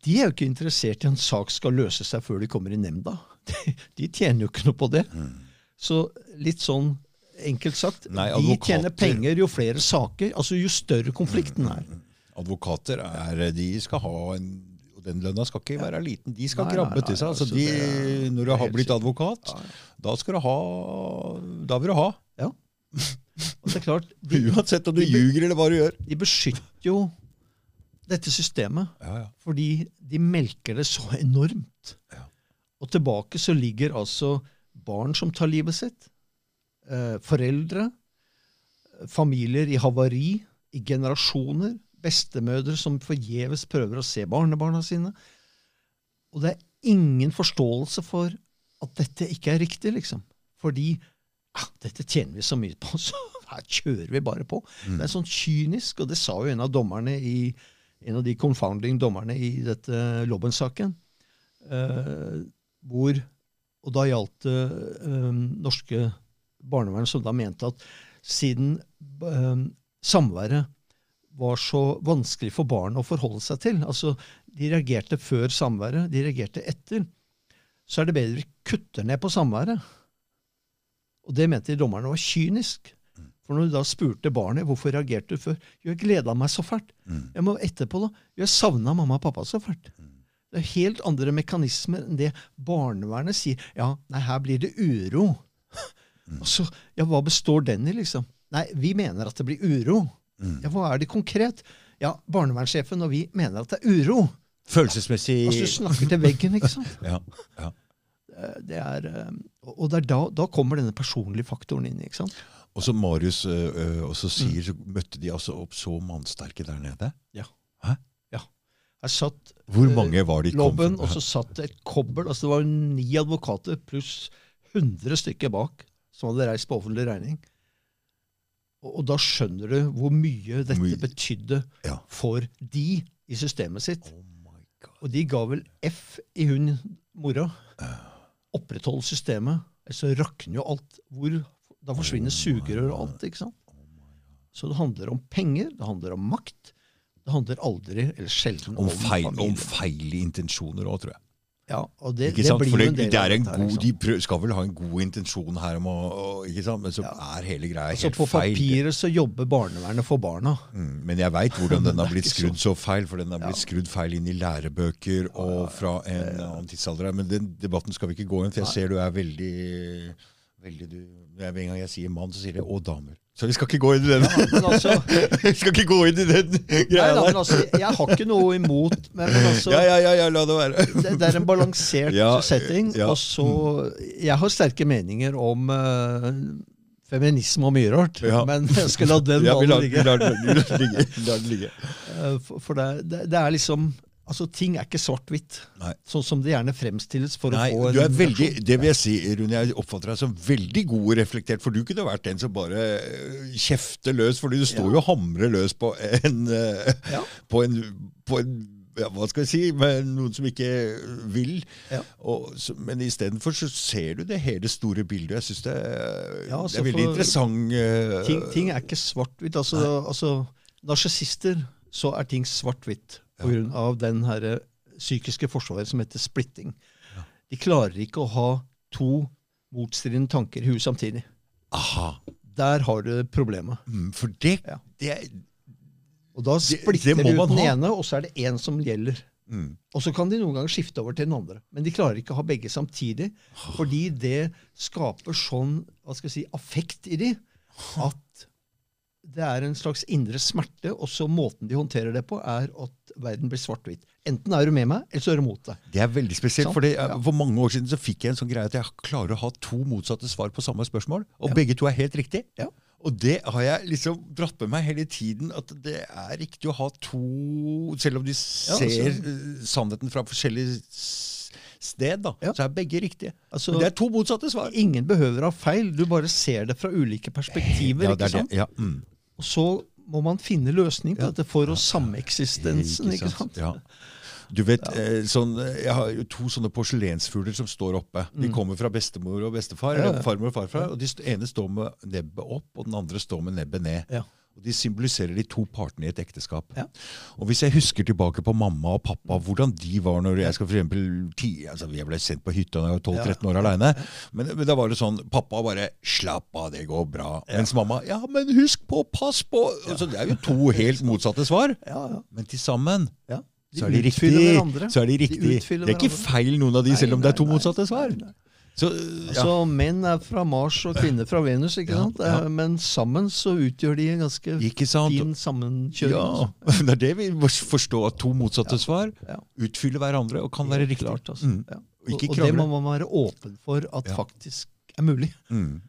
[SPEAKER 2] De er jo ikke interessert i en sak skal løse seg før de kommer i nemnda. [laughs] De, de tjener jo ikke noe på det. Så litt sånn enkelt sagt,
[SPEAKER 1] Nei,
[SPEAKER 2] de tjener penger jo flere saker, altså jo større konflikten er.
[SPEAKER 1] Advokater er De skal ha en og Den lønna skal ikke være liten. De skal
[SPEAKER 2] Nei,
[SPEAKER 1] krabbe
[SPEAKER 2] nei,
[SPEAKER 1] til seg. Altså
[SPEAKER 2] altså,
[SPEAKER 1] de,
[SPEAKER 2] er-
[SPEAKER 1] når du har blitt advokat,
[SPEAKER 2] Ja,
[SPEAKER 1] da skal du ha Da vil du ha.
[SPEAKER 2] ja. Og det er klart, [laughs] de,
[SPEAKER 1] Uansett om du ljuger eller hva du gjør.
[SPEAKER 2] de beskytter jo dette systemet.
[SPEAKER 1] Ja, ja.
[SPEAKER 2] Fordi de melker det så enormt.
[SPEAKER 1] Ja.
[SPEAKER 2] Og tilbake så ligger altså barn som tar livet sitt, eh, foreldre, eh, familier i havari, i generasjoner, bestemødre som forgjeves prøver å se barnebarna sine. Og det er ingen forståelse for at dette ikke er riktig, liksom. Fordi ja, dette tjener vi så mye på, [laughs] så her kjører vi bare på. Det er sånn kynisk, og det sa jo en av dommerne i en av de confounding dommerne i dette Lobben-saken. Eh, hvor, og da gjaldt det eh, norske barnevern som da mente at siden eh, samværet var så vanskelig for barn å forholde seg til, altså de reagerte før samværet, de reagerte etter, så er det bedre vi kutter ned på samværet. Og det mente dommerne var kynisk. For når du da spurte barnet hvorfor reagerte du før, jo, jeg gleda meg så fælt. Jeg må etterpå da, jo, jeg savna mamma og pappa så fælt. Det er helt andre mekanismer enn det barnevernet sier. Ja, nei, her blir det uro. [laughs] Og så, ja, hva består den i, liksom? Nei, vi mener at det blir uro. Ja, hva er det konkret? Ja, barnevernssjefen og vi mener at det er uro.
[SPEAKER 1] Følelsesmessig
[SPEAKER 2] Altså, du snakker til veggen, ikke sant? [laughs]
[SPEAKER 1] ja, ja.
[SPEAKER 2] Det er, eh, og det er da, da kommer denne personlige faktoren inn. ikke sant?
[SPEAKER 1] Og som Marius ø, ø, også sier, så møtte de altså opp så mannsterke der nede.
[SPEAKER 2] Ja.
[SPEAKER 1] Hæ?
[SPEAKER 2] ja. Her satt
[SPEAKER 1] Hvor mange var de
[SPEAKER 2] Lobben, og så satt det et kobbel. altså Det var ni advokater pluss 100 stykker bak som hadde reist på offentlig regning. Og, og da skjønner du hvor mye dette
[SPEAKER 1] Mye.
[SPEAKER 2] betydde
[SPEAKER 1] Ja.
[SPEAKER 2] for de i systemet sitt.
[SPEAKER 1] Oh.
[SPEAKER 2] Og de ga vel F i hun mora. Oppretthold systemet. Så rakner jo alt. Hvor, da forsvinner sugerør og alt. ikke sant? Så det handler om penger, det handler om makt, Det handler aldri, eller sjelden,
[SPEAKER 1] Om feil,
[SPEAKER 2] familie.
[SPEAKER 1] om feil intensjoner òg, tror jeg.
[SPEAKER 2] Ja, og det,
[SPEAKER 1] Ikke
[SPEAKER 2] det blir
[SPEAKER 1] For
[SPEAKER 2] jo en del
[SPEAKER 1] det er en god. De prøv, skal vel ha en god intensjon her, om å, ikke sant? men så er hele greia
[SPEAKER 2] Altså
[SPEAKER 1] feil.
[SPEAKER 2] På papiret så jobber barnevernet for barna.
[SPEAKER 1] Mm, men jeg veit hvordan den [laughs] har blitt skrudd så feil. For den har blitt
[SPEAKER 2] Ja.
[SPEAKER 1] skrudd feil inn i lærebøker og fra en annen tidsalder. Men den debatten skal vi ikke gå inn, for jeg ser du er veldig, veldig du, Hver gang jeg sier mann, så sier jeg 'og damer'. Så vi skal ikke gå inn i den.
[SPEAKER 2] ja, altså, [laughs]
[SPEAKER 1] vi skal ikke gå inn i den greia der.
[SPEAKER 2] altså, jeg har ikke noe imot Men, altså,
[SPEAKER 1] Ja, ja, ja, ja, la det være.
[SPEAKER 2] det, det er en balansert
[SPEAKER 1] Ja,
[SPEAKER 2] setting.
[SPEAKER 1] ja.
[SPEAKER 2] Og så Jeg har sterke meninger om uh, feminisme og mye rart,
[SPEAKER 1] Ja.
[SPEAKER 2] men jeg skal la den ballen ligge. for det, det, det er liksom Altså, ting er ikke svart-hvitt. Sånn som det gjerne fremstilles for
[SPEAKER 1] Nei,
[SPEAKER 2] å få en
[SPEAKER 1] du er veldig, det vil jeg si, Rune, jeg oppfatter deg som veldig god og reflektert, for du kunne vært den som bare øh, kjefter løs, fordi du står
[SPEAKER 2] Ja.
[SPEAKER 1] jo og hamrer løs på en, øh,
[SPEAKER 2] Ja.
[SPEAKER 1] på en, på en ja, hva skal jeg si, med noen som ikke vil.
[SPEAKER 2] Ja.
[SPEAKER 1] Og, så, men istedenfor så ser du det hele store bildet. Jeg syns det,
[SPEAKER 2] Ja,
[SPEAKER 1] det
[SPEAKER 2] altså,
[SPEAKER 1] er veldig interessant. øh,
[SPEAKER 2] ting, ting er ikke svart-hvitt. Altså, altså Narsissister, så er ting svart-hvitt grunn av den her psykiske forsvaret som heter splitting. De klarer ikke å ha to motstridende tanker i huet samtidig.
[SPEAKER 1] Aha.
[SPEAKER 2] Der har du problemet.
[SPEAKER 1] Mm, For det,
[SPEAKER 2] Ja.
[SPEAKER 1] det
[SPEAKER 2] Og da
[SPEAKER 1] det
[SPEAKER 2] splitter
[SPEAKER 1] du
[SPEAKER 2] de ut den ene, og så er det én som gjelder.
[SPEAKER 1] mm,
[SPEAKER 2] Og så kan de noen ganger skifte over til den andre. Men de klarer ikke å ha begge samtidig. Fordi det skaper sånn hva skal jeg si, affekt i de at det er en slags indre smerte. Og så måten de håndterer det på, er at verden blir svart-hvit. Enten er du med meg, eller så er du mot deg.
[SPEAKER 1] Det er veldig spesielt.
[SPEAKER 2] Sånn?
[SPEAKER 1] For,
[SPEAKER 2] Ja.
[SPEAKER 1] for mange år siden så fikk jeg en sånn greie at jeg klarer å ha to motsatte svar på samme spørsmål, og
[SPEAKER 2] Ja.
[SPEAKER 1] begge to er helt riktig.
[SPEAKER 2] Ja.
[SPEAKER 1] Og det har jeg liksom dratt med meg hele tiden, at det er riktig å ha to Selv om de ser
[SPEAKER 2] altså-
[SPEAKER 1] eh, sannheten fra forskjellig s- sted, da,
[SPEAKER 2] Ja.
[SPEAKER 1] så er begge riktige.
[SPEAKER 2] Altså,
[SPEAKER 1] Men det er to motsatte svar.
[SPEAKER 2] Ingen behøver å ha feil, du bare ser det fra ulike perspektiver.
[SPEAKER 1] Ja, det det. Ja. Mm.
[SPEAKER 2] Og så må man finne løsning på
[SPEAKER 1] Ja.
[SPEAKER 2] dette for å sameksistensen. ikke sant?
[SPEAKER 1] Ja. Du vet, ja. sånn, Jeg har jo to sånne porselensfugler som står oppe. De kommer fra bestemor og bestefar,
[SPEAKER 2] Mm. Ja, ja.
[SPEAKER 1] eller farmor og farfar. og De ene står med nebbet opp, og den andre står med nebbet ned.
[SPEAKER 2] Ja.
[SPEAKER 1] Og De symboliserer de to partene i et ekteskap.
[SPEAKER 2] Ja.
[SPEAKER 1] Og Hvis jeg husker tilbake på mamma og pappa, hvordan de var når jeg skal for eksempel, ti, altså Jeg ble sendt på hytta da jeg var 12-13 år aleine. Men, men da var det sånn Pappa bare 'slapp av, det går bra'. Mens mamma 'ja, men husk på, pass på'. Altså, det er jo to helt motsatte svar. [laughs]
[SPEAKER 2] Ja, ja.
[SPEAKER 1] Men til sammen
[SPEAKER 2] ja.
[SPEAKER 1] så er de riktig. Så er de
[SPEAKER 2] De
[SPEAKER 1] riktig.
[SPEAKER 2] utfyller
[SPEAKER 1] det er ikke feil noen av de,
[SPEAKER 2] Nei,
[SPEAKER 1] selv om det er to
[SPEAKER 2] nei, nei,
[SPEAKER 1] motsatte svar.
[SPEAKER 2] nei, nei.
[SPEAKER 1] Så, ja.
[SPEAKER 2] Altså, Menn er fra Mars og kvinner fra Venus, ikke sant?
[SPEAKER 1] ja.
[SPEAKER 2] Eh, men sammen så utgjør de en ganske fin sammenkjøring.
[SPEAKER 1] Ja,
[SPEAKER 2] altså. [laughs]
[SPEAKER 1] Det er det vi må forstå, at to motsatte svar utfyller hverandre og kan være riktig.
[SPEAKER 2] Klart, altså.
[SPEAKER 1] Mm.
[SPEAKER 2] ja.
[SPEAKER 1] Og
[SPEAKER 2] Og, det må man være åpen for at faktisk er mulig.
[SPEAKER 1] Mm.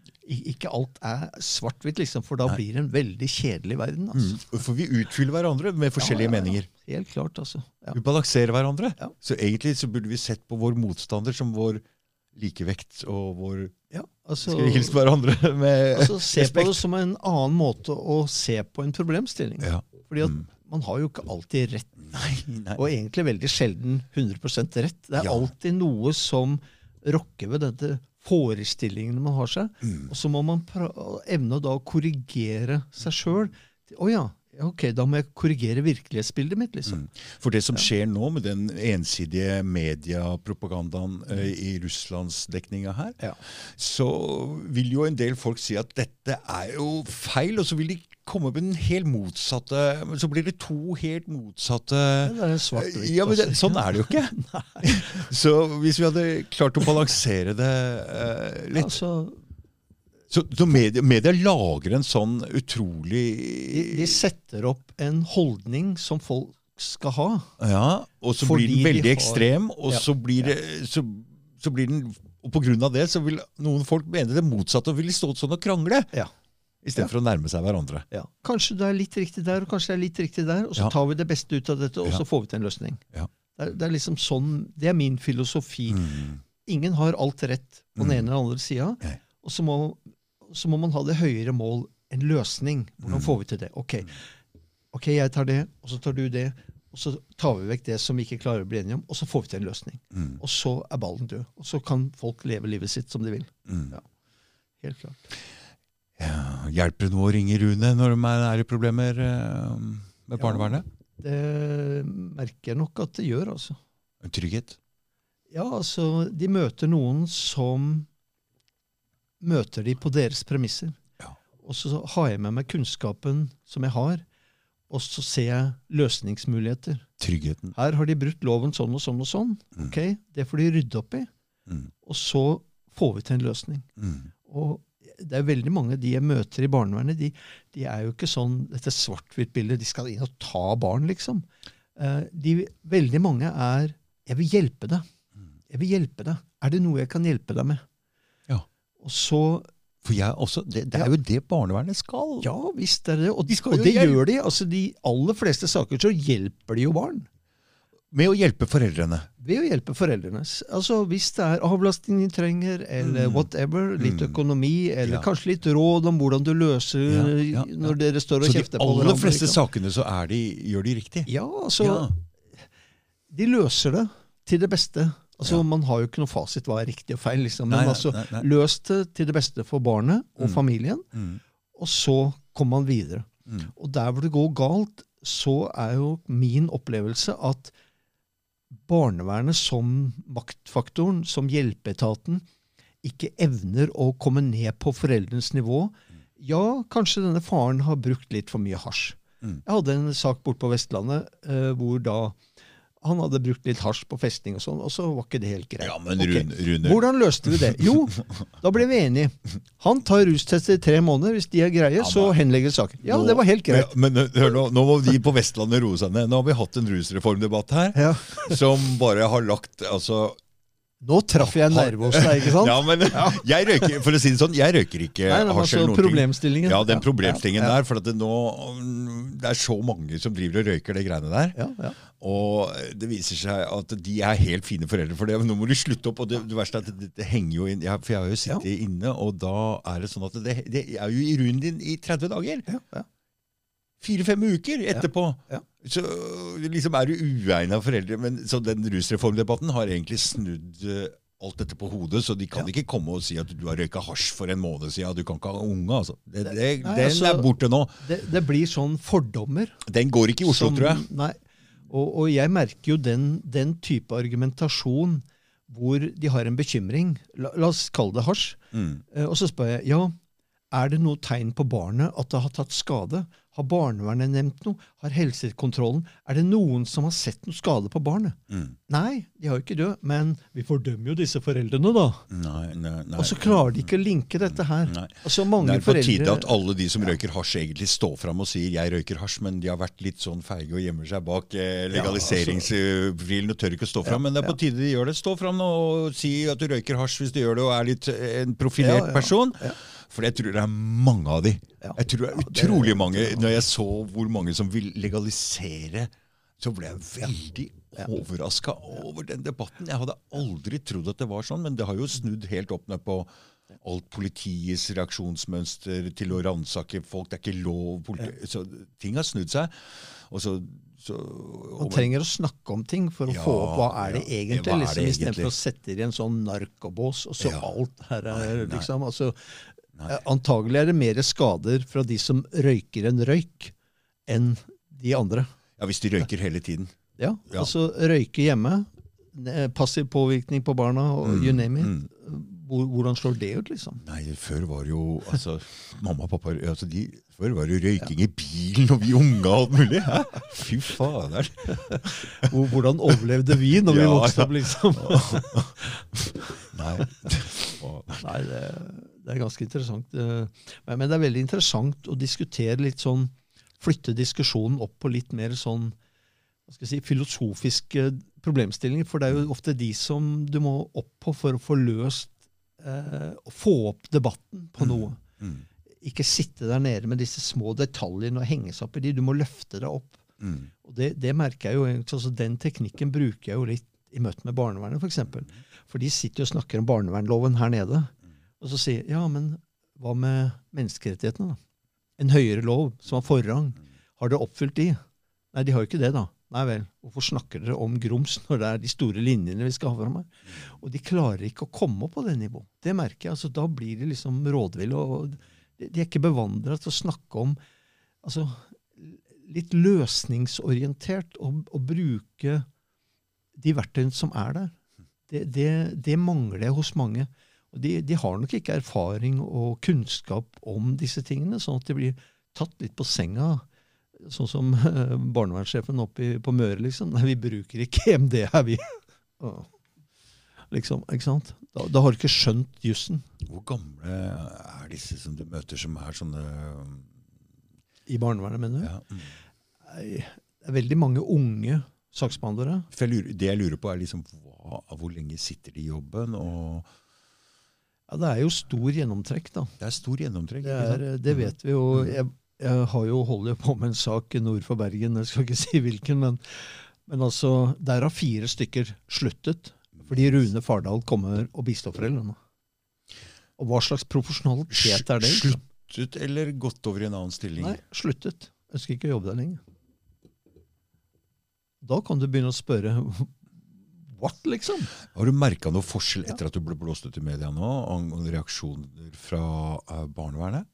[SPEAKER 2] Ikke alt er svart-hvitt, liksom, for da blir det en veldig kjedelig verden. Altså.
[SPEAKER 1] Mm. For vi utfyller hverandre med forskjellige meninger.
[SPEAKER 2] Helt klart, altså.
[SPEAKER 1] Vi balanserer hverandre. Så egentlig så burde vi sett på vår motstander som vår likevekt og vår
[SPEAKER 2] Ja, altså,
[SPEAKER 1] Skal vi hilse på hverandre [laughs] med
[SPEAKER 2] altså, se på det som en annen måte å se på en problemstilling.
[SPEAKER 1] Ja.
[SPEAKER 2] Fordi at
[SPEAKER 1] Mm.
[SPEAKER 2] man har jo ikke alltid rett.
[SPEAKER 1] Nei, nei.
[SPEAKER 2] Og egentlig veldig sjelden 100% rett. Det er
[SPEAKER 1] Ja.
[SPEAKER 2] alltid noe som rokker ved dette forestillingene man har seg.
[SPEAKER 1] Mm.
[SPEAKER 2] Og så må man evne da å korrigere seg sjøl. Å oh ja, ok, da må jeg korrigere virkelighetsbildet mitt, liksom.
[SPEAKER 1] Mm. For det som skjer nå med den ensidige mediepropagandaen eh, i russlandsdekninga her,
[SPEAKER 2] Ja.
[SPEAKER 1] så vil jo en del folk si at dette er jo feil, og så vil de komme med den helt motsatte så blir det to helt motsatte
[SPEAKER 2] det er svart-hvitt.
[SPEAKER 1] ja, men det. Sånn er det jo ikke. [laughs] så hvis vi hadde klart å balansere det eh, litt
[SPEAKER 2] Altså,
[SPEAKER 1] Så, så media, media lager en sånn utrolig
[SPEAKER 2] de, de setter opp en holdning som folk skal ha.
[SPEAKER 1] Ja, og så blir den
[SPEAKER 2] de
[SPEAKER 1] veldig
[SPEAKER 2] har-
[SPEAKER 1] ekstrem, og
[SPEAKER 2] Ja,
[SPEAKER 1] så blir det så, så blir den og på grunn av det så vil noen folk mene det motsatte og vil stå sånn og krangle.
[SPEAKER 2] Ja.
[SPEAKER 1] Istedenfor å nærme seg hverandre.
[SPEAKER 2] Ja. Kanskje det er litt riktig der, og kanskje det er litt riktig der. Og så
[SPEAKER 1] Ja.
[SPEAKER 2] tar vi det beste ut av dette, og
[SPEAKER 1] Ja.
[SPEAKER 2] så får vi til en løsning.
[SPEAKER 1] Ja.
[SPEAKER 2] Det, er, det er liksom sånn, det er min filosofi.
[SPEAKER 1] Mm.
[SPEAKER 2] Ingen har alt rett på den
[SPEAKER 1] Mm.
[SPEAKER 2] ene eller andre sida. Og så må, så må man ha det høyere mål, en løsning. Hvordan
[SPEAKER 1] Mm.
[SPEAKER 2] får vi til det? Ok, ok, jeg tar det, og så tar du det. Og så tar vi vekk det som vi ikke klarer å bli enige om, og så får vi til en løsning.
[SPEAKER 1] Mm.
[SPEAKER 2] Og så er ballen død. Og så kan folk leve livet sitt som de vil.
[SPEAKER 1] Mm.
[SPEAKER 2] Ja. Helt klart.
[SPEAKER 1] Ja, hjelper det noe å ringe Rune når de er i problemer eh, med barnevernet?
[SPEAKER 2] det merker jeg nok at det gjør, altså.
[SPEAKER 1] En trygghet?
[SPEAKER 2] Ja, altså, de møter noen som møter de på deres premisser.
[SPEAKER 1] Ja.
[SPEAKER 2] Og så har jeg med meg kunnskapen som jeg har, og så ser jeg løsningsmuligheter.
[SPEAKER 1] Tryggheten.
[SPEAKER 2] Her har de brutt loven sånn og sånn og sånn.
[SPEAKER 1] Mm.
[SPEAKER 2] Ok, Det får de rydde opp i.
[SPEAKER 1] Mm.
[SPEAKER 2] Og så får vi til en løsning.
[SPEAKER 1] Mm.
[SPEAKER 2] Og det er veldig mange de jeg møter i barnevernet, de, de er jo ikke sånn dette svart-hvitt-bildet. De skal inn og ta barn, liksom. Eh, de, veldig mange er 'Jeg vil hjelpe deg. Jeg vil hjelpe deg. Er det noe jeg kan hjelpe deg med?' Og så
[SPEAKER 1] For jeg også, det, det er jo det barnevernet skal.
[SPEAKER 2] Ja, visst er det Og,
[SPEAKER 1] De
[SPEAKER 2] og det gjør de. altså De aller fleste saker så hjelper de jo barn.
[SPEAKER 1] Med å hjelpe foreldrene.
[SPEAKER 2] Ved å hjelpe foreldrene. Altså Hvis det er avlastning de trenger, eller
[SPEAKER 1] Mm.
[SPEAKER 2] whatever, litt
[SPEAKER 1] Mm.
[SPEAKER 2] økonomi, eller
[SPEAKER 1] Ja.
[SPEAKER 2] kanskje litt råd om hvordan du løser
[SPEAKER 1] Ja, ja,
[SPEAKER 2] når dere står og
[SPEAKER 1] Så de
[SPEAKER 2] kjefter på
[SPEAKER 1] aller
[SPEAKER 2] hverandre.
[SPEAKER 1] fleste
[SPEAKER 2] ikke sant?
[SPEAKER 1] sakene så er de, gjør de riktig.
[SPEAKER 2] Ja, altså. De løser det til det beste. Altså
[SPEAKER 1] Ja.
[SPEAKER 2] Man har jo ikke noe fasit hva er riktig og feil, liksom. men
[SPEAKER 1] Nei, nei,
[SPEAKER 2] altså
[SPEAKER 1] nei, nei.
[SPEAKER 2] løs det til det beste for barnet og
[SPEAKER 1] Mm.
[SPEAKER 2] familien,
[SPEAKER 1] Mm.
[SPEAKER 2] og så kommer man videre.
[SPEAKER 1] Mm.
[SPEAKER 2] Og der hvor det går galt, så er jo min opplevelse at barnevernet som maktfaktoren, som hjelpeetaten, ikke evner å komme ned på foreldrenes nivå. Ja, kanskje denne faren har brukt litt for mye hasj.
[SPEAKER 1] Mm.
[SPEAKER 2] Jeg hadde en sak borte på Vestlandet eh, hvor da han hadde brukt litt hasj på festing, og sånn, og så var ikke det helt greit.
[SPEAKER 1] Ja, men
[SPEAKER 2] Rune,
[SPEAKER 1] Rune, Rune
[SPEAKER 2] Hvordan løste vi det? Jo, da ble vi enige. Han tar rustester i tre måneder. Hvis de er greie, så
[SPEAKER 1] men-
[SPEAKER 2] henlegger saken. Ja,
[SPEAKER 1] Nå-
[SPEAKER 2] det var helt greit.
[SPEAKER 1] Men, men hør nå, nå må de på Vestlandet roe seg ned. Nå har vi hatt en rusreformdebatt her
[SPEAKER 2] Ja.
[SPEAKER 1] som bare har lagt altså,
[SPEAKER 2] Nå traff jeg en nerve hos deg, ikke sant?
[SPEAKER 1] Ja, men [laughs] jeg røyker, for å si det sånn, jeg røyker ikke hasj
[SPEAKER 2] altså
[SPEAKER 1] eller
[SPEAKER 2] problemstillingen.
[SPEAKER 1] Ja, den problemstillingen
[SPEAKER 2] ja, ja.
[SPEAKER 1] der. For det nå Det er så mange som driver og røyker det greiene der.
[SPEAKER 2] Ja, ja.
[SPEAKER 1] Og det viser seg at de er helt fine foreldre for det. Nå må du slutte opp. Og det, det verste er at det, det henger jo inn Ja, For jeg har jo sittet inne, og da er det sånn at det, det er jo i ruinen din i 30 dager.
[SPEAKER 2] Ja, ja.
[SPEAKER 1] Fire-fem uker etterpå.
[SPEAKER 2] ja.
[SPEAKER 1] Så liksom er du uegna foreldre. Men, så den rusreformdebatten har egentlig snudd eh, alt dette på hodet, så de kan
[SPEAKER 2] Ja.
[SPEAKER 1] ikke komme og si at du har røyka hasj for en måned siden. Du kan ikke ha unge, altså. Det, det,
[SPEAKER 2] Nei,
[SPEAKER 1] den
[SPEAKER 2] altså-
[SPEAKER 1] er borte nå.
[SPEAKER 2] Det, det blir sånn fordommer.
[SPEAKER 1] Den går ikke i Oslo,
[SPEAKER 2] som-
[SPEAKER 1] tror jeg.
[SPEAKER 2] Nei. Og, og jeg merker jo den, den type argumentasjon hvor de har en bekymring. La, la oss kalle det hasj.
[SPEAKER 1] Mm.
[SPEAKER 2] Eh, og så spør jeg ja, er det noe tegn på barnet at det har tatt skade. Har barnevernet nevnt noe? Har helsekontrollen? Er det noen som har sett noe skade på barnet?
[SPEAKER 1] Mm.
[SPEAKER 2] Nei, de har jo ikke det. Men vi fordømmer jo disse foreldrene, da.
[SPEAKER 1] Nei, nei, nei.
[SPEAKER 2] Og så klarer de ikke å linke dette her.
[SPEAKER 1] Nei.
[SPEAKER 2] Altså
[SPEAKER 1] Det er på
[SPEAKER 2] foreldre...
[SPEAKER 1] tide at alle de som røyker hasj, egentlig står fram og sier 'jeg røyker hasj', men de har vært litt sånn feige og gjemmer seg bak eh, legaliseringsprofilen og tør ikke å stå fram. Men det er på tide de gjør det. Stå fram og si at du røyker hasj hvis du gjør det og er litt eh, en profilert
[SPEAKER 2] Ja, ja,
[SPEAKER 1] person. For jeg tror det er mange av de. Jeg tror det er utrolig mange. Når jeg så hvor mange som vil legalisere, så ble jeg veldig overraska over den debatten. Jeg hadde aldri trodd at det var sånn, men det har jo snudd helt opp ned på alt politiets reaksjonsmønster til å ransake folk. Det er ikke lov. Politi så ting har snudd seg. Og så, så
[SPEAKER 2] Man trenger å snakke om ting for å
[SPEAKER 1] Ja,
[SPEAKER 2] få opp hva er det
[SPEAKER 1] ja.
[SPEAKER 2] egentlig, liksom, istedenfor å sette det i en sånn narkobås, og så
[SPEAKER 1] Ja.
[SPEAKER 2] alt her er liksom altså, eh, Antagelig er det mer skader fra de som røyker en røyk, enn de andre.
[SPEAKER 1] Ja, Hvis de røyker hele tiden.
[SPEAKER 2] Ja,
[SPEAKER 1] Ja.
[SPEAKER 2] altså røyke hjemme, passiv påvirkning på barna, og
[SPEAKER 1] Mm,
[SPEAKER 2] you name it.
[SPEAKER 1] mm.
[SPEAKER 2] Hvordan slår det ut, liksom?
[SPEAKER 1] Nei, før var jo altså, Mamma og pappa altså, de, Før var det røyking i bilen, og vi unge og alt mulig. Hæ? Fy fader. [laughs]
[SPEAKER 2] Hvordan overlevde vi når vi
[SPEAKER 1] Ja,
[SPEAKER 2] vokste opp, liksom? [laughs]
[SPEAKER 1] Nei. [laughs]
[SPEAKER 2] Nei, det, det er ganske interessant. Eh, Men, det er veldig interessant å diskutere litt sånn Flytte diskusjonen opp på litt mer sånn hva skal jeg si, filosofiske problemstillinger. For det er jo ofte de som du må opp på for å få løst eh, Få opp debatten på noe.
[SPEAKER 1] Mm.
[SPEAKER 2] Ikke sitte der nede med disse små detaljene og henge seg opp i de. Du må løfte deg opp.
[SPEAKER 1] Mm.
[SPEAKER 2] Og det, det merker jeg jo egentlig, altså Den teknikken bruker jeg jo litt i møte med barnevernet, f.eks. For, eksempel. for de sitter jo og snakker om barnevernloven her nede. Og så sier ja, men hva med menneskerettighetene, da? En høyere lov som har forrang. Har dere oppfylt de? Nei, de har jo ikke det, da. Nei vel. Hvorfor snakker dere om grums når det er de store linjene vi skal ha fram her? Og de klarer ikke å komme på det nivået. Det merker jeg. altså Da blir de liksom rådville. og De er ikke bevandra til å snakke om altså, litt løsningsorientert og bruke de verktøyene som er der. Det, det, det mangler jeg hos mange. De, de, har nok ikke erfaring og kunnskap om disse tingene, sånn at de blir tatt litt på senga. Sånn som uh, barnevernssjefen oppe på Møre, liksom. Nei, vi bruker ikke EMD her, vi. liksom, ikke sant? Da, da har du ikke skjønt jussen.
[SPEAKER 1] Hvor gamle er disse som du møter, som er sånne
[SPEAKER 2] I barnevernet, mener du?
[SPEAKER 1] ja. mm.
[SPEAKER 2] Det er veldig mange unge saksbehandlere.
[SPEAKER 1] Det jeg lurer på, er liksom hva, hvor lenge sitter de i jobben? og
[SPEAKER 2] Ja, Det er jo stor gjennomtrekk, da.
[SPEAKER 1] Det er stor gjennomtrekk.
[SPEAKER 2] Det, er, det vet vi jo. Jeg, jeg har jo holder på med en sak nord for Bergen, jeg skal ikke [laughs] si hvilken, men, men altså, der har fire stykker sluttet fordi Rune Fardal kommer og bistår foreldrene. Og hva slags profesjonalitet er det? liksom?
[SPEAKER 1] Sluttet eller gått over i en annen stilling?
[SPEAKER 2] Nei, sluttet. Ønsker ikke å jobbe der lenger. Da kan du begynne å spørre What, liksom?
[SPEAKER 1] Har du merka noe forskjell etter at du ble blåst ut i media nå? Angående reaksjoner fra eh, barnevernet?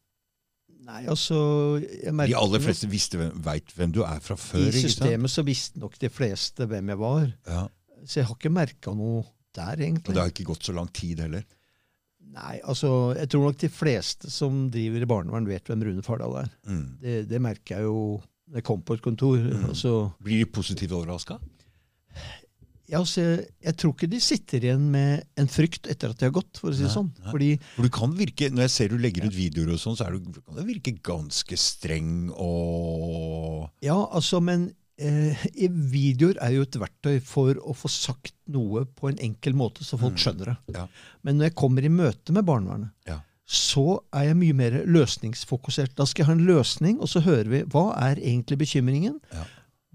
[SPEAKER 2] Nei, altså
[SPEAKER 1] De aller fleste visste vet hvem du er fra før.
[SPEAKER 2] I systemet så visste nok de fleste hvem jeg var.
[SPEAKER 1] Ja,
[SPEAKER 2] Så jeg har ikke merka noe der,
[SPEAKER 1] Og det har ikke gått så lang tid heller.
[SPEAKER 2] Nei, altså, jeg tror nok de fleste som driver i barnevern, vet hvem Rune Fardal er.
[SPEAKER 1] Mm.
[SPEAKER 2] Det, det merker jeg jo når jeg kom på et kontor.
[SPEAKER 1] Mm.
[SPEAKER 2] Altså,
[SPEAKER 1] Blir de positivt overraska?
[SPEAKER 2] Ja, altså, jeg tror ikke de sitter igjen med en frykt etter at de har gått, for å si det sånn. Fordi
[SPEAKER 1] For du kan virke, Når jeg ser du legger ut videoer, og sånn, så du, kan du virke ganske streng og
[SPEAKER 2] Ja, altså, men eh, videoer er jo et verktøy for å få sagt noe på en enkel måte, så folk
[SPEAKER 1] Mm.
[SPEAKER 2] skjønner det.
[SPEAKER 1] Ja.
[SPEAKER 2] Men når jeg kommer i møte med barnevernet,
[SPEAKER 1] Ja.
[SPEAKER 2] så er jeg mye mer løsningsfokusert. Da skal jeg ha en løsning, og så hører vi hva er egentlig bekymringen.
[SPEAKER 1] Ja.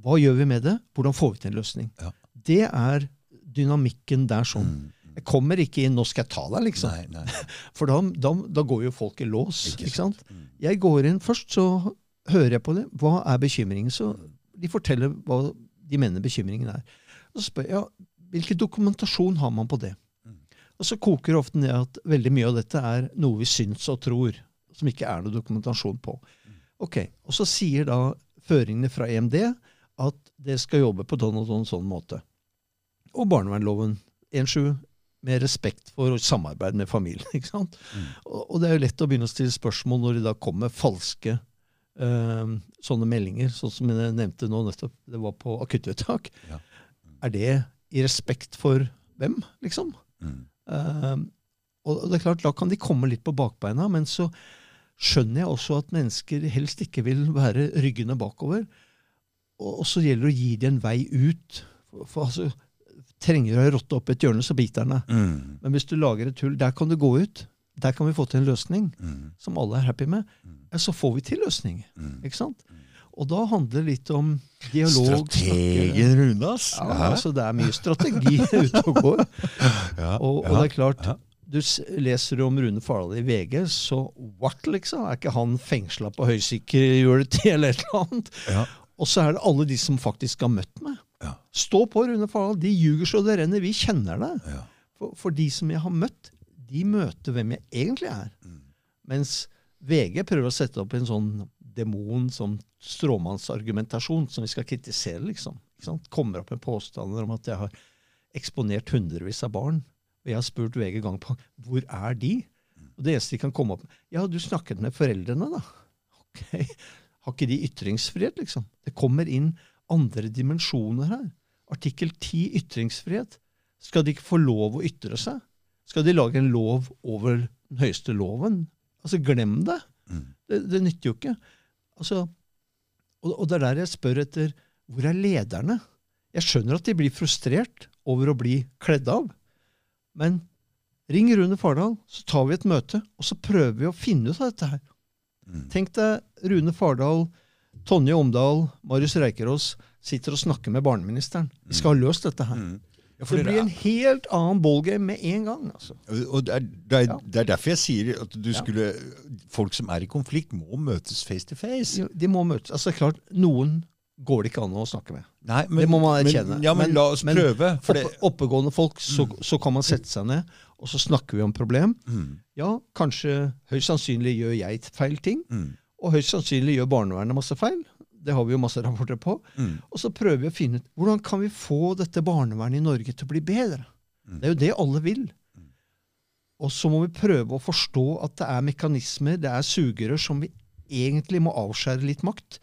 [SPEAKER 2] Hva gjør vi med det? Hvordan får vi til en løsning?
[SPEAKER 1] Ja.
[SPEAKER 2] Det er dynamikken der sånn.
[SPEAKER 1] Mm.
[SPEAKER 2] Jeg kommer ikke inn 'nå skal jeg ta deg', liksom.
[SPEAKER 1] Nei, nei. [laughs]
[SPEAKER 2] For da, da, da går jo folk i lås.
[SPEAKER 1] Ikke
[SPEAKER 2] ikke, sant?
[SPEAKER 1] Mm.
[SPEAKER 2] Jeg går inn først, så hører jeg på det. Hva er bekymringen? Så de forteller hva de mener bekymringen er. Og så spør jeg ja, hvilken dokumentasjon har man på det.
[SPEAKER 1] Mm.
[SPEAKER 2] Og så koker det ofte ned at veldig mye av dette er noe vi syns og tror, som ikke er noe dokumentasjon på. Ok, Og så sier da føringene fra EMD at det skal jobbe på sånn og sånn, sånn måte. Og barnevernloven 1.7 med respekt for og samarbeid med familien. [laughs] ikke sant?
[SPEAKER 1] Mm.
[SPEAKER 2] Og, og det er jo lett å begynne å stille spørsmål når det da kommer falske øh, sånne meldinger, sånn som jeg nevnte nå nettopp, det var på akuttvedtak.
[SPEAKER 1] Ja.
[SPEAKER 2] Er det i respekt for hvem, liksom?
[SPEAKER 1] Mm.
[SPEAKER 2] Uh, og det er klart, Da kan de komme litt på bakbeina, men så skjønner jeg også at mennesker helst ikke vil være ryggende bakover. Og, og så gjelder det å gi dem en vei ut. For, for altså, Trenger å rotte opp et hjørne, så biter den deg.
[SPEAKER 1] Mm.
[SPEAKER 2] Men hvis du lager et hull, der kan du gå ut. Der kan vi få til en løsning
[SPEAKER 1] Mm.
[SPEAKER 2] som alle er happy med.
[SPEAKER 1] Mm.
[SPEAKER 2] Så får vi til løsning.
[SPEAKER 1] Mm.
[SPEAKER 2] ikke sant? Og da handler det litt om dialog.
[SPEAKER 1] Strategen Rune, ass!
[SPEAKER 2] Ja, altså Det er mye strategi [laughs] ute og går.
[SPEAKER 1] Ja,
[SPEAKER 2] Og, og det er klart, du leser om Rune Fardal i VG, så what, liksom? Er ikke han fengsla på høysikkerhjulet til eller et eller annet?
[SPEAKER 1] Ja.
[SPEAKER 2] Og så er det alle de som faktisk har møtt meg.
[SPEAKER 1] Ja.
[SPEAKER 2] Stå på, Rune Fardal. De ljuger så det renner. Vi kjenner det.
[SPEAKER 1] Ja.
[SPEAKER 2] For, for de som jeg har møtt, de møter hvem jeg egentlig er.
[SPEAKER 1] Mm.
[SPEAKER 2] Mens VG prøver å sette opp en sånn demon som stråmannsargumentasjon som vi skal kritisere, liksom. Kommer opp med påstander om at jeg har eksponert hundrevis av barn. Og jeg har spurt VG gang på hvor er de? Og det eneste de kan komme opp med Ja, du snakket med foreldrene, da. Ok. Har ikke de ytringsfrihet, liksom? Det kommer inn andre dimensjoner her. Artikkel 10 ytringsfrihet. Skal de ikke få lov å ytre seg? Skal de lage en lov over den høyeste loven? Altså, glem det.
[SPEAKER 1] Mm.
[SPEAKER 2] Det, det nytter jo ikke. Altså, og, og det er der jeg spør etter hvor er lederne? Jeg skjønner at de blir frustrert over å bli kledd av. Men ring Rune Fardal, så tar vi et møte, og så prøver vi å finne ut av dette her.
[SPEAKER 1] Mm.
[SPEAKER 2] Tenk deg Rune Fardal, Tonje Omdal, Marius Reikerås sitter og snakker med barneministeren. Vi skal ha løst dette her.
[SPEAKER 1] Mm. Ja,
[SPEAKER 2] Det blir
[SPEAKER 1] er-
[SPEAKER 2] en helt annen ballgame med en gang. altså.
[SPEAKER 1] Og det er, det, er, det er derfor jeg sier at du skulle Folk som er i konflikt, må møtes face to face.
[SPEAKER 2] Jo, De må møtes. Altså, klart, Noen går det ikke an å snakke med.
[SPEAKER 1] Nei,
[SPEAKER 2] Det må man erkjenne.
[SPEAKER 1] Men, ja, men,
[SPEAKER 2] Men-
[SPEAKER 1] la oss
[SPEAKER 2] men
[SPEAKER 1] prøve. Det,
[SPEAKER 2] Oppe, oppegående folk, så, så kan man sette seg ned, og så snakker vi om problem.
[SPEAKER 1] mm,
[SPEAKER 2] Ja, kanskje høyst sannsynlig gjør jeg feil ting,
[SPEAKER 1] mm,
[SPEAKER 2] og høyst sannsynlig gjør barnevernet masse feil. Det har vi jo masse rapporter på.
[SPEAKER 1] Mm.
[SPEAKER 2] Og så prøver vi å finne ut hvordan kan vi få dette barnevernet i Norge til å bli bedre.
[SPEAKER 1] Mm.
[SPEAKER 2] Det er jo det alle vil. Og så må vi prøve å forstå at det er mekanismer, det er sugerør, som vi egentlig må avskjære litt makt,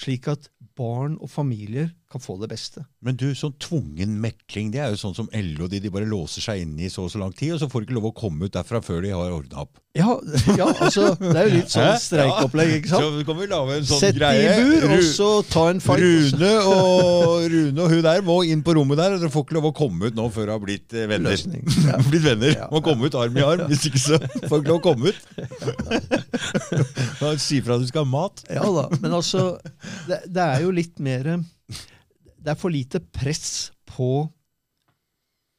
[SPEAKER 2] slik at barn og familier kan få det beste.
[SPEAKER 1] Men du, sånn tvungen mekling, det er jo sånn som LO, de, de bare låser seg inne i så og så lang tid, og så får de ikke lov å komme ut derfra før de har ordna opp.
[SPEAKER 2] Ja, [laughs] ja, altså, det er jo litt sånn streikopplegg, ikke sant?
[SPEAKER 1] Så kan vi lave en sånn
[SPEAKER 2] Sett
[SPEAKER 1] greie.
[SPEAKER 2] i bur, og så ta en fight.
[SPEAKER 1] Rune og, Rune og hun der må inn på rommet der, og dere får ikke lov å komme ut nå før dere har blitt eh, venner.
[SPEAKER 2] Løsning. [laughs] Ja.
[SPEAKER 1] blitt venner.
[SPEAKER 2] Ja.
[SPEAKER 1] Må komme ut arm i arm, hvis ikke så [laughs] får dere ikke lov å komme ut. Si fra at du skal ha mat.
[SPEAKER 2] Ja da, men altså det, det er jo litt mer Det er for lite press på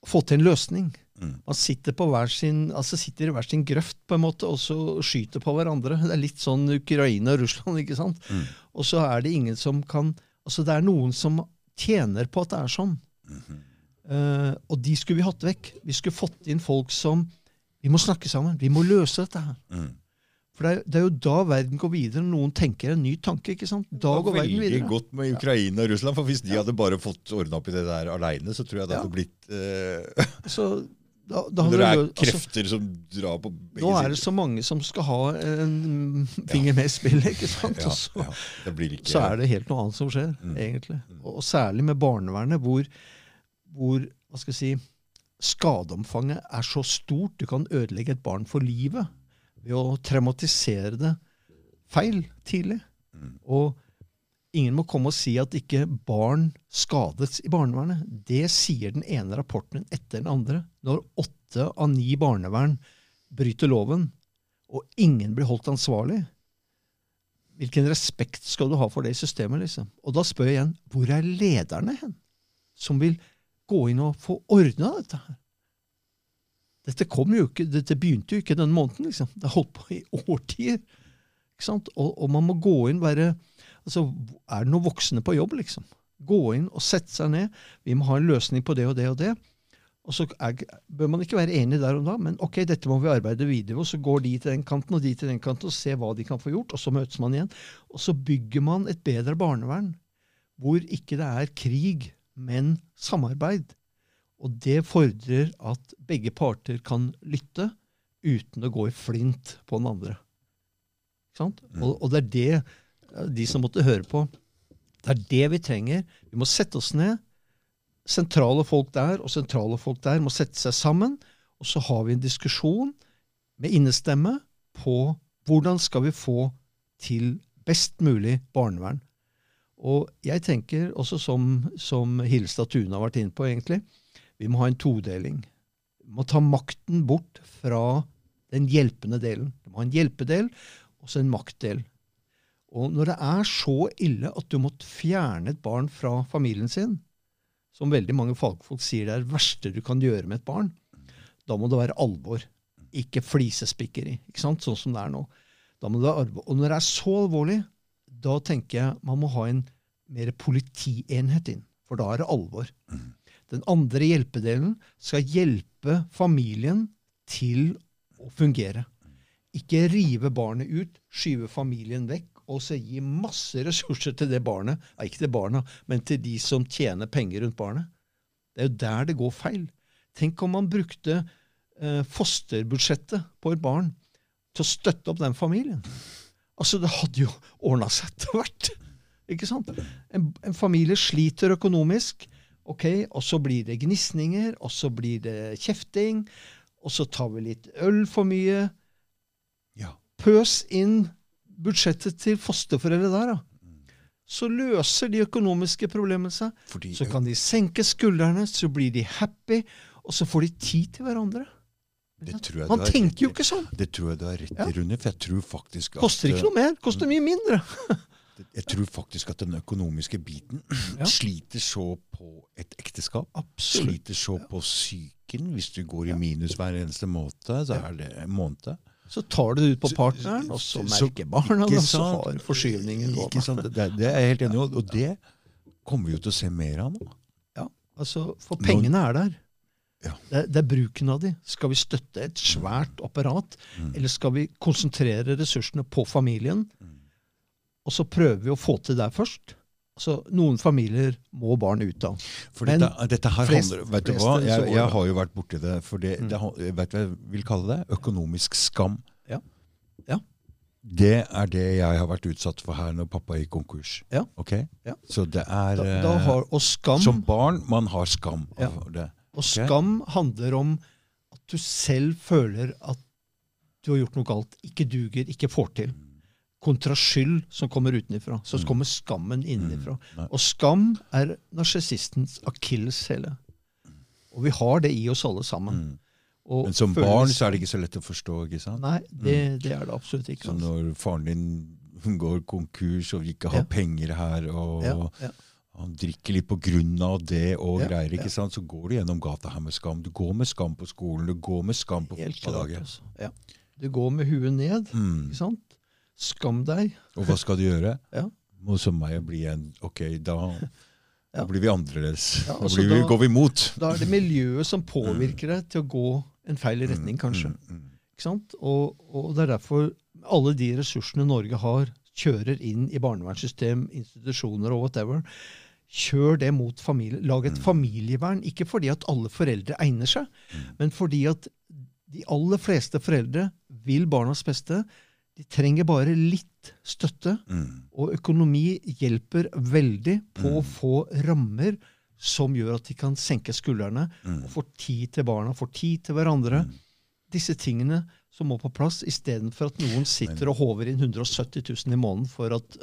[SPEAKER 2] å få til en løsning.
[SPEAKER 1] Mm.
[SPEAKER 2] Man sitter, på hver sin, altså sitter i hver sin grøft på en måte, og så skyter på hverandre. Det er litt sånn Ukraina og Russland. ikke sant?
[SPEAKER 1] Mm.
[SPEAKER 2] Og så er det ingen som kan altså Det er noen som tjener på at det er sånn.
[SPEAKER 1] Mm
[SPEAKER 2] -hmm. uh, og de skulle vi hatt vekk. Vi skulle fått inn folk som Vi må snakke sammen. Vi må løse dette her.
[SPEAKER 1] Mm.
[SPEAKER 2] For det er, det er jo da verden går videre. når Noen tenker en ny tanke. ikke sant? Da går
[SPEAKER 1] var
[SPEAKER 2] videre.
[SPEAKER 1] veldig godt med Ukraina og Russland, for hvis de hadde bare fått ordna opp i det der aleine, så tror jeg det
[SPEAKER 2] Ja.
[SPEAKER 1] hadde blitt uh... [laughs]
[SPEAKER 2] Så da, da
[SPEAKER 1] det er
[SPEAKER 2] krefter altså,
[SPEAKER 1] krefter som drar på begge
[SPEAKER 2] Nå er det så mange som skal ha en finger med i spillet. ikke sant? [laughs]
[SPEAKER 1] Ja,
[SPEAKER 2] Og så,
[SPEAKER 1] ja, ikke
[SPEAKER 2] så er det helt noe annet som skjer,
[SPEAKER 1] Mm.
[SPEAKER 2] egentlig. Og særlig med barnevernet, hvor, hvor hva skal jeg si, skadeomfanget er så stort. Du kan ødelegge et barn for livet ved å traumatisere det feil tidlig.
[SPEAKER 1] Mm.
[SPEAKER 2] Og ingen må komme og si at ikke barn skades i barnevernet. Det sier den ene rapporten etter den andre. Når åtte av ni barnevern bryter loven, og ingen blir holdt ansvarlig, hvilken respekt skal du ha for det i systemet? liksom? Og da spør jeg igjen, hvor er lederne hen? Som vil gå inn og få ordna dette her? Dette, ikke, dette begynte jo ikke den måneden. liksom. Det har holdt på i årtier. Og, og man må gå inn være altså, Er det noen voksne på jobb, liksom? Gå inn og sette seg ned. Vi må ha en løsning på det og det og det. Og så er, bør man ikke være enig der og da, men ok, dette må vi arbeide videre med. Og så går de til den kanten og de til den kanten og ser hva de kan få gjort, og så møtes man igjen. Og så bygger man et bedre barnevern hvor ikke det er krig, men samarbeid. Og det fordrer at begge parter kan lytte uten å gå i flint på den andre.
[SPEAKER 1] Mm.
[SPEAKER 2] Og, og det er det eh, de som måtte høre på, det er det vi trenger. Vi må sette oss ned. Sentrale folk der og sentrale folk der må sette seg sammen, og så har vi en diskusjon med innestemme på hvordan skal vi få til best mulig barnevern. Og jeg tenker også som, som Hilstad Tune har vært inne på, egentlig, vi må ha en todeling. Vi må ta makten bort fra den hjelpende delen. Vi må ha en hjelpedel og så en maktdel. Og når det er så ille at du måtte fjerne et barn fra familien sin, som veldig mange fagfolk sier det er det verste du kan gjøre med et barn, da må det være alvor. Ikke flisespikkeri, ikke sant? sånn som det er nå. Da må det være alvor. Og når det er så alvorlig, da tenker jeg man må ha en mer politienhet inn, for da er det alvor. Den andre hjelpedelen skal hjelpe familien til å fungere. Ikke rive barnet ut, skyve familien vekk, og så gi masse ressurser til det barnet. Ja, ikke til barna, men til de som tjener penger rundt barnet. Det er jo der det går feil. Tenk om man brukte eh, fosterbudsjettet på et barn til å støtte opp den familien. Altså, det hadde jo ordna seg etter hvert. Ikke sant? En, en familie sliter økonomisk, ok, og så blir det gnisninger, og så blir det kjefting, og så tar vi litt øl for mye.
[SPEAKER 1] Ja.
[SPEAKER 2] Pøs inn budsjettet til fosterforeldre der, da. Så løser de økonomiske problemene seg.
[SPEAKER 1] Fordi,
[SPEAKER 2] Så kan de senke skuldrene, så blir de happy, og så får de tid til hverandre.
[SPEAKER 1] det tror jeg
[SPEAKER 2] Man tenker jo ikke sånn.
[SPEAKER 1] Det tror jeg du har rett
[SPEAKER 2] Ja.
[SPEAKER 1] i, Rune. For jeg tror faktisk at
[SPEAKER 2] Koster ikke noe mer, koster mye mindre. [laughs]
[SPEAKER 1] Jeg tror faktisk at den økonomiske biten [clears throat]
[SPEAKER 2] Ja.
[SPEAKER 1] sliter så på et ekteskap.
[SPEAKER 2] Absolutt.
[SPEAKER 1] Sliter så på psyken. Hvis du går i minus hver eneste måned, så er det en måned.
[SPEAKER 2] Så tar du det ut på partneren, og så merker barna det, og så har forskyvningen gått.
[SPEAKER 1] Det, det er jeg helt enig i, og- det kommer vi jo til å se mer av nå.
[SPEAKER 2] Ja, altså, for pengene er der.
[SPEAKER 1] Ja.
[SPEAKER 2] Det, det er bruken av de. Skal vi støtte et svært apparat,
[SPEAKER 1] Mm.
[SPEAKER 2] eller skal vi konsentrere ressursene på familien? Og så prøver vi å få til der først. Så Noen familier må barn ut av.
[SPEAKER 1] For dette, dette her
[SPEAKER 2] flest-
[SPEAKER 1] handler Vet du hva? Jeg, jeg har jo vært borti det. For det,
[SPEAKER 2] Mm.
[SPEAKER 1] det vet du hva jeg vil kalle det? Økonomisk skam.
[SPEAKER 2] Ja. Ja.
[SPEAKER 1] Det er det jeg har vært utsatt for her når pappa gikk konkurs.
[SPEAKER 2] Ja.
[SPEAKER 1] Okay?
[SPEAKER 2] Ja.
[SPEAKER 1] Så det er
[SPEAKER 2] Da,
[SPEAKER 1] eh,
[SPEAKER 2] da har, og skam,
[SPEAKER 1] Som barn man har skam av det.
[SPEAKER 2] og skam handler om at du selv føler at du har gjort noe galt, ikke duger, ikke får til. Kontra skyld som kommer utenfra. Så
[SPEAKER 1] Mm.
[SPEAKER 2] kommer skammen innenfra.
[SPEAKER 1] Nei.
[SPEAKER 2] Og skam er narsissistens akilleshæle. Og vi har det i oss alle sammen.
[SPEAKER 1] Mm. Men som
[SPEAKER 2] føles-
[SPEAKER 1] barn så er det ikke så lett å forstå. ikke sant?
[SPEAKER 2] Nei, det, det er det absolutt ikke.
[SPEAKER 1] Så
[SPEAKER 2] Altså.
[SPEAKER 1] når faren din går konkurs og ikke har
[SPEAKER 2] Ja.
[SPEAKER 1] penger her, og
[SPEAKER 2] Ja, ja.
[SPEAKER 1] han drikker litt på grunn av det og greier, ikke sant? så går du gjennom gata her med skam. Du går med skam på skolen, du går med skam på fotballaget.
[SPEAKER 2] Altså. Ja. Du går med huet ned,
[SPEAKER 1] Mm.
[SPEAKER 2] ikke sant? Skam deg.
[SPEAKER 1] Og hva skal du gjøre? [laughs]
[SPEAKER 2] Ja.
[SPEAKER 1] Må som meg bli en Ok, da, da blir vi annerledes.
[SPEAKER 2] Ja, altså da-
[SPEAKER 1] går vi imot.
[SPEAKER 2] Da er det miljøet som påvirker deg til å gå en feil retning, kanskje.
[SPEAKER 1] Mm, mm,
[SPEAKER 2] Ikke sant? Og, og det er derfor alle de ressursene Norge har, kjører inn i barnevernssystem, institusjoner og whatever. Kjør det mot familie. Lag et
[SPEAKER 1] Mm.
[SPEAKER 2] familievern. Ikke fordi at alle foreldre egner seg,
[SPEAKER 1] Mm.
[SPEAKER 2] men fordi at de aller fleste foreldre vil barnas beste. De trenger bare litt støtte.
[SPEAKER 1] mm,
[SPEAKER 2] Og økonomi hjelper veldig på å
[SPEAKER 1] Mm.
[SPEAKER 2] få rammer som gjør at de kan senke skuldrene
[SPEAKER 1] mm,
[SPEAKER 2] og få tid til barna, få tid til hverandre.
[SPEAKER 1] mm.
[SPEAKER 2] Disse tingene som må på plass, istedenfor at noen sitter og håver inn 170 000 i måneden for at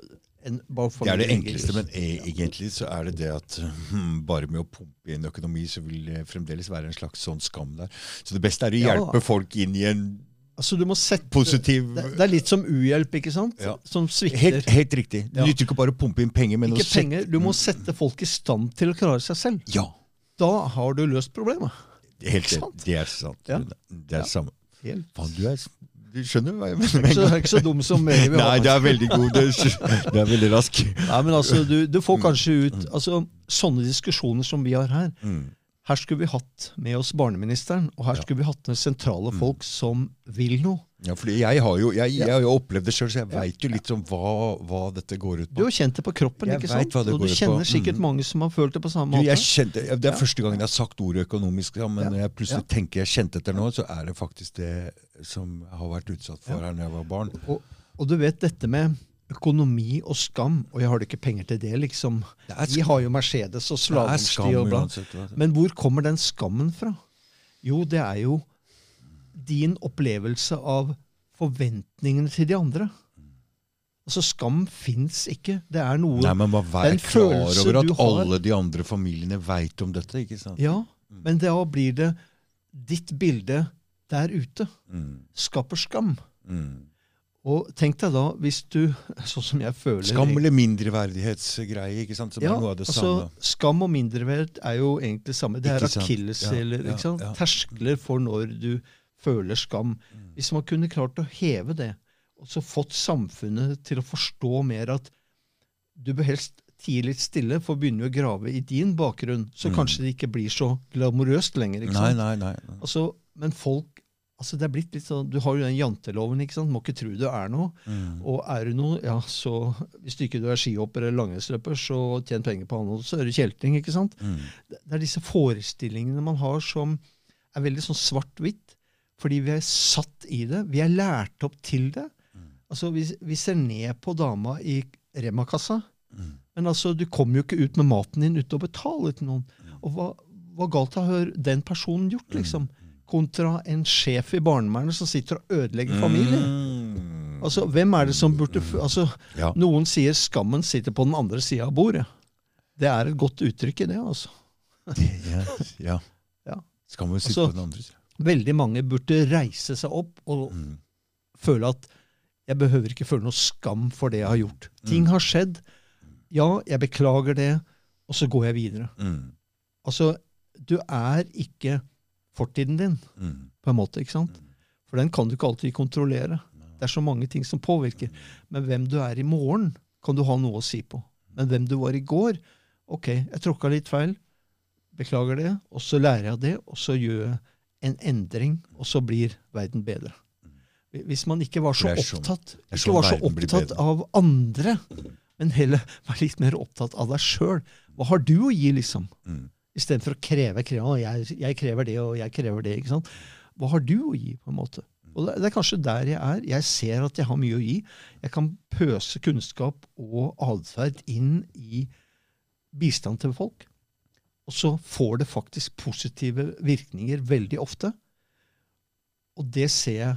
[SPEAKER 2] en
[SPEAKER 1] Det er det enkleste, men e egentlig så er det det at hm, bare med å pumpe inn økonomi, så vil det fremdeles være en slags sånn skam der. Så det beste er å
[SPEAKER 2] Ja.
[SPEAKER 1] hjelpe folk inn i en
[SPEAKER 2] Altså, du må sette,
[SPEAKER 1] positiv
[SPEAKER 2] det, det er litt som uhjelp, ikke sant?
[SPEAKER 1] Ja.
[SPEAKER 2] Som svikter.
[SPEAKER 1] Helt, helt riktig. Det
[SPEAKER 2] Ja.
[SPEAKER 1] nytter ikke bare å pumpe inn penger, men
[SPEAKER 2] ikke
[SPEAKER 1] å sette
[SPEAKER 2] penger. Du må sette folk i stand til å klare seg selv.
[SPEAKER 1] Ja.
[SPEAKER 2] Da har du løst problemet.
[SPEAKER 1] Helt det,
[SPEAKER 2] sant?
[SPEAKER 1] det er sant.
[SPEAKER 2] Ja.
[SPEAKER 1] Det er
[SPEAKER 2] Ja.
[SPEAKER 1] samme.
[SPEAKER 2] Helt.
[SPEAKER 1] Fan, du, er, du skjønner hva jeg mener?
[SPEAKER 2] du er ikke så dum som Mary. [laughs]
[SPEAKER 1] Nei, det er veldig god. Det er, det er veldig rask.
[SPEAKER 2] Nei, men altså, du, du får kanskje ut altså, Sånne diskusjoner som vi har her.
[SPEAKER 1] Mm.
[SPEAKER 2] Her skulle vi hatt med oss barneministeren, og her
[SPEAKER 1] Ja.
[SPEAKER 2] skulle vi hatt med sentrale folk som vil noe.
[SPEAKER 1] Ja, fordi jeg har jo, jeg, jeg har jo opplevd det sjøl, så jeg veit jo litt om hva, hva dette går ut på.
[SPEAKER 2] Du har kjent det på kroppen,
[SPEAKER 1] Jeg
[SPEAKER 2] ikke sant? Og du
[SPEAKER 1] ut på.
[SPEAKER 2] kjenner sikkert
[SPEAKER 1] Mm.
[SPEAKER 2] mange som har følt det på samme
[SPEAKER 1] Du,
[SPEAKER 2] måte.
[SPEAKER 1] jeg kjente, det er første gangen jeg har sagt ordet økonomisk, ja, men når jeg plutselig tenker jeg kjente etter nå, så er det faktisk det som jeg har vært utsatt for her når jeg var barn.
[SPEAKER 2] Og, og du vet dette med økonomi og skam, og jeg har ikke penger til det, liksom.
[SPEAKER 1] Det
[SPEAKER 2] Vi har jo Mercedes og slalåmsti og bla. Men hvor kommer den skammen fra? Jo, det er jo din opplevelse av forventningene til de andre. Altså, skam fins ikke. Det er noe
[SPEAKER 1] Nei, men vær
[SPEAKER 2] Den
[SPEAKER 1] klar over at alle de andre familiene veit om dette, ikke sant?
[SPEAKER 2] Ja, men da blir det ditt bilde der ute.
[SPEAKER 1] Mm,
[SPEAKER 2] Skaper skam.
[SPEAKER 1] mm.
[SPEAKER 2] Og tenk deg da, hvis du, [laughs] sånn som jeg føler
[SPEAKER 1] Skam eller mindreverdighetsgreie, ikke sant? Som
[SPEAKER 2] ja,
[SPEAKER 1] er noe av det
[SPEAKER 2] altså,
[SPEAKER 1] samme.
[SPEAKER 2] Skam og mindreverd er jo egentlig det samme. Det er akilleshæler.
[SPEAKER 1] Ja, ja, ja.
[SPEAKER 2] Terskler for når du føler skam.
[SPEAKER 1] Mm.
[SPEAKER 2] Hvis man kunne klart å heve det, og så fått samfunnet til å forstå mer at du bør helst tie litt stille, for å begynne å grave i din bakgrunn, så
[SPEAKER 1] Mm.
[SPEAKER 2] kanskje det ikke blir så glamorøst lenger. ikke
[SPEAKER 1] Nei,
[SPEAKER 2] sant?
[SPEAKER 1] nei, nei. nei.
[SPEAKER 2] Altså, men folk altså det er blitt litt sånn, Du har jo den janteloven. ikke sant? Må ikke tro du er noe.
[SPEAKER 1] Mm.
[SPEAKER 2] Og er du noe, ja, så Hvis du ikke er skihopper eller langrennsløper, så tjen penger på annet, så er du kjeltring. ikke sant?
[SPEAKER 1] Mm.
[SPEAKER 2] Det er disse forestillingene man har som er veldig sånn svart-hvitt. Fordi vi er satt i det. Vi er lært opp til det.
[SPEAKER 1] Mm.
[SPEAKER 2] Altså, Vi, vi ser ned på dama i Rema-kassa.
[SPEAKER 1] Mm.
[SPEAKER 2] Men altså, du kommer jo ikke ut med maten din uten å betale til noen. Og hva, hva galt har den personen gjort, liksom? Kontra en sjef i barnevernet som sitter og ødelegger familien.
[SPEAKER 1] Mm.
[SPEAKER 2] Altså, hvem er det som burde altså,
[SPEAKER 1] Ja.
[SPEAKER 2] Noen sier skammen sitter på den andre sida av bordet. Det er et godt uttrykk i det. altså.
[SPEAKER 1] Det- [laughs] ja, ja.
[SPEAKER 2] Ja.
[SPEAKER 1] Skal man
[SPEAKER 2] Altså-
[SPEAKER 1] på den andre siden?
[SPEAKER 2] Veldig mange burde reise seg opp og
[SPEAKER 1] Mm.
[SPEAKER 2] føle at jeg behøver ikke føle noe skam for det jeg har gjort. Ting
[SPEAKER 1] Mm.
[SPEAKER 2] har skjedd. Ja, jeg beklager det, og så går jeg videre.
[SPEAKER 1] Mm.
[SPEAKER 2] Altså, du er ikke fortiden din,
[SPEAKER 1] Mm.
[SPEAKER 2] på en måte. ikke sant? For den kan du ikke alltid kontrollere. Det er så mange ting som påvirker. Men hvem du er i morgen, kan du ha noe å si på. Men hvem du var i går Ok, jeg tråkka litt feil. Beklager det. Og så lærer jeg av det, og så gjør jeg en endring, og så blir verden bedre. Hvis man ikke var så
[SPEAKER 1] sånn-
[SPEAKER 2] opptatt, ikke
[SPEAKER 1] sånn
[SPEAKER 2] var så opptatt av andre, men heller [laughs] var litt mer opptatt av deg sjøl. Hva har du å gi, liksom?
[SPEAKER 1] Mm.
[SPEAKER 2] Istedenfor å kreve, kreve «Å, jeg, jeg krever det, og jeg krever det. ikke sant? Hva har du å gi, på en måte? Og det, det er kanskje der jeg er. Jeg ser at jeg har mye å gi. Jeg kan pøse kunnskap og atferd inn i bistand til folk. Og så får det faktisk positive virkninger veldig ofte. Og det ser jeg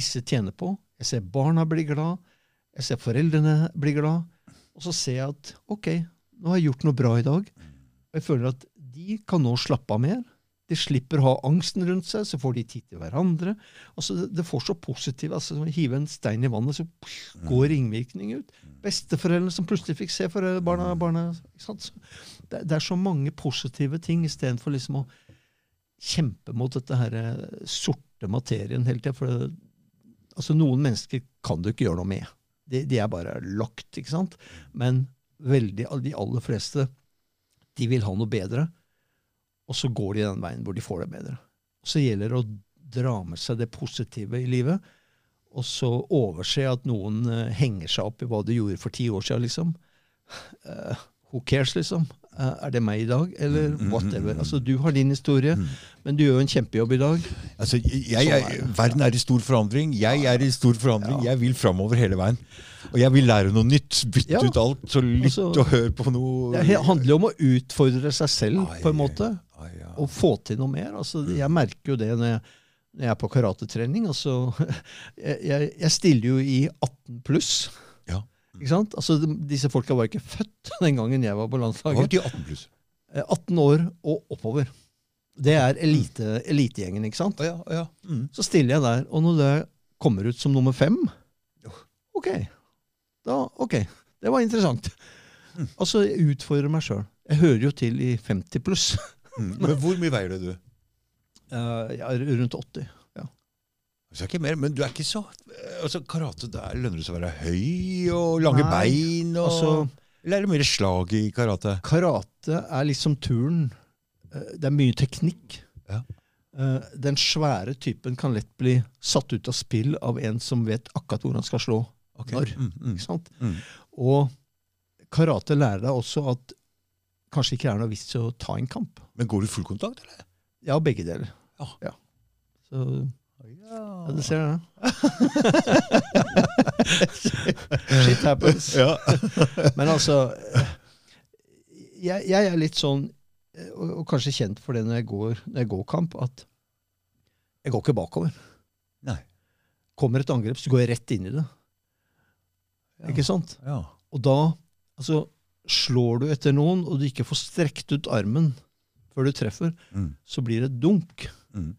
[SPEAKER 2] disse tjener på. Jeg ser barna bli glad. Jeg ser foreldrene bli glad. Og så ser jeg at ok, nå har jeg gjort noe bra i dag. Og jeg føler at de kan nå slappe av mer. De slipper å ha angsten rundt seg, så får de tid til hverandre. Altså, det, får så positivt altså, Hive en stein i vannet, så pff, går ringvirkning ut. Besteforeldrene som plutselig fikk se for barna. barna sant? Så det, det er så mange positive ting, istedenfor liksom å kjempe mot dette her eh, sorte materien hele tida. For det, altså, noen mennesker kan du ikke gjøre noe med. De, de er bare lagt, ikke sant? Men veldig, de aller fleste de vil ha noe bedre, og så går de den veien hvor de får det bedre. Og så gjelder det å dra med seg det positive i livet, og så overse at noen uh, henger seg opp i hva du gjorde for ti år siden, liksom. Uh, who cares, liksom? Uh, er det meg i dag? Eller whatever. Altså, du har din historie, men du gjør jo en kjempejobb i dag.
[SPEAKER 1] Altså, jeg, jeg,
[SPEAKER 2] Sånn er
[SPEAKER 1] verden er i stor forandring. Jeg er i stor forandring.
[SPEAKER 2] Ja.
[SPEAKER 1] Jeg vil framover hele veien. Og jeg vil lære noe nytt. Bytte
[SPEAKER 2] Ja.
[SPEAKER 1] ut alt. Så lytt
[SPEAKER 2] Altså,
[SPEAKER 1] og hør på noe
[SPEAKER 2] Det handler jo om å utfordre seg selv, på en måte.
[SPEAKER 1] Ja.
[SPEAKER 2] å få til noe mer. Altså, jeg merker jo det når jeg, når jeg er på karatetrening. Altså, [laughs] jeg, jeg, jeg stiller jo i 18 pluss.
[SPEAKER 1] Ja.
[SPEAKER 2] Ikke sant? Altså, disse folka var ikke født [laughs] den gangen jeg var på
[SPEAKER 1] Hva
[SPEAKER 2] landslaget.
[SPEAKER 1] de 18 pluss?
[SPEAKER 2] Eh, 18 år og oppover. Det er elite, elitegjengen, ikke sant?
[SPEAKER 1] Ja, ja. Mm.
[SPEAKER 2] Så stiller jeg der, og når det kommer ut som nummer fem Ok. Da, ok. Det var interessant. Altså, jeg utfordrer meg sjøl. Jeg hører jo til i 50 pluss. [laughs]
[SPEAKER 1] Mm. Men hvor mye veier det, du?
[SPEAKER 2] Uh, er rundt 80. Ja.
[SPEAKER 1] Altså, ikke mer, men du er ikke så altså, Karate, der lønner det seg å være høy og lange
[SPEAKER 2] Nei,
[SPEAKER 1] bein? Og,
[SPEAKER 2] altså-
[SPEAKER 1] eller er det mer slag i karate?
[SPEAKER 2] Karate er liksom turn. Eh, Det er mye teknikk.
[SPEAKER 1] Ja.
[SPEAKER 2] Eh, Den svære typen kan lett bli satt ut av spill av en som vet akkurat hvor han skal slå.
[SPEAKER 1] okay.
[SPEAKER 2] Når?
[SPEAKER 1] Mm, mm,
[SPEAKER 2] Ikke sant?
[SPEAKER 1] mm.
[SPEAKER 2] Og karate lærer deg også at kanskje ikke er noe vits i å ta en kamp.
[SPEAKER 1] Men går du full kontakt, eller?
[SPEAKER 2] Ja, begge deler.
[SPEAKER 1] Ja.
[SPEAKER 2] Så
[SPEAKER 1] Ja.
[SPEAKER 2] ja, du ser det. [laughs] Shit happens.
[SPEAKER 1] Ja.
[SPEAKER 2] Men altså jeg, jeg er litt sånn, og, og kanskje kjent for det når jeg går, når jeg går kamp, at jeg går ikke bakover.
[SPEAKER 1] Nei.
[SPEAKER 2] Kommer et angrep, så går jeg rett inn i det.
[SPEAKER 1] Ja.
[SPEAKER 2] Ikke sant?
[SPEAKER 1] Ja.
[SPEAKER 2] Og da altså, slår du etter noen, og du ikke får strekt ut armen før du treffer,
[SPEAKER 1] Mm.
[SPEAKER 2] så blir det dunk.
[SPEAKER 1] Mm.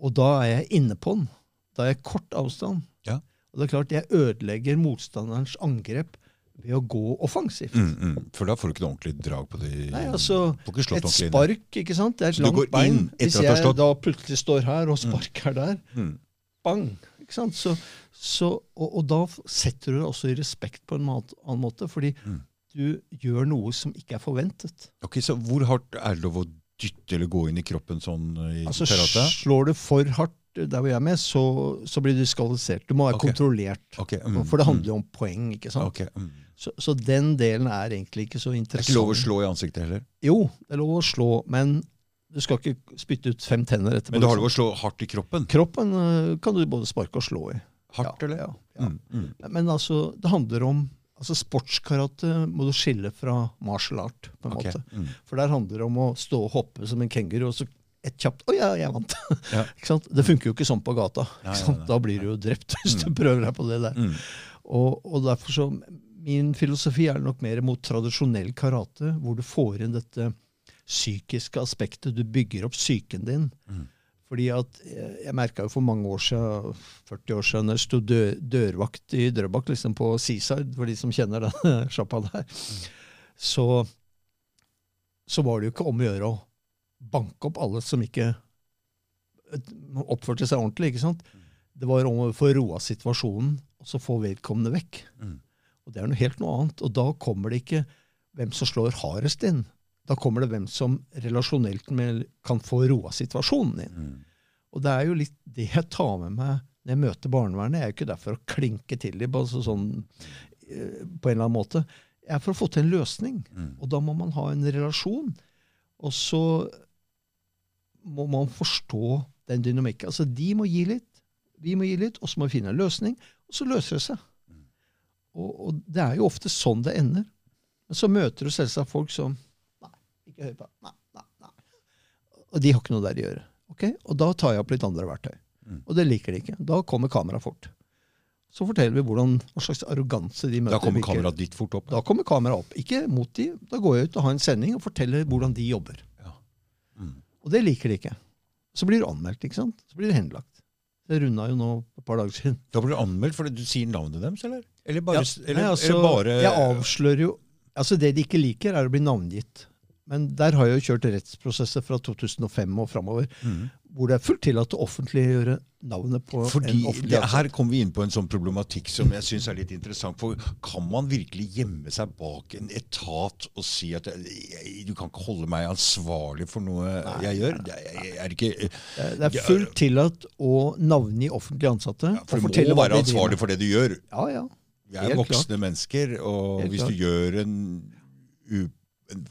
[SPEAKER 2] Og da er jeg inne på den. Da er jeg kort avstand.
[SPEAKER 1] Ja.
[SPEAKER 2] Og det er klart, jeg ødelegger motstanderens angrep ved å gå offensivt.
[SPEAKER 1] Mm, mm. For da får du ikke noe ordentlig drag på det.
[SPEAKER 2] Nei, altså, Et spark, ikke sant? Det er et langt bein. Hvis jeg da plutselig står her, og sparker der,
[SPEAKER 1] Mm.
[SPEAKER 2] bang! Ikke sant? Så, så, og, og da setter du deg også i respekt på en annen måte, fordi
[SPEAKER 1] Mm.
[SPEAKER 2] Du gjør noe som ikke er forventet.
[SPEAKER 1] Ok, Så hvor hardt er det lov å dytte eller gå inn i kroppen sånn i
[SPEAKER 2] Altså,
[SPEAKER 1] karate?
[SPEAKER 2] Slår du for hardt der hvor jeg er med, så, så blir du diskvalifisert. Du må være
[SPEAKER 1] okay.
[SPEAKER 2] kontrollert.
[SPEAKER 1] Okay. mm,
[SPEAKER 2] For det
[SPEAKER 1] mm.
[SPEAKER 2] handler jo om poeng. ikke sant?
[SPEAKER 1] Okay. mm.
[SPEAKER 2] Så, så den delen er egentlig ikke så
[SPEAKER 1] Det er
[SPEAKER 2] interessant.
[SPEAKER 1] ikke lov å slå i ansiktet heller.
[SPEAKER 2] Jo, det er lov å slå, men du skal ikke spytte ut fem tenner etterpå.
[SPEAKER 1] Men du har
[SPEAKER 2] liksom.
[SPEAKER 1] lov å slå hardt i kroppen.
[SPEAKER 2] Kroppen øh, kan du både sparke og slå i.
[SPEAKER 1] Hardt,
[SPEAKER 2] ja,
[SPEAKER 1] eller?
[SPEAKER 2] Ja, ja.
[SPEAKER 1] Mm, mm.
[SPEAKER 2] Men altså, det handler om altså Sportskarate må du skille fra martial art. på en
[SPEAKER 1] okay.
[SPEAKER 2] måte.
[SPEAKER 1] mm.
[SPEAKER 2] For der handler det om å stå og hoppe som en kenguru, og så et kjapt 'Å ja, jeg vant'. [laughs]
[SPEAKER 1] Ja.
[SPEAKER 2] Det funker jo ikke sånn på gata.
[SPEAKER 1] Nei, nei, nei.
[SPEAKER 2] Da blir du jo drept hvis du prøver deg på det der.
[SPEAKER 1] Mm.
[SPEAKER 2] Og, og derfor så, Min filosofi er nok mer mot tradisjonell karate, hvor du får inn dette psykiske aspektet. Du bygger opp psyken din. Fordi at eh, Jeg merka jo for mange år siden, 40 år siden, jeg sto dør, dørvakt i Drøbak, liksom på Seaside, for de som kjenner den [laughs] sjappa der, så, så var det jo ikke om å gjøre å banke opp alle som ikke eh, oppførte seg ordentlig. ikke sant? Det var om å få roa situasjonen, og så få vedkommende vekk.
[SPEAKER 1] Mm.
[SPEAKER 2] Og det er noe helt noe annet. Og da kommer det ikke hvem som slår hardest inn. Da kommer det hvem som relasjonelt kan få roa situasjonen din.
[SPEAKER 1] Mm.
[SPEAKER 2] Og det er jo litt det jeg tar med meg når jeg møter barnevernet, jeg er jo ikke der for å klinke til dem altså sånn, eh, på en eller annen måte. Jeg er for å få til en løsning.
[SPEAKER 1] Mm.
[SPEAKER 2] Og da må man ha en relasjon. Og så må man forstå den dynamikken. Altså, de må gi litt, vi må gi litt, og så må vi finne en løsning. Og så løser det seg. Og, og det er jo ofte sånn det ender. Men så møter du selvsagt folk som ikke hør på. Nei, nei, nei. Og de har ikke noe der å gjøre. Okay? Og da tar jeg opp litt andre verktøy.
[SPEAKER 1] Mm.
[SPEAKER 2] Og det liker de ikke. Da kommer kameraet fort. Så forteller vi hvordan, hva slags arroganse de møter.
[SPEAKER 1] Da kommer kameraet ditt fort opp.
[SPEAKER 2] da kommer kameraet opp. Ikke mot de. Da går jeg ut og har en sending og forteller hvordan de jobber.
[SPEAKER 1] Ja. Mm.
[SPEAKER 2] Og det liker de ikke. Så blir du anmeldt, ikke sant? Så blir det henlagt. Det runda jo nå et par dager siden.
[SPEAKER 1] Da blir du anmeldt fordi du sier navnet deres, eller? Eller bare,
[SPEAKER 2] Ja,
[SPEAKER 1] eller,
[SPEAKER 2] nei, altså,
[SPEAKER 1] eller bare
[SPEAKER 2] Jeg avslører jo Altså, det de ikke liker, er å bli navngitt. Men der har jeg jo kjørt rettsprosesser fra 2005 og framover,
[SPEAKER 1] Mm.
[SPEAKER 2] hvor det er fullt tillatt å offentliggjøre navnet på
[SPEAKER 1] Fordi
[SPEAKER 2] en offentlig ansatt.
[SPEAKER 1] Her kommer vi inn på en sånn problematikk som jeg syns er litt interessant. For kan man virkelig gjemme seg bak en etat og si at du kan ikke holde meg ansvarlig for noe jeg gjør? Det er, er ikke,
[SPEAKER 2] Det er fullt tillatt å navngi offentlig ansatte.
[SPEAKER 1] for
[SPEAKER 2] og
[SPEAKER 1] du må være ansvarlig for det du gjør.
[SPEAKER 2] Ja, ja.
[SPEAKER 1] Vi er
[SPEAKER 2] voksne
[SPEAKER 1] voksne mennesker, og
[SPEAKER 2] Helt
[SPEAKER 1] hvis
[SPEAKER 2] klart.
[SPEAKER 1] du gjør en, en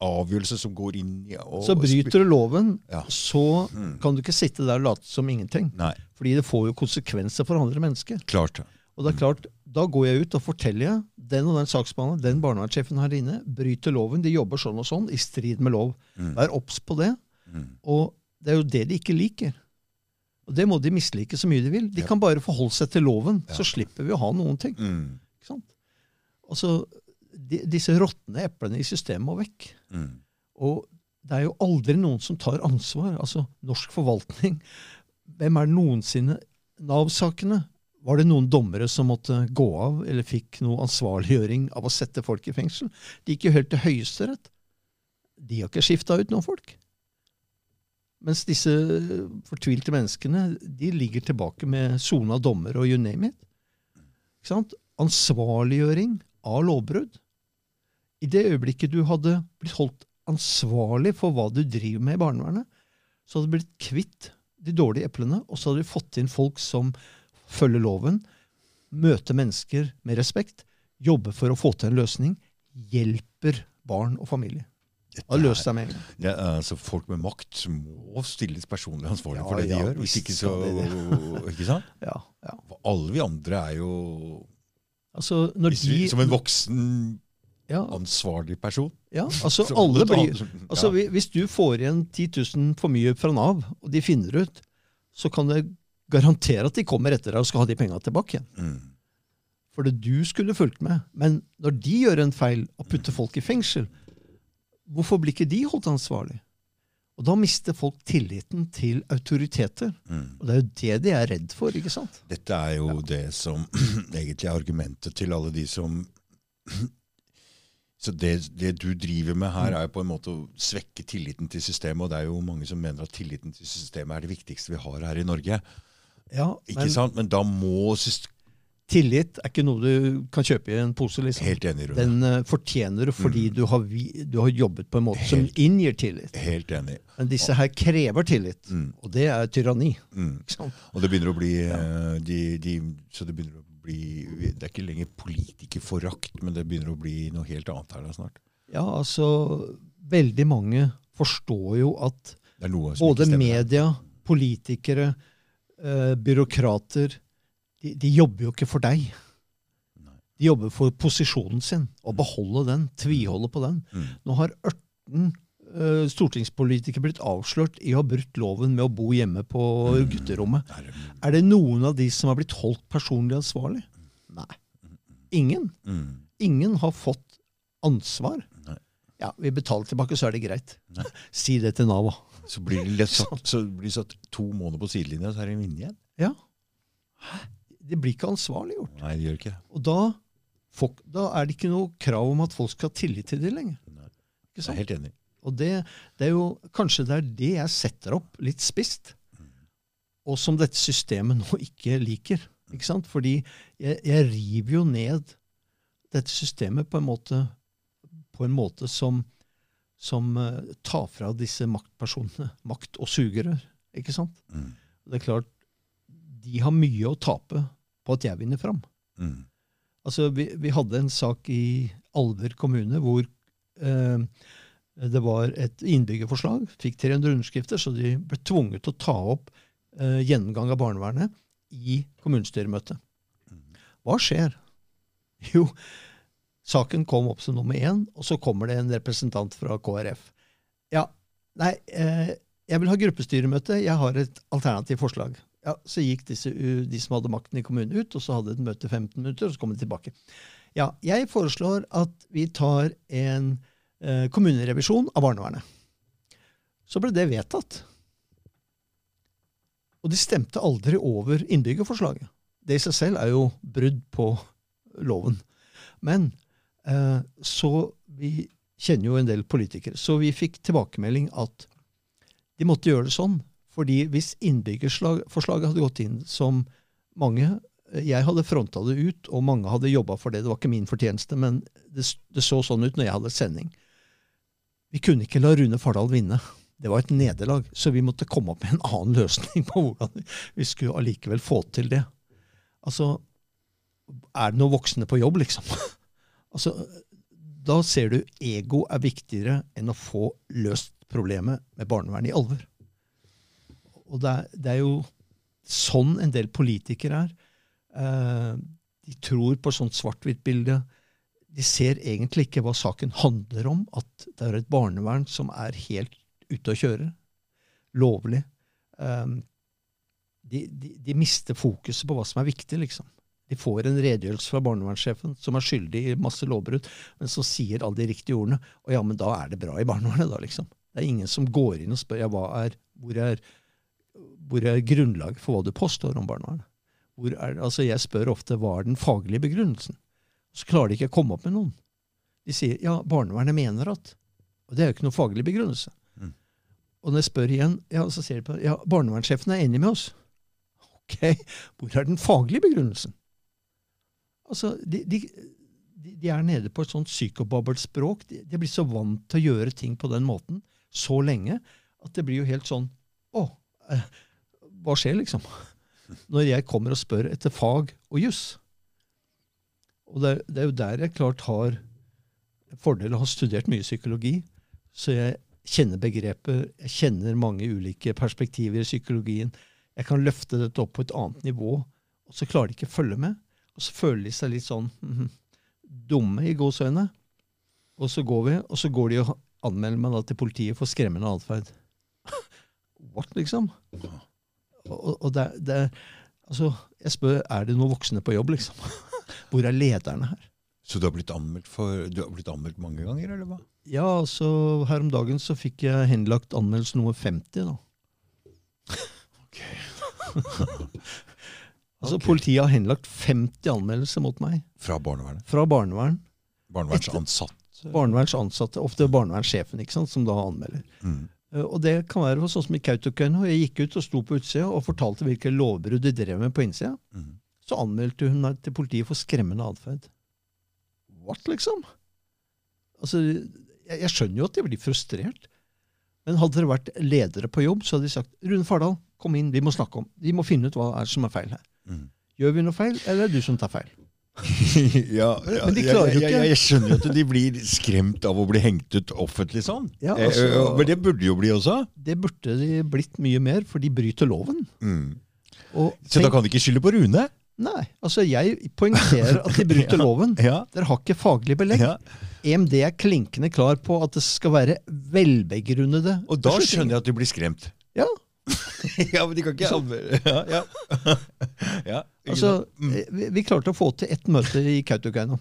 [SPEAKER 1] avgjørelse som går inn i og,
[SPEAKER 2] Så bryter du loven,
[SPEAKER 1] Ja.
[SPEAKER 2] så
[SPEAKER 1] Mm.
[SPEAKER 2] kan du ikke sitte der og late som ingenting.
[SPEAKER 1] Nei,
[SPEAKER 2] Fordi det får jo konsekvenser for andre mennesker.
[SPEAKER 1] klart.
[SPEAKER 2] Og det er klart, Da går jeg ut og forteller jeg, den og den saksbehandleren, den barnevernssjefen her inne, bryter loven. De jobber sånn og sånn, i strid med lov.
[SPEAKER 1] Mm.
[SPEAKER 2] Vær obs på det.
[SPEAKER 1] Mm.
[SPEAKER 2] Og det er jo det de ikke liker. Og det må de mislike så mye de vil. De
[SPEAKER 1] Ja.
[SPEAKER 2] kan bare forholde seg til loven,
[SPEAKER 1] Ja.
[SPEAKER 2] så slipper vi å ha noen ting.
[SPEAKER 1] Mm.
[SPEAKER 2] Ikke sant? Altså, de, disse råtne eplene i systemet må vekk.
[SPEAKER 1] Mm.
[SPEAKER 2] Og det er jo aldri noen som tar ansvar. Altså, norsk forvaltning Hvem er noensinne Nav-sakene. Var det noen dommere som måtte gå av, eller fikk noe ansvarliggjøring av å sette folk i fengsel? De gikk jo helt til Høyesterett. De har ikke skifta ut noen folk. Mens disse fortvilte menneskene de ligger tilbake med sona dommer og you name it. Ansvarliggjøring av lovbrudd. I det øyeblikket du hadde blitt holdt ansvarlig for hva du driver med i barnevernet, så hadde du blitt kvitt de dårlige eplene, og så hadde du fått inn folk som følger loven, møter mennesker med respekt, jobber for å få til en løsning, hjelper barn og familie.
[SPEAKER 1] Dette
[SPEAKER 2] løst deg med en gang.
[SPEAKER 1] Er, altså, folk med makt må stilles personlig ansvarlig
[SPEAKER 2] Ja,
[SPEAKER 1] for det de
[SPEAKER 2] ja,
[SPEAKER 1] gjør. Hvis ikke så [laughs] Ikke sant?
[SPEAKER 2] Ja, ja.
[SPEAKER 1] Alle vi andre er jo
[SPEAKER 2] Altså, de,
[SPEAKER 1] Som en voksen,
[SPEAKER 2] ja,
[SPEAKER 1] ansvarlig person.
[SPEAKER 2] ja, [laughs] altså alle blir Altså, hvi- Hvis du får igjen 10 000 for mye fra Nav, og de finner ut, så kan det garantere at de kommer etter deg og skal ha de penga tilbake igjen.
[SPEAKER 1] Mm.
[SPEAKER 2] For det du skulle fulgt med. Men når de gjør en feil og putter folk i fengsel, hvorfor blir ikke de holdt ansvarlig? Og da mister folk tilliten til autoriteter.
[SPEAKER 1] Mm.
[SPEAKER 2] Og det er jo det de er redd for, ikke sant?
[SPEAKER 1] Dette er jo det som [clears throat] egentlig er argumentet til alle de som [clears throat] Så det, det du driver med her, er jo på en måte å svekke tilliten til systemet. Og det er jo mange som mener at tilliten til systemet er det viktigste vi har her i Norge.
[SPEAKER 2] Ja,
[SPEAKER 1] Ikke
[SPEAKER 2] men
[SPEAKER 1] sant? Men da må
[SPEAKER 2] tillit er ikke noe du kan kjøpe i en pose. liksom.
[SPEAKER 1] Helt enig, Rune.
[SPEAKER 2] Den uh, fortjener du fordi
[SPEAKER 1] Mm.
[SPEAKER 2] du, har vi, du har jobbet på en måte som inngir tillit.
[SPEAKER 1] Helt enig.
[SPEAKER 2] Men disse her krever tillit,
[SPEAKER 1] Mm.
[SPEAKER 2] og det er tyranni.
[SPEAKER 1] Mm. Og det begynner å bli ja. de, de, Så det begynner å bli Det er ikke lenger politikerforakt, men det begynner å bli noe helt annet her da snart.
[SPEAKER 2] Ja, altså Veldig mange forstår jo at både media, politikere, eh, byråkrater de, de jobber jo ikke for deg.
[SPEAKER 1] Nei.
[SPEAKER 2] De jobber for posisjonen sin, og beholde den, tviholde på den.
[SPEAKER 1] Mm.
[SPEAKER 2] Nå har 18 eh, stortingspolitikere blitt avslørt i å ha brutt loven med å bo hjemme på
[SPEAKER 1] Mm.
[SPEAKER 2] gutterommet.
[SPEAKER 1] Er det-
[SPEAKER 2] noen av de som har blitt holdt personlig ansvarlig? Nei. Ingen.
[SPEAKER 1] Mm.
[SPEAKER 2] Ingen har fått ansvar. Ja, vi betaler tilbake, så er det greit. [laughs] Si det til Nav, da.
[SPEAKER 1] Så blir det satt, [laughs] så blir satt to måneder på sidelinja, så er det inne igjen?
[SPEAKER 2] Ja. Det blir ikke ansvarliggjort.
[SPEAKER 1] Nei, det gjør ikke.
[SPEAKER 2] Og da, folk, da er det ikke noe krav om at folk skal ha tillit til det lenger.
[SPEAKER 1] Nei.
[SPEAKER 2] sant?
[SPEAKER 1] Jeg er helt enig.
[SPEAKER 2] Og det, det er jo kanskje det er det jeg setter opp litt spisst, og som dette systemet nå ikke liker. Ikke sant? Fordi jeg, jeg river jo ned dette systemet på en måte, på en måte som, som uh, tar fra disse maktpersonene makt og sugerør. Ikke sant?
[SPEAKER 1] Mm.
[SPEAKER 2] Det er klart, de har mye å tape på at jeg vinner fram.
[SPEAKER 1] Mm.
[SPEAKER 2] Altså, vi, vi hadde en sak i Alver kommune hvor eh, det var et innbyggerforslag, fikk 300 underskrifter, så de ble tvunget til å ta opp eh, gjennomgang av barnevernet i kommunestyremøtet. Hva skjer? [laughs] Jo, saken kom opp som nummer én, og så kommer det en representant fra KrF. Ja, nei, eh, jeg vil ha gruppestyremøte, jeg har et alternativt forslag. Ja, Så gikk disse, de som hadde makten i kommunen ut, og så hadde et møte 15 minutter, og så kom de tilbake. Ja, jeg foreslår at vi tar en kommunerevisjon av barnevernet. Så ble det vedtatt. Og de stemte aldri over innbyggerforslaget. Det i seg selv er jo brudd på loven. Men eh, så Vi kjenner jo en del politikere. Så vi fikk tilbakemelding at de måtte gjøre det sånn. Fordi hvis innbyggerforslaget hadde gått inn som mange Jeg hadde fronta det ut, og mange hadde jobba for det. Det var ikke min fortjeneste, men det, det så sånn ut når jeg hadde sending. Vi kunne ikke la Rune Fardal vinne. Det var et nederlag. Så vi måtte komme opp med en annen løsning på hvordan vi skulle allikevel få til det. Altså, er det noen voksne på jobb, liksom? [laughs] altså, da ser du ego er viktigere enn å få løst problemet med barnevern i alvor. Og det er, det er, jo sånn en del politikere er. Eh, de tror på sånt svart-hvitt-bilde. De ser egentlig ikke hva saken handler om. At det er et barnevern som er helt ute å kjøre. Lovlig. Um, de, de, de, mister fokuset på hva som er viktig, liksom. De får en redegjørelse fra barnevernssjefen som er skyldig i masse lovbrudd, men så sier alle de riktige ordene. Og ja, men da er det bra i barnevernet, da, liksom. Det er ingen som går inn og spør ja, er, hvor er hvor er grunnlaget for hva du påstår om barnevernet? altså jeg spør ofte hva er den faglige begrunnelsen. Så klarer de ikke å komme opp med noen. De sier ja, barnevernet mener at Og det er jo ikke noe faglig begrunnelse. Mm. Og når jeg spør igjen, ja, så sier de på ja, barnevernssjefen er enig med oss. [laughs] Ok, hvor er den faglige begrunnelsen? Altså, de, de, de er nede på et sånt psykobabbelt språk. De, de blir så vant til å gjøre ting på den måten så lenge at det blir jo helt sånn Å, eh, hva skjer, liksom? [laughs] Når jeg kommer og spør etter fag og juss. Og det er, det er, jo der jeg klart har fordel av å ha studert mye psykologi. Så jeg kjenner begreper, jeg kjenner mange ulike perspektiver i psykologien. Jeg kan løfte dette opp på et annet nivå, og så klarer de ikke å følge med. Og så føler de seg litt sånn mm, dumme i gåseøyne. Og så går vi, og så går de og anmelder meg da til politiet for skremmende atferd. [laughs] What, liksom? Og, og det, det, altså, jeg spør er det noen voksne på jobb, liksom. [laughs] Hvor er lederne her?
[SPEAKER 1] Så du har blitt anmeldt, for, du har blitt anmeldt mange ganger, eller hva?
[SPEAKER 2] Ja, altså her om dagen så fikk jeg henlagt anmeldelse nummer 50, da.
[SPEAKER 1] Ok. [laughs]
[SPEAKER 2] altså okay. Politiet har henlagt 50 anmeldelser mot meg.
[SPEAKER 1] Fra barnevernet?
[SPEAKER 2] Fra barnevern.
[SPEAKER 1] Barnevernsansatte?
[SPEAKER 2] Barnevernsansatte, ofte barnevernssjefen, ikke sant, som da anmelder. Mm. Eh, og det kan være sånn som i Kautokeino. Jeg gikk ut og sto på utsida og fortalte hvilke lovbrudd de drev med på innsida. Mm. Så anmeldte hun meg til politiet for skremmende atferd. What, liksom? Altså, jeg, jeg, skjønner jo at de blir frustrert. Men hadde det vært ledere på jobb, så hadde de sagt Rune Fardal, kom inn, vi må snakke om Vi må finne ut hva er som er feil her. Mm. Gjør vi noe feil, eller er det du som tar feil? [laughs]
[SPEAKER 1] ja, ja men de klarer jo ikke jeg, jeg, jeg, skjønner jo at de blir skremt av å bli hengt ut offentlig sånn. Ja, eh, altså, eh, men det burde jo bli også?
[SPEAKER 2] Det burde de blitt mye mer, for de bryter loven. Mm.
[SPEAKER 1] Så da kan de ikke skylde på Rune?
[SPEAKER 2] Nei. altså Jeg poengterer at de bryter [laughs] ja, loven. Ja. Dere har ikke faglig belegg. Ja. EMD er klinkende klar på at det skal være velbegrunnede
[SPEAKER 1] Og da skjønner jeg at de blir skremt.
[SPEAKER 2] Ja, [laughs]
[SPEAKER 1] ja, men de kan ikke ja, ja. [laughs]
[SPEAKER 2] ja, altså, mm. Eh, vi, vi, klarte å få til ett møte i Kautokeino.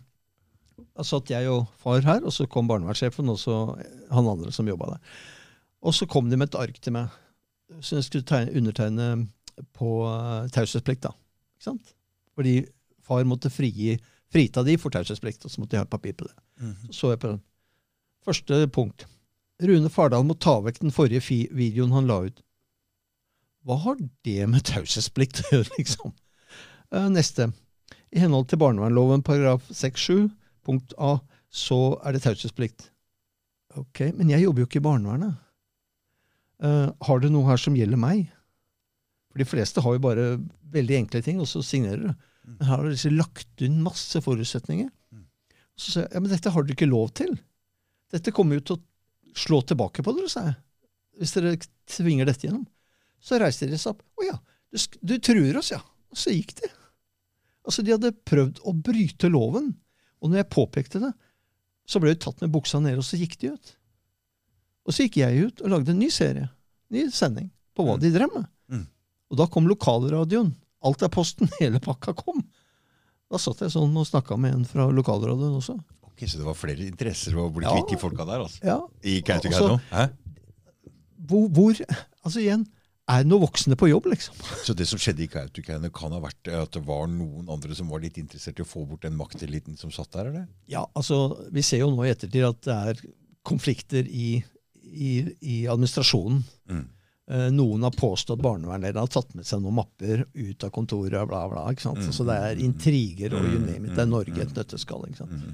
[SPEAKER 2] Da satt jeg og far her, og så kom barnevernssjefen og så han andre som jobba der. Og så kom de med et ark til meg som jeg skulle tegne, undertegne på uh, taushetsplikt. Ikke sant? Fordi far måtte frigi, frita de for taushetsplikt, og så måtte de ha et papir på det. Mm -hmm. Så så jeg på den. Første punkt. Rune Fardal må ta vekk den forrige videoen han la ut. Hva har det med taushetsplikt å gjøre, [laughs] liksom? Uh, neste. I henhold til barnevernloven paragraf 6-7 punkt A så er det taushetsplikt. Ok, men jeg jobber jo ikke i barnevernet. Uh, har du noe her som gjelder meg? For de fleste har jo bare veldig enkle ting, og så signerer du. Men her har disse lagt inn masse forutsetninger. Så sa jeg ja, men dette har dere ikke lov til. Dette kommer jo til å slå tilbake på dere, sa jeg. Hvis dere tvinger dette gjennom. Så reiste de seg opp. Å ja, du, du truer oss, ja. Og så gikk de. Altså, De hadde prøvd å bryte loven. Og når jeg påpekte det, så ble de tatt med buksa ned, og så gikk de ut. Og så gikk jeg ut og lagde en ny serie, ny sending, på hva
[SPEAKER 1] Mm.
[SPEAKER 2] de drev med.
[SPEAKER 1] Mm.
[SPEAKER 2] Og da kom lokalradioen. Alt er posten. [laughs] Hele pakka kom. Da satt jeg sånn og snakka med en fra lokalradioen også.
[SPEAKER 1] Ok, Så det var flere interesser å bli kvitt de folka der, altså?
[SPEAKER 2] Ja,
[SPEAKER 1] I Kautokeino?
[SPEAKER 2] Altså- hvor, hvor Altså igjen, er noen voksne på jobb, liksom? [laughs]
[SPEAKER 1] Så det som skjedde i Kautokeino, kan ha vært at det var noen andre som var litt interessert i å få bort den makteliten som satt der? eller?
[SPEAKER 2] Ja, altså, Vi ser jo nå i ettertid at det er konflikter i, i, i administrasjonen.
[SPEAKER 1] Mm.
[SPEAKER 2] Eh, Noen har påstått barnevernlederen har tatt med seg noen mapper ut av kontoret. bla bla, ikke sant?
[SPEAKER 1] Mm,
[SPEAKER 2] Så det er
[SPEAKER 1] mm,
[SPEAKER 2] intriger og you
[SPEAKER 1] mm,
[SPEAKER 2] name it. Det er Norge et nøtteskall. ikke sant?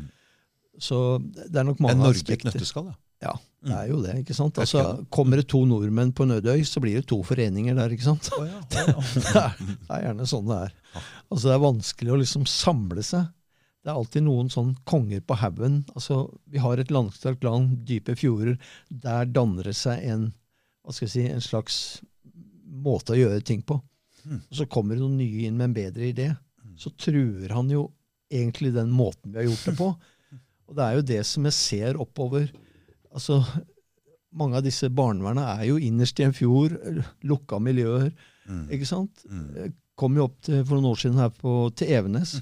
[SPEAKER 2] Så det er nok
[SPEAKER 1] Er
[SPEAKER 2] mange
[SPEAKER 1] Norge et nøtteskall, ja?
[SPEAKER 2] Ja, det er jo det. ikke sant? Altså, Kommer det to nordmenn på Nødøy, så blir det to foreninger der. ikke sant?
[SPEAKER 1] Å ja, [laughs]
[SPEAKER 2] Det er, det er gjerne sånn det er. Altså Det er vanskelig å liksom samle seg. Det er alltid noen sånn konger på haugen. Altså, vi har et langstrakt land, dype fjorder. Der danner det seg en, hva skal jeg si, en slags måte å gjøre ting på.
[SPEAKER 1] Mm.
[SPEAKER 2] Og så kommer det noen nye inn med en bedre idé. Så truer han jo egentlig den måten vi har gjort det på. [laughs] Og det er jo det som jeg ser oppover. Altså, mange av disse barnevernene er jo innerst i en fjord, lukka miljøer.
[SPEAKER 1] Mm.
[SPEAKER 2] ikke sant?
[SPEAKER 1] Mm.
[SPEAKER 2] Kom jo opp til, for noen år siden her på, til Evenes.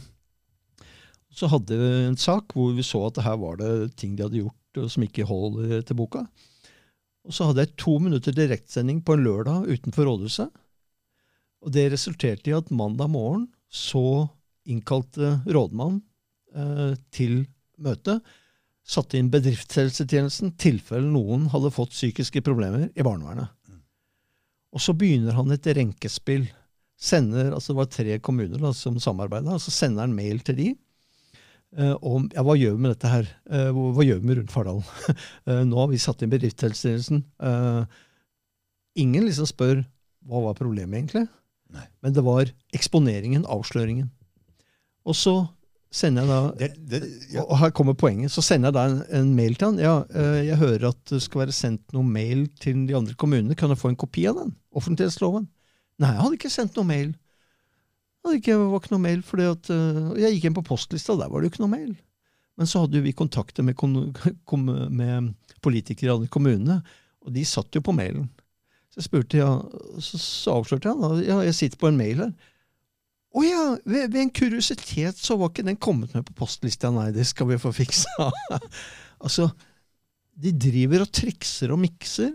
[SPEAKER 2] Så hadde vi en sak hvor vi så at her var det ting de hadde gjort som ikke holder til boka. Og så hadde jeg to minutter direktsending på en lørdag utenfor rådhuset. Og det resulterte i at mandag morgen så innkalte rådmann eh, til møte. Satte inn bedriftshelsetjenesten tilfelle noen hadde fått psykiske problemer i barnevernet. Og så begynner han et renkespill. Sender, altså Det var tre kommuner da, som samarbeida, så sender han mail til de. Eh, om ja, hva gjør vi med dette her? Eh, hva, gjør vi med rundt Fardal? [laughs] Eh, nå har vi satt inn bedriftshelsetjenesten. Ingen liksom spør hva var problemet egentlig,
[SPEAKER 1] Nei.
[SPEAKER 2] men det var eksponeringen, avsløringen. Og så sender jeg da
[SPEAKER 1] Det, det, ja.
[SPEAKER 2] og her kommer poenget. Så sender jeg da en, en mail til han. Ja, jeg hører at det skal være sendt noe mail til de andre kommunene. Kan jeg få en kopi av den? Offentlighetsloven? Nei, jeg hadde ikke sendt noe mail. Det ikke, var ikke noe mail, fordi at, eh, Jeg gikk inn på postlista, der var det jo ikke noe mail. Men så hadde jo vi kontakter med, [laughs] med politikere i kommunene, og de satt jo på mailen. Så jeg spurte, ja, så, så avslørte jeg da, ja, jeg sitter på en mail her. Å ja, ved, ved en kuriositet så var ikke den kommet med på postlista. Nei, det skal vi få fiksa. [laughs] altså, de driver og trikser og mikser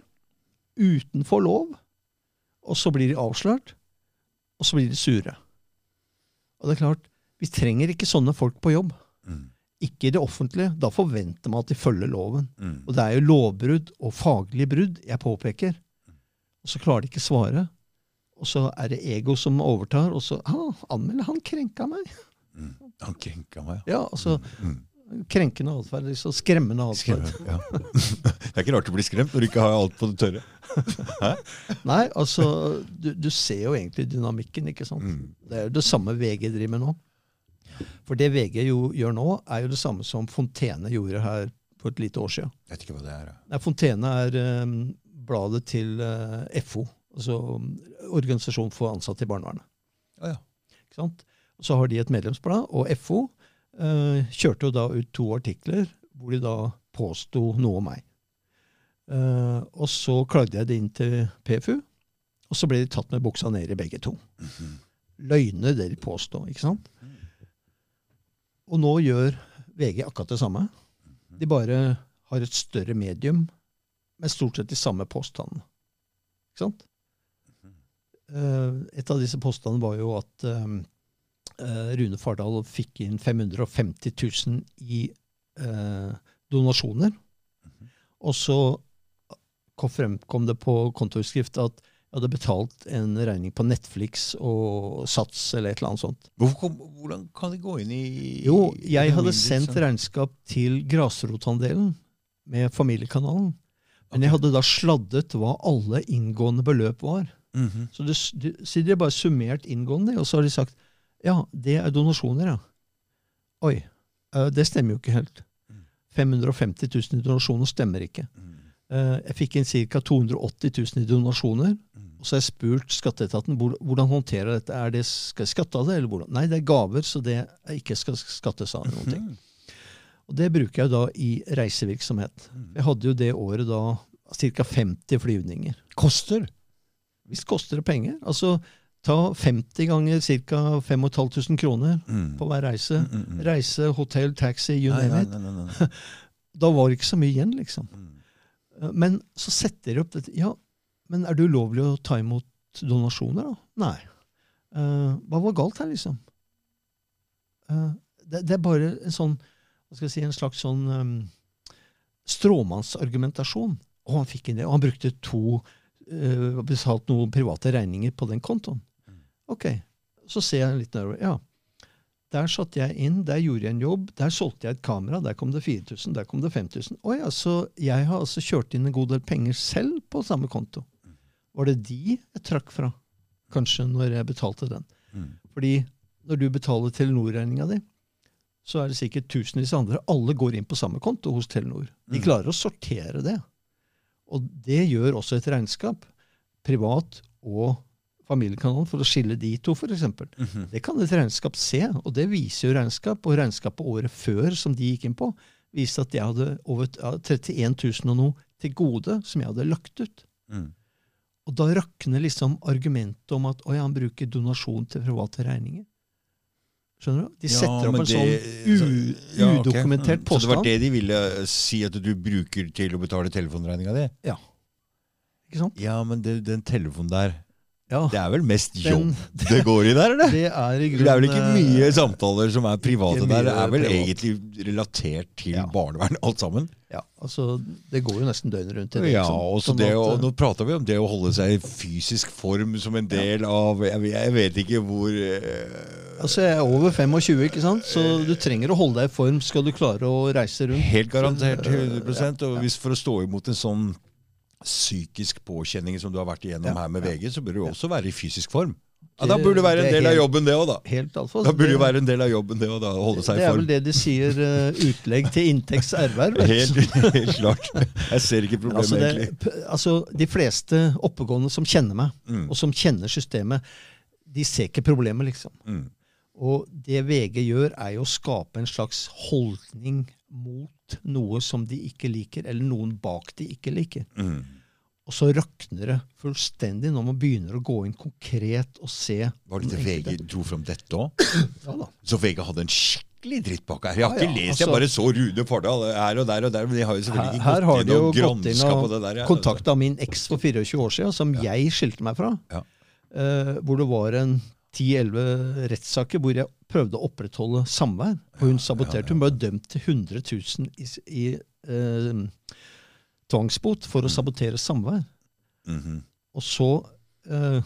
[SPEAKER 2] utenfor lov, og så blir de avslørt, og så blir de sure. Og det er klart, vi trenger ikke sånne folk på jobb.
[SPEAKER 1] Mm.
[SPEAKER 2] Ikke i det offentlige. Da forventer man at de følger loven.
[SPEAKER 1] Mm.
[SPEAKER 2] Og det er jo lovbrudd og faglige brudd jeg påpeker. Og så klarer de ikke svare. Og så er det ego som overtar, og så ah, anmelder han krenka meg.
[SPEAKER 1] Mm. Han krenka meg, ja.
[SPEAKER 2] Altså
[SPEAKER 1] Mm.
[SPEAKER 2] Krenkende atferd. Liksom skremmende atferd.
[SPEAKER 1] Ja. [laughs] det er ikke rart du blir skremt når du ikke har alt på det tørre. [laughs]
[SPEAKER 2] Nei, altså, du, du ser jo egentlig dynamikken, ikke sant.
[SPEAKER 1] Mm.
[SPEAKER 2] Det er jo det samme VG driver med nå. For det VG jo, gjør nå, er jo det samme som Fontene gjorde her for et lite år siden.
[SPEAKER 1] Jeg vet ikke hva det er.
[SPEAKER 2] Nei, Fontene er um, bladet til uh, FO, altså um, Organisasjon for ansatte i barnevernet.
[SPEAKER 1] Ja, ja.
[SPEAKER 2] Ikke sant? Så har de et medlemsblad, og FO eh, kjørte jo da ut to artikler hvor de da påsto noe om meg. Eh, og så klagde jeg det inn til PFU, og så ble de tatt med buksa ned i begge to. Løgner det de påstår, ikke sant? Og nå gjør VG akkurat det samme. De bare har et større medium med stort sett de samme påstandene. Ikke sant? Eh, et av disse påstandene var jo at eh, eh, Rune Fardal fikk inn 550 000 i eh, donasjoner. Og så fremkom det på kontoutskrift at jeg hadde betalt en regning på Netflix og Sats eller et eller annet sånt.
[SPEAKER 1] Hvorfor kom, hvordan kan de gå inn i
[SPEAKER 2] Jo, jeg hadde sendt
[SPEAKER 1] så-
[SPEAKER 2] regnskap til Grasrotandelen med Familiekanalen. Men jeg hadde da sladdet hva alle inngående beløp var.
[SPEAKER 1] Mhm.
[SPEAKER 2] Så, det, de, så de har bare summert inngående, og så har de sagt ja, det er donasjoner, ja. Oi, eh, det stemmer jo ikke helt.
[SPEAKER 1] Mm.
[SPEAKER 2] 550 000 i donasjoner stemmer ikke.
[SPEAKER 1] Mm.
[SPEAKER 2] Eh, Jeg fikk inn ca. 280 000 i donasjoner.
[SPEAKER 1] Mm.
[SPEAKER 2] Og så har jeg spurt skatteetaten hvordan håndterer dette. Er det, skal jeg skatte av det, eller hvordan? Nei, det er gaver, så det er ikke skal skattes av. noen ting. Og det bruker jeg da i reisevirksomhet.
[SPEAKER 1] Mm.
[SPEAKER 2] Jeg hadde jo det året da ca. 50 flyvninger.
[SPEAKER 1] Koster?
[SPEAKER 2] Visst koster det penger. Altså, ta 50 ganger ca. 5500 kroner
[SPEAKER 1] Mm.
[SPEAKER 2] på hver reise.
[SPEAKER 1] Mm, mm, mm.
[SPEAKER 2] Reise, hotell, taxi, you name it. [laughs] Da var det ikke så mye igjen, liksom.
[SPEAKER 1] Mm.
[SPEAKER 2] Eh, Men så setter de opp dette. Ja, men er det ulovlig å ta imot donasjoner, da? Nei. Uh, hva var galt her, liksom? Uh, det, det er bare en sånn hva skal jeg si, en slags sånn um, stråmannsargumentasjon. Og han fikk inn det, og han brukte to uh, betalt noen private regninger på den kontoen. Ok, så ser jeg litt nedover. Ja, der satte jeg inn, der gjorde jeg en jobb, der solgte jeg et kamera, der kom det 4000, der kom det 5000. Å ja, så jeg har altså kjørt inn en god del penger selv på samme konto. Var det de jeg trakk fra, kanskje, når jeg betalte den?
[SPEAKER 1] Mm.
[SPEAKER 2] Fordi når du betaler Telenor-regninga di, så er det sikkert tusenvis av andre. Alle går inn på samme konto hos Telenor. De
[SPEAKER 1] Mm.
[SPEAKER 2] klarer å sortere det. Og det gjør også et regnskap. Privat og familiekanalen, for å skille de to, f.eks.
[SPEAKER 1] Mhm.
[SPEAKER 2] Det kan et regnskap se, og det viser jo regnskap. Og regnskapet året før som de gikk inn på, viste at jeg hadde over 31 000 og noe til gode som jeg hadde lagt ut.
[SPEAKER 1] Mm.
[SPEAKER 2] Og da rakner liksom argumentet om at oi, han bruker donasjon til private regninger. Skjønner du? De
[SPEAKER 1] Ja,
[SPEAKER 2] setter opp en
[SPEAKER 1] det-
[SPEAKER 2] sånn
[SPEAKER 1] ja, ok.
[SPEAKER 2] udokumentert
[SPEAKER 1] Mm. Så det var det de ville si at du bruker til å betale telefonregninga di?
[SPEAKER 2] Ikke sant?
[SPEAKER 1] Ja, men det, den telefonen der
[SPEAKER 2] Ja,
[SPEAKER 1] Det er vel mest
[SPEAKER 2] Den-
[SPEAKER 1] jobb [laughs] det går i der, eller?
[SPEAKER 2] det er i
[SPEAKER 1] Det er vel ikke mye
[SPEAKER 2] eh,
[SPEAKER 1] samtaler som er private der. Det er vel
[SPEAKER 2] privat.
[SPEAKER 1] egentlig relatert til
[SPEAKER 2] Ja.
[SPEAKER 1] barnevern, alt sammen.
[SPEAKER 2] Ja, altså, det går jo nesten døgnet rundt. det,
[SPEAKER 1] Ja,
[SPEAKER 2] liksom.
[SPEAKER 1] og så
[SPEAKER 2] Sånn
[SPEAKER 1] Nå prater vi om det å holde seg i fysisk form som en del av Jeg, jeg vet ikke hvor eh,
[SPEAKER 2] Altså, Jeg er over 25, ikke sant? så du trenger å holde deg i form skal du klare å reise rundt.
[SPEAKER 1] Helt garantert
[SPEAKER 2] Så, eh,
[SPEAKER 1] 100 Og
[SPEAKER 2] ja.
[SPEAKER 1] hvis for å stå imot en sånn psykisk påkjenning som du har vært igjennom
[SPEAKER 2] Ja,
[SPEAKER 1] her med
[SPEAKER 2] ja.
[SPEAKER 1] VG, så bør du også være i fysisk form. Ja, Da burde det være en del av jobben, det òg, da.
[SPEAKER 2] Helt altså,
[SPEAKER 1] Da burde det være en del av jobben, det òg, da. Holde seg i form.
[SPEAKER 2] det er vel det de sier Uh, utlegg til inntekts erverv.
[SPEAKER 1] Helt, [laughs] helt klart. Jeg ser ikke problemet,
[SPEAKER 2] altså, det,
[SPEAKER 1] egentlig.
[SPEAKER 2] altså, de fleste oppegående som kjenner meg,
[SPEAKER 1] Mm,
[SPEAKER 2] og som kjenner systemet, de ser ikke problemet, liksom.
[SPEAKER 1] mm,
[SPEAKER 2] Og det VG gjør, er jo å skape en slags holdning mot noe som de ikke liker, eller noen bak de ikke liker.
[SPEAKER 1] mm.
[SPEAKER 2] Og så rakner det fullstendig når man begynner å gå inn konkret og se
[SPEAKER 1] Var det til. VG dro fram dette òg? [clears throat]
[SPEAKER 2] Ja da.
[SPEAKER 1] Så VG hadde en skikkelig drittpakke her. Jeg har
[SPEAKER 2] Ja,
[SPEAKER 1] ikke lest,
[SPEAKER 2] altså, jeg
[SPEAKER 1] bare så Rune Fardal her og der og der. Men de har jo selvfølgelig ikke
[SPEAKER 2] her her
[SPEAKER 1] gått inn og
[SPEAKER 2] gått inn
[SPEAKER 1] på
[SPEAKER 2] og
[SPEAKER 1] det der. ja.
[SPEAKER 2] kontakta min eks for 24 år siden, som jeg skilte meg fra.
[SPEAKER 1] Ja.
[SPEAKER 2] Eh, hvor det var en 10-11 rettssaker hvor jeg prøvde å opprettholde samvær. Og hun saboterte. Hun ble dømt til 100 000 i, i eh, tvangsbot for å sabotere samvær.
[SPEAKER 1] Mhm.
[SPEAKER 2] Og så eh,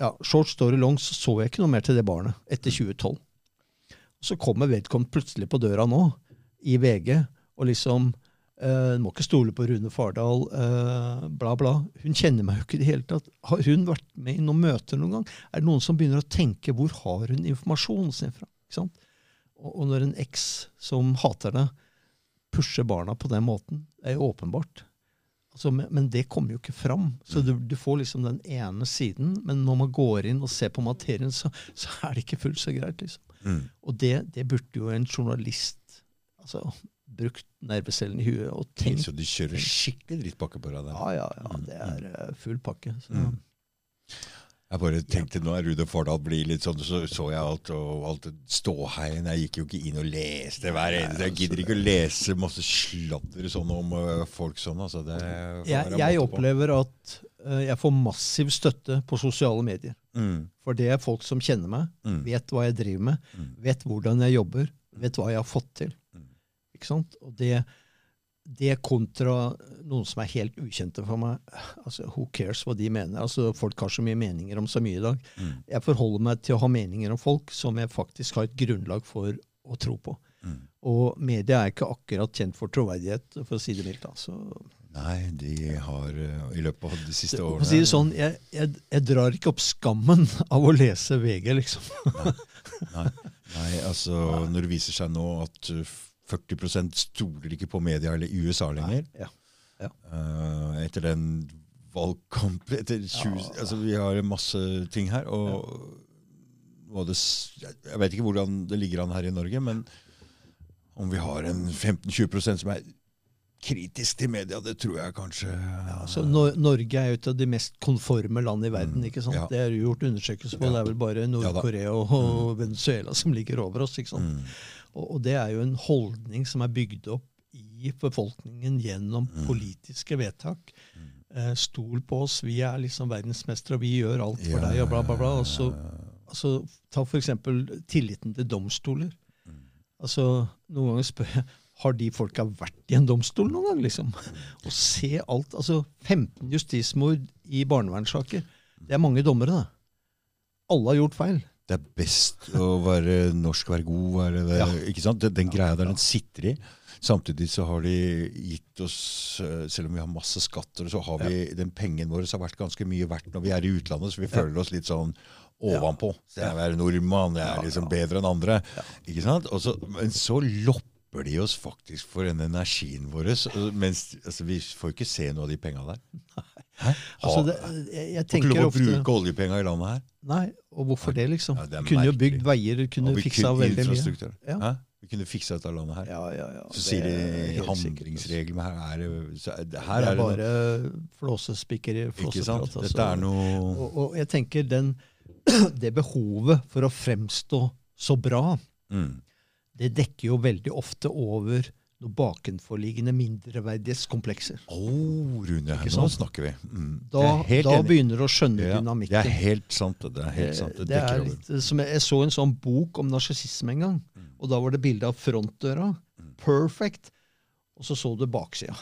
[SPEAKER 2] ja, Short story long, så så jeg ikke noe mer til det barnet etter 2012. Og så kommer vedkommende plutselig på døra nå, i VG, og liksom eh, Må ikke stole på Rune Fardal, uh, bla, bla. Hun kjenner meg jo ikke i det hele tatt. Har hun vært med i noen møter noen gang? Er det noen som begynner å tenke hvor har hun informasjonen sin fra? Ikke sant? Og, og når en eks som hater deg, pusher barna på den måten, det er jo åpenbart. Altså, men, men det kommer jo ikke fram. Så du, du får liksom den ene siden, men når man går inn og ser på materien, så, så er det ikke fullt så greit. liksom.
[SPEAKER 1] Mm.
[SPEAKER 2] Og det, det burde jo en journalist altså, brukt nervecellen i huet og tenk,
[SPEAKER 1] Så de kjører skikkelig drittpakke på deg.
[SPEAKER 2] Ja, ja, ja. Det er eh, full pakke. Så.
[SPEAKER 1] Mm. Jeg bare tenkte nå er Rune Fordal blir litt sånn, så så jeg alt og alt ståheien. Jeg gikk jo ikke inn og leste hver eneste. Jeg gidder ikke å lese masse sladder sånn om ø, folk sånn. altså. Det
[SPEAKER 2] Jeg, jeg
[SPEAKER 1] på.
[SPEAKER 2] opplever at uh, jeg får massiv støtte på sosiale medier.
[SPEAKER 1] Mm,
[SPEAKER 2] For det er folk som kjenner meg,
[SPEAKER 1] mm,
[SPEAKER 2] vet hva jeg driver med,
[SPEAKER 1] Mm.
[SPEAKER 2] vet hvordan jeg jobber, vet hva jeg har fått til. Ikke sant? Og det, det kontra noen som er helt ukjente for meg altså Who cares hva de mener? Altså Folk har så mye meninger om så mye i dag.
[SPEAKER 1] mm,
[SPEAKER 2] Jeg forholder meg til å ha meninger om folk som jeg faktisk har et grunnlag for å tro på.
[SPEAKER 1] mm.
[SPEAKER 2] Og media er ikke akkurat kjent for troverdighet, for å si det mildt. Altså.
[SPEAKER 1] Nei, de har eh, i løpet av de siste årene
[SPEAKER 2] si sånn, jeg, jeg, jeg drar ikke opp skammen [laughs] av å lese VG, liksom.
[SPEAKER 1] Nei, nei, altså når det viser seg nå at uh, 40% stoler ikke på media eller i USA lenger
[SPEAKER 2] Ja.
[SPEAKER 1] eh, Etter den valgkampen etter 20, altså Vi har masse ting her. og det, Jeg vet ikke hvordan det ligger an her i Norge, men om vi har en 15-20% som er kritisk til media, det tror jeg kanskje
[SPEAKER 2] Så Nor Norge er jo et av de mest konforme land i verden. ikke sant?
[SPEAKER 1] Mm. ja.
[SPEAKER 2] Det er jo gjort undersøkelser på. Det er vel bare Nord-Korea og, og Venezuela som ligger over oss. ikke sant?
[SPEAKER 1] Mm.
[SPEAKER 2] Og, og det er jo en holdning som er bygd opp i befolkningen gjennom
[SPEAKER 1] Mm.
[SPEAKER 2] politiske vedtak. Eh, stol på oss, vi er liksom verdensmestere, og vi gjør alt for deg, og bla, bla, bla.
[SPEAKER 1] Altså,
[SPEAKER 2] altså, ta eksempel tilliten til domstoler.
[SPEAKER 1] Mm.
[SPEAKER 2] Altså, Noen ganger spør jeg har de folka vært i en domstol noen gang. liksom? Og se alt, altså 15 justismord i barnevernssaker. Det er mange dommere, da. Alle har gjort feil.
[SPEAKER 1] Det er best å være norsk, være god. Være det,
[SPEAKER 2] Ja.
[SPEAKER 1] ikke sant? Den, den greia der den sitter i. Samtidig så har de gitt oss, eh, selv om vi har masse skatter, så har vi den pengen vår har vært ganske mye verdt når vi er i utlandet, så vi føler oss litt sånn ovenpå. Det er å være nordmann, jeg er liksom bedre enn andre. Ikke sant? Og så, men så lopper de oss faktisk for den energien vår, mens altså, vi får ikke se noe av de penga der. Hæ?
[SPEAKER 2] Altså, det, jeg, jeg
[SPEAKER 1] Får ikke lov å bruke oljepenga i landet her.
[SPEAKER 2] Nei, og hvorfor det, liksom?
[SPEAKER 1] Ja, det
[SPEAKER 2] kunne jo bygd veier, kunne
[SPEAKER 1] vi
[SPEAKER 2] fiksa
[SPEAKER 1] kunne
[SPEAKER 2] veldig mye. Ja.
[SPEAKER 1] Vi kunne fiksa dette landet her.
[SPEAKER 2] Ja, ja, ja.
[SPEAKER 1] Så sier de
[SPEAKER 2] altså.
[SPEAKER 1] handlingsregel, men her er så er her
[SPEAKER 2] Det
[SPEAKER 1] er
[SPEAKER 2] er
[SPEAKER 1] det
[SPEAKER 2] bare flåsespikkeri,
[SPEAKER 1] Ikke sant? Dette er
[SPEAKER 2] altså.
[SPEAKER 1] noe
[SPEAKER 2] Og, og jeg tenker den, [clears throat] det behovet for å fremstå så bra,
[SPEAKER 1] mm.
[SPEAKER 2] det dekker jo veldig ofte over noen bakenforliggende mindreverdighetskomplekser.
[SPEAKER 1] Å, Rune, nå snakker vi. Mm.
[SPEAKER 2] Da, da begynner du å skjønne
[SPEAKER 1] ja, Det er helt sant. Det er helt sant. Det,
[SPEAKER 2] Det er litt, som jeg, jeg så en sånn bok om narsissisme en gang,
[SPEAKER 1] Mm.
[SPEAKER 2] og da var det bilde av frontdøra. Perfect. Og så så du baksida.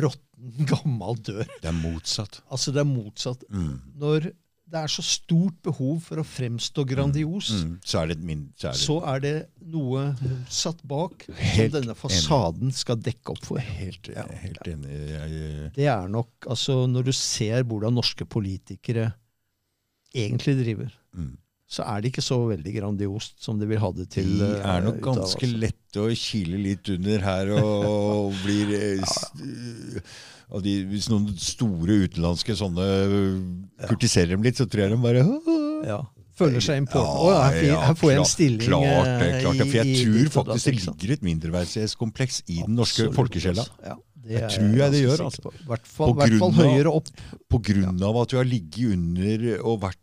[SPEAKER 2] Råtten, [laughs] gammel dør.
[SPEAKER 1] Det er motsatt.
[SPEAKER 2] Altså det er motsatt.
[SPEAKER 1] Mm.
[SPEAKER 2] Når det er så stort behov for å fremstå grandios,
[SPEAKER 1] Mm. Så er det min... Så er det,
[SPEAKER 2] så er det noe satt bak
[SPEAKER 1] Helt
[SPEAKER 2] som denne fasaden skal dekke opp for.
[SPEAKER 1] helt, helt enig. Jeg,
[SPEAKER 2] Det er nok, altså Når du ser hvordan norske politikere egentlig driver,
[SPEAKER 1] mm.
[SPEAKER 2] så er det ikke så veldig grandiost som de vil ha det til.
[SPEAKER 1] De
[SPEAKER 2] eh,
[SPEAKER 1] er nok
[SPEAKER 2] ut av,
[SPEAKER 1] ganske
[SPEAKER 2] altså.
[SPEAKER 1] lette å kile litt under her og blir ja, s- og de, Hvis noen store utenlandske sånne kurtiserer dem litt, så tror jeg de bare
[SPEAKER 2] Ja. Føler seg important.
[SPEAKER 1] Ja,
[SPEAKER 2] her,
[SPEAKER 1] ja,
[SPEAKER 2] her får jeg en stilling.
[SPEAKER 1] Klart
[SPEAKER 2] eh,
[SPEAKER 1] klart det, For jeg
[SPEAKER 2] i- i
[SPEAKER 1] tror faktisk det ligger et mindreverdighetskompleks i den norske
[SPEAKER 2] Absolutt,
[SPEAKER 1] folkesjela.
[SPEAKER 2] altså. Ja, det
[SPEAKER 1] Jeg tror jeg det gjør, altså.
[SPEAKER 2] på. Hvert fall,
[SPEAKER 1] På
[SPEAKER 2] hvert fall
[SPEAKER 1] grunn
[SPEAKER 2] høyere opp.
[SPEAKER 1] På grunn av at vi har ligget under og vært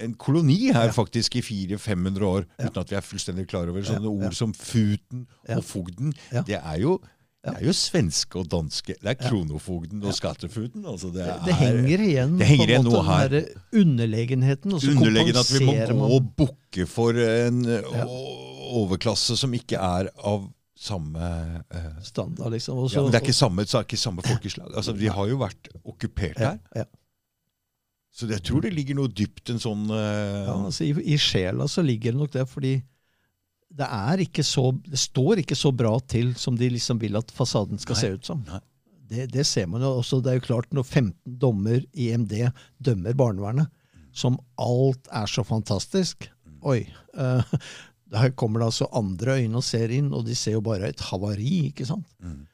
[SPEAKER 1] en koloni her faktisk i 400-500 år,
[SPEAKER 2] Ja.
[SPEAKER 1] uten at vi er fullstendig klar over sånne
[SPEAKER 2] Ja, ja.
[SPEAKER 1] ord som futen
[SPEAKER 2] Ja.
[SPEAKER 1] og fogden.
[SPEAKER 2] Ja.
[SPEAKER 1] Det er jo
[SPEAKER 2] Ja.
[SPEAKER 1] Det er jo svenske og danske. Det er
[SPEAKER 2] Ja.
[SPEAKER 1] kronofogden og skattefuten. Altså det, er,
[SPEAKER 2] det henger igjen
[SPEAKER 1] det henger
[SPEAKER 2] på en
[SPEAKER 1] igjen
[SPEAKER 2] måte, den der underlegenheten, og så
[SPEAKER 1] Underlegen at vi må gå
[SPEAKER 2] man
[SPEAKER 1] og bukke for en overklasse som ikke er av samme eh,
[SPEAKER 2] standard, liksom. Også,
[SPEAKER 1] ja, men Det er ikke samme, er ikke samme folkeslag. Altså, Vi har jo vært okkupert
[SPEAKER 2] ja,
[SPEAKER 1] her.
[SPEAKER 2] ja.
[SPEAKER 1] Så jeg tror det ligger noe dypt en sånn eh,
[SPEAKER 2] Ja, altså, i, I sjela så ligger det nok det, fordi det, er ikke så, det står ikke så bra til som de liksom vil at fasaden skal
[SPEAKER 1] Nei,
[SPEAKER 2] se ut som.
[SPEAKER 1] nei.
[SPEAKER 2] Det, det ser man jo også. Det er jo klart Når 15 dommer i MD dømmer barnevernet, som alt er så fantastisk Oi. Uh, [laughs] der kommer det altså andre øyne og ser inn, og de ser jo bare et havari. ikke sant?
[SPEAKER 1] Mm.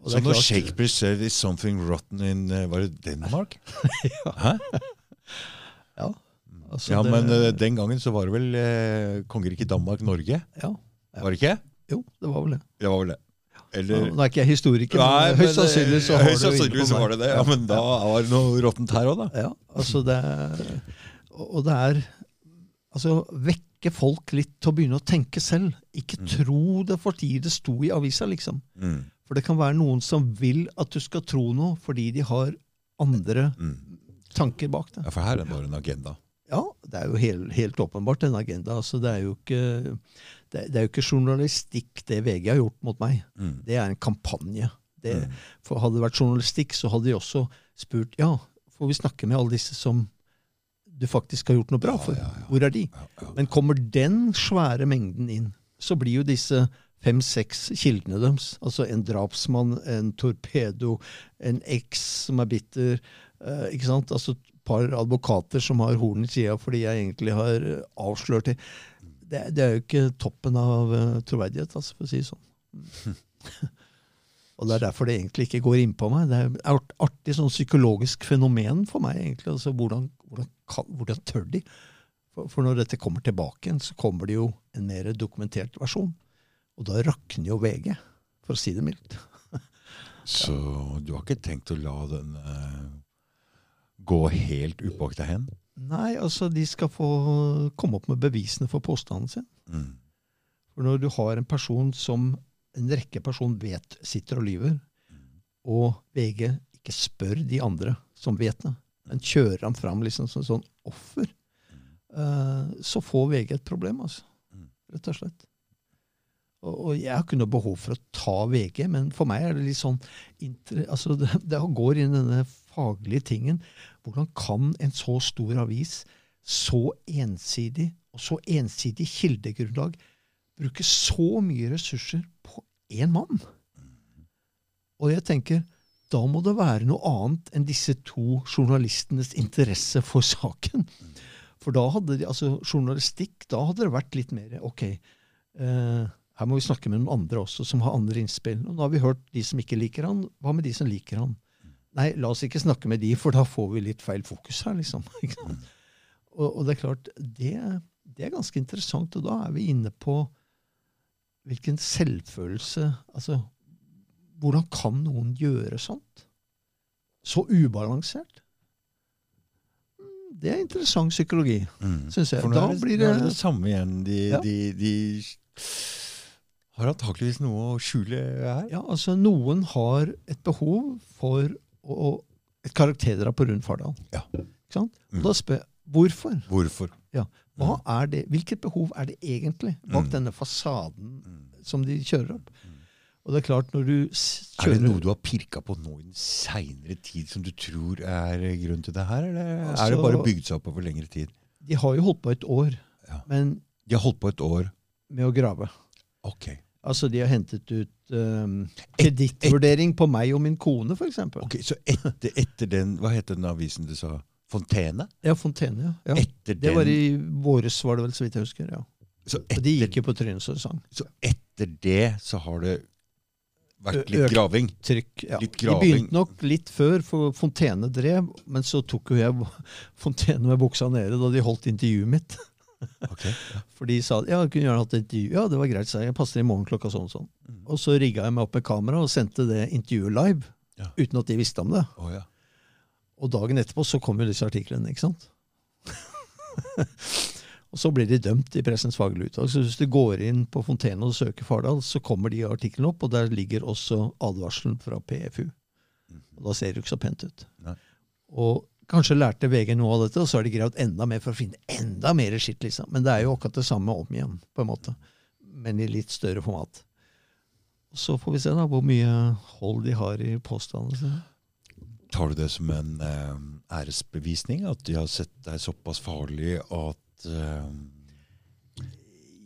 [SPEAKER 2] Og det
[SPEAKER 1] Så
[SPEAKER 2] er
[SPEAKER 1] når
[SPEAKER 2] klart-
[SPEAKER 1] Shakespeare said 'Is something rotten in eh, Var det Denmark? [laughs] Hæ? [laughs]
[SPEAKER 2] Ja, altså
[SPEAKER 1] Ja,
[SPEAKER 2] det-
[SPEAKER 1] men eh, den gangen så var det vel eh, kongeriket Danmark-Norge?
[SPEAKER 2] ja,
[SPEAKER 1] Var det ikke?
[SPEAKER 2] Jo, det var vel det.
[SPEAKER 1] Det var vel det. Eller
[SPEAKER 2] Nå er ikke jeg historiker,
[SPEAKER 1] Nei,
[SPEAKER 2] men
[SPEAKER 1] men,
[SPEAKER 2] høyst sannsynlig så
[SPEAKER 1] eh, så var det det. Ja, men da var det noe råttent her òg, da.
[SPEAKER 2] Ja, altså det er, Og det er Altså, vekke folk litt til å begynne å tenke selv. Ikke
[SPEAKER 1] Mm.
[SPEAKER 2] tro det fordi det sto i avisa, liksom.
[SPEAKER 1] Mm.
[SPEAKER 2] For det kan være noen som vil at du skal tro noe fordi de har andre
[SPEAKER 1] Mm.
[SPEAKER 2] tanker bak det.
[SPEAKER 1] Ja, For her er det bare en agenda.
[SPEAKER 2] Ja, det er jo helt, helt åpenbart en agenda. Altså, det, er jo ikke, det, det er jo ikke journalistikk det VG har gjort mot meg.
[SPEAKER 1] Mm.
[SPEAKER 2] Det er en kampanje. Det,
[SPEAKER 1] Mm.
[SPEAKER 2] for Hadde det vært journalistikk, så hadde de også spurt ja, får vi snakke med alle disse som du faktisk har gjort noe bra for.
[SPEAKER 1] ja, ja.
[SPEAKER 2] Hvor er de?
[SPEAKER 1] Ja, ja.
[SPEAKER 2] Men kommer den svære mengden inn, så blir jo disse fem-seks kildene deres. Altså en drapsmann, en torpedo, en eks som er bitter. Eh, ikke sant? Altså par advokater som har horn i sida fordi jeg egentlig har eh, avslørt det. Det, det er jo ikke toppen av uh, troverdighet, altså, for å si det sånn. [laughs] Og det er derfor det egentlig ikke går innpå meg. Det er et artig sånn psykologisk fenomen for meg. egentlig. Altså, hvordan, hvordan, hvordan tør de? For, for, når dette kommer tilbake igjen, så kommer det jo en mer dokumentert versjon. Og da rakner jo VG, for å si det mildt. [laughs]
[SPEAKER 1] så du har ikke tenkt å la den uh, gå helt upåakta hen?
[SPEAKER 2] Nei, altså de skal få komme opp med bevisene for påstanden sin. Mm. For når du har en person som en rekke personer vet sitter og lyver, og VG ikke spør de andre som vet det, men kjører ham fram liksom som sånn offer, uh, så får VG et problem, altså. Rett og slett. Og, jeg har ikke noe behov for å ta VG, men for meg er det litt sånn altså [laughs] det, går inn denne faglige tingen. Hvordan kan en så stor avis, så ensidig, og så ensidig kildegrunnlag, bruke så mye ressurser på én mann. Og jeg tenker, da må det være noe annet enn disse to journalistenes interesse for saken. For da hadde de, altså journalistikk, da hadde det vært litt mer ok. Eh, her må vi snakke med noen andre også, som har andre innspill. Og nå har vi hørt de som ikke liker han. Hva med de som liker han? Nei, la oss ikke snakke med de, for da får vi litt feil fokus her, liksom. [laughs] og, og, det er klart, det, det er ganske interessant. Og da er vi inne på hvilken selvfølelse altså, Hvordan kan noen gjøre sånt? Så ubalansert? Det er interessant psykologi, mm. syns jeg.
[SPEAKER 1] For nå er det, det, det samme igjen. De, ja. de, de har antakeligvis noe å skjule her?
[SPEAKER 2] Ja, altså Noen har et behov for å, et karakterdrap på Rund Fardal. Ja. Ikke sant? Og mm. da spør jeg hvorfor.
[SPEAKER 1] Hvorfor?
[SPEAKER 2] Ja. Hva mm. er det, Hvilket behov er det egentlig bak mm. denne fasaden mm. som de kjører opp? Mm. Og det Er klart når du kjører...
[SPEAKER 1] Er det noe du har pirka på nå i den seinere tid som du tror er grunnen til det her, eller altså, er det bare bygd seg opp over lengre tid?
[SPEAKER 2] De har jo holdt på et år. Ja. Men
[SPEAKER 1] de har holdt på et år?
[SPEAKER 2] Med å grave.
[SPEAKER 1] Ok.
[SPEAKER 2] Altså, de har hentet ut um, kredittvurdering på meg og min kone, f.eks.
[SPEAKER 1] Okay, så etter, etter den Hva heter den avisen du sa? Fontene?
[SPEAKER 2] Ja, Fontene. ja. ja. Det var i våres, var det vel, så vidt jeg husker. ja. Så etter, de gikk jo på trynesesong.
[SPEAKER 1] Så etter det så har det vært litt Økt graving?
[SPEAKER 2] Trykk, ja. Litt graving. De begynte nok litt før, for Fontene drev, men så tok jo jeg [laughs] Fontene med buksa nede da de holdt intervjuet mitt. Okay, ja. [laughs] For de sa ja, kunne gjerne hatt et intervju. Ja, det var greit, sa jeg. Jeg passer i morgen klokka sånn og sånn. Mm. Og så rigga jeg meg opp med kamera og sendte det intervjuet live. Ja. Uten at de visste om det.
[SPEAKER 1] Oh, ja.
[SPEAKER 2] Og dagen etterpå så kom jo disse artiklene, ikke sant? [laughs] og så blir de dømt i Pressens faglige utvalg. Så hvis du går inn på Fontene og søker Fardal, så kommer de artiklene opp, og der ligger også advarselen fra PFU. Mm. Og da ser det jo ikke så pent ut. Nei. Og kanskje lærte VG noe av dette, og så har de gravd enda mer for å finne enda mer skitt. liksom. Men det er jo akkurat det samme om igjen, på en måte. Men i litt større format. Så får vi se da hvor mye hold de har i påstandene.
[SPEAKER 1] Tar du det som en eh, æresbevisning? At de har sett deg såpass farlig at eh,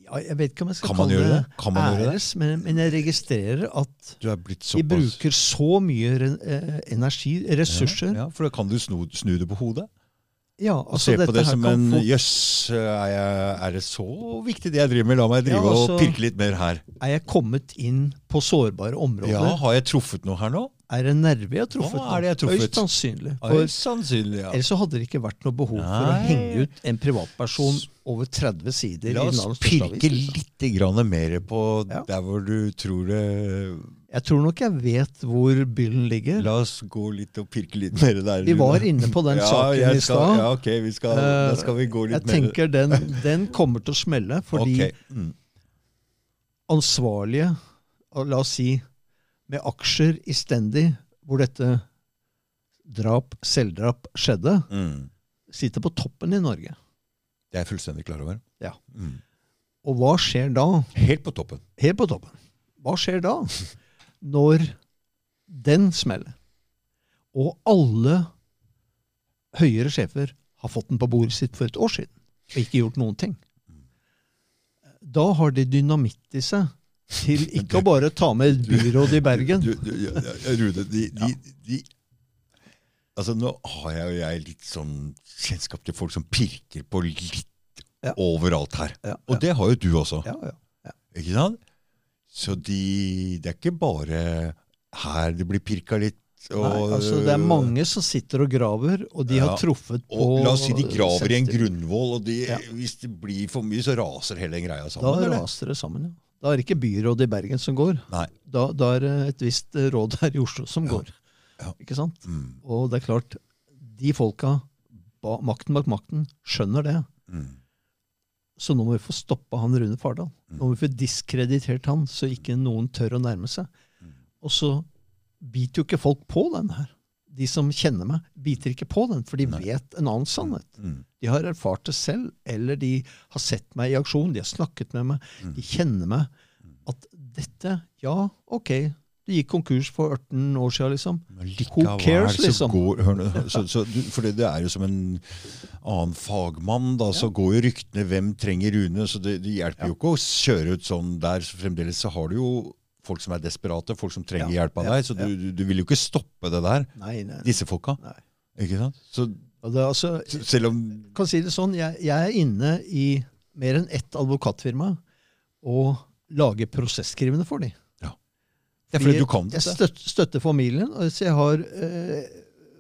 [SPEAKER 2] ja, Jeg vet ikke om jeg skal kalle det, det? Æres, men, men, jeg registrerer at vi bruker så mye eh, energi, ressurser.
[SPEAKER 1] ja, ja, For da kan du snu, snu det på hodet?
[SPEAKER 2] Ja,
[SPEAKER 1] altså og se på det som en Jøss, er, er, det så viktig det jeg driver med? La meg drive ja, altså, og pirke litt mer her.
[SPEAKER 2] Er jeg kommet inn på sårbare områder?
[SPEAKER 1] Ja, Har jeg truffet noe her nå?
[SPEAKER 2] Er det nerve jeg har truffet?
[SPEAKER 1] Hva er det jeg har truffet?
[SPEAKER 2] Høyst sannsynlig.
[SPEAKER 1] Høyst sannsynlig ja.
[SPEAKER 2] Ellers så hadde det ikke vært noe behov Nei. for å henge ut en privatperson over 30 sider.
[SPEAKER 1] La oss pirke litt grann mer på ja. der hvor du tror det
[SPEAKER 2] Jeg tror nok jeg vet hvor byllen ligger.
[SPEAKER 1] La oss gå litt og pirke litt mer der.
[SPEAKER 2] Vi var inne på den ja, saken i stad.
[SPEAKER 1] Ja, ok, vi skal, da skal vi gå litt
[SPEAKER 2] jeg mer. Jeg tenker den, den, kommer til å smelle, fordi okay. mm. ansvarlige, la oss si med aksjer i Stendi, hvor dette drap, selvdrap, skjedde, mm. sitter på toppen i Norge.
[SPEAKER 1] Det er jeg fullstendig klar over.
[SPEAKER 2] Ja. Mm. Og hva skjer da?
[SPEAKER 1] Helt på toppen.
[SPEAKER 2] Helt på toppen. Hva skjer da? Når den smeller, og alle høyere sjefer har fått den på bordet sitt for et år siden og ikke gjort noen ting. Da har de dynamitt i seg til ikke å bare ta med et byråd i Bergen.
[SPEAKER 1] Du, du, du, ja, Rune, de, de, de Altså, nå har jeg jo jeg litt sånn kjennskap til folk som pirker på litt
[SPEAKER 2] Ja.
[SPEAKER 1] overalt her.
[SPEAKER 2] Ja,
[SPEAKER 1] Og det har jo du også.
[SPEAKER 2] ja, ja.
[SPEAKER 1] Ikke sant? Så de, det er ikke bare her det blir pirka litt. Og,
[SPEAKER 2] Nei, altså, det er mange som sitter og graver, og de
[SPEAKER 1] Ja,
[SPEAKER 2] har truffet på
[SPEAKER 1] og La oss si de graver i en grunnvoll, og de,
[SPEAKER 2] Ja.
[SPEAKER 1] hvis det blir for mye, så raser hele den greia
[SPEAKER 2] Da
[SPEAKER 1] sammen. eller?
[SPEAKER 2] raser det sammen, ja. Da er det ikke byrådet i Bergen som går. Da, da er det et visst eh, råd her i Oslo som går.
[SPEAKER 1] Ja.
[SPEAKER 2] Ikke sant?
[SPEAKER 1] Mm,
[SPEAKER 2] Og det er klart, de folka, makten bak makten, skjønner det.
[SPEAKER 1] mm,
[SPEAKER 2] Så nå må vi få stoppa han Rune Fardal.
[SPEAKER 1] Mm.
[SPEAKER 2] Nå må vi få diskreditert han, så ikke noen tør å nærme seg.
[SPEAKER 1] Mm.
[SPEAKER 2] Og så biter jo ikke folk på den her. De som kjenner meg, biter ikke på den, for de
[SPEAKER 1] Nei.
[SPEAKER 2] vet en annen sannhet.
[SPEAKER 1] mm,
[SPEAKER 2] De har erfart det selv, eller de har sett meg i aksjon, de har snakket med meg,
[SPEAKER 1] Mm.
[SPEAKER 2] de kjenner meg. At dette, ja, ok, det gikk konkurs for 18 år siden, liksom. Who cares,
[SPEAKER 1] så
[SPEAKER 2] liksom?
[SPEAKER 1] Går, hør, så, så, for det, det er jo som en annen fagmann, da, så går jo ryktene 'hvem trenger Rune'? Så det, det hjelper
[SPEAKER 2] Ja.
[SPEAKER 1] jo ikke å kjøre ut sånn der. Så fremdeles så har du jo folk som er desperate, folk som trenger
[SPEAKER 2] Ja,
[SPEAKER 1] hjelp av
[SPEAKER 2] ja,
[SPEAKER 1] deg. Så du, du, du vil jo ikke stoppe det der,
[SPEAKER 2] Nei, nei.
[SPEAKER 1] disse folka.
[SPEAKER 2] nei.
[SPEAKER 1] Ikke sant? Så
[SPEAKER 2] altså,
[SPEAKER 1] selv om
[SPEAKER 2] kan si det sånn, jeg, jeg er inne i mer enn ett advokatfirma og lager prosesskrivende for dem.
[SPEAKER 1] Det er fordi du kan
[SPEAKER 2] Jeg
[SPEAKER 1] dette.
[SPEAKER 2] støt, støtter familien. Så jeg har eh,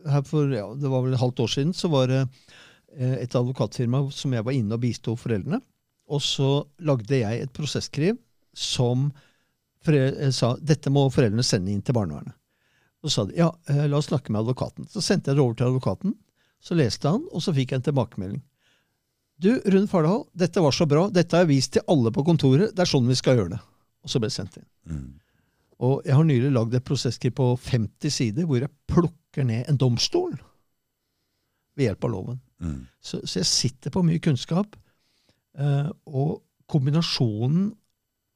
[SPEAKER 2] her for, ja, Det var vel et halvt år siden så var det eh, et advokatfirma som jeg var inne og bisto foreldrene. Og så lagde jeg et prosesskriv som eh, sa dette må foreldrene sende inn til barnevernet. Så sa de ja, la oss snakke med advokaten. Så sendte jeg det over til advokaten. Så leste han, og så fikk jeg en tilbakemelding. Du, Rune Fardal, dette var så bra. Dette har jeg vist til alle på kontoret. Det er sånn vi skal gjøre det. Og så ble det sendt inn.
[SPEAKER 1] Mm.
[SPEAKER 2] Og jeg har nylig lagd et prosesskriv på 50 sider hvor jeg plukker ned en domstol ved hjelp av loven.
[SPEAKER 1] Mm.
[SPEAKER 2] Så, så jeg sitter på mye kunnskap. Eh, og kombinasjonen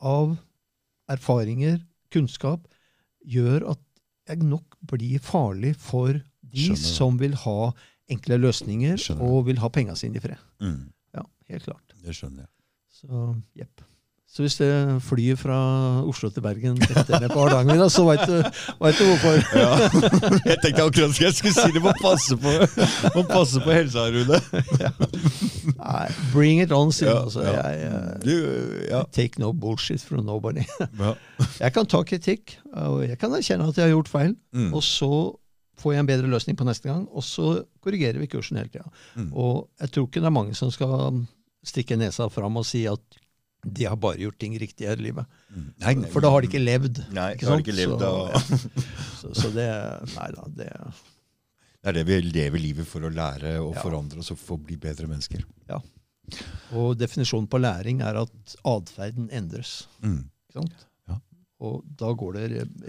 [SPEAKER 2] av erfaringer, kunnskap, gjør at jeg nok blir farlig for de
[SPEAKER 1] Skjønner
[SPEAKER 2] som vil ha enkle løsninger
[SPEAKER 1] Skjønner.
[SPEAKER 2] og vil ha penga sine i fred.
[SPEAKER 1] Mm.
[SPEAKER 2] Ja, helt klart.
[SPEAKER 1] Det skjønner jeg.
[SPEAKER 2] Så jepp. Så hvis det flyr fra Oslo til Bergen etter ned på Hardangervidda, da, så veit du, vet du hvorfor.
[SPEAKER 1] Ja. Jeg tenkte akkurat jeg skulle si det. Må passe på, må passe på helsa, Rune.
[SPEAKER 2] Nei, bring it on, sier
[SPEAKER 1] Ja.
[SPEAKER 2] Altså.
[SPEAKER 1] ja.
[SPEAKER 2] Jeg, jeg,
[SPEAKER 1] Du, ja.
[SPEAKER 2] Take no bullshit from nobody.
[SPEAKER 1] ja.
[SPEAKER 2] Jeg kan ta kritikk, og jeg kan erkjenne at jeg har gjort feil.
[SPEAKER 1] Mm.
[SPEAKER 2] Og så får jeg en bedre løsning på neste gang, og så korrigerer vi kursen hele tida.
[SPEAKER 1] Mm.
[SPEAKER 2] Og jeg tror ikke det er mange som skal stikke nesa fram og si at de har bare gjort ting riktig her i livet.
[SPEAKER 1] Mm. Nei, nei.
[SPEAKER 2] For da har de ikke levd.
[SPEAKER 1] Nei,
[SPEAKER 2] ikke
[SPEAKER 1] har de ikke levd
[SPEAKER 2] Så-
[SPEAKER 1] av
[SPEAKER 2] Så, så det Nei da, det
[SPEAKER 1] Det er det vi lever livet for å lære og
[SPEAKER 2] Ja.
[SPEAKER 1] forandre oss og få bli bedre mennesker. Ja.
[SPEAKER 2] Og definisjonen på læring er at atferden endres.
[SPEAKER 1] Mm.
[SPEAKER 2] Ikke sant? Og da går det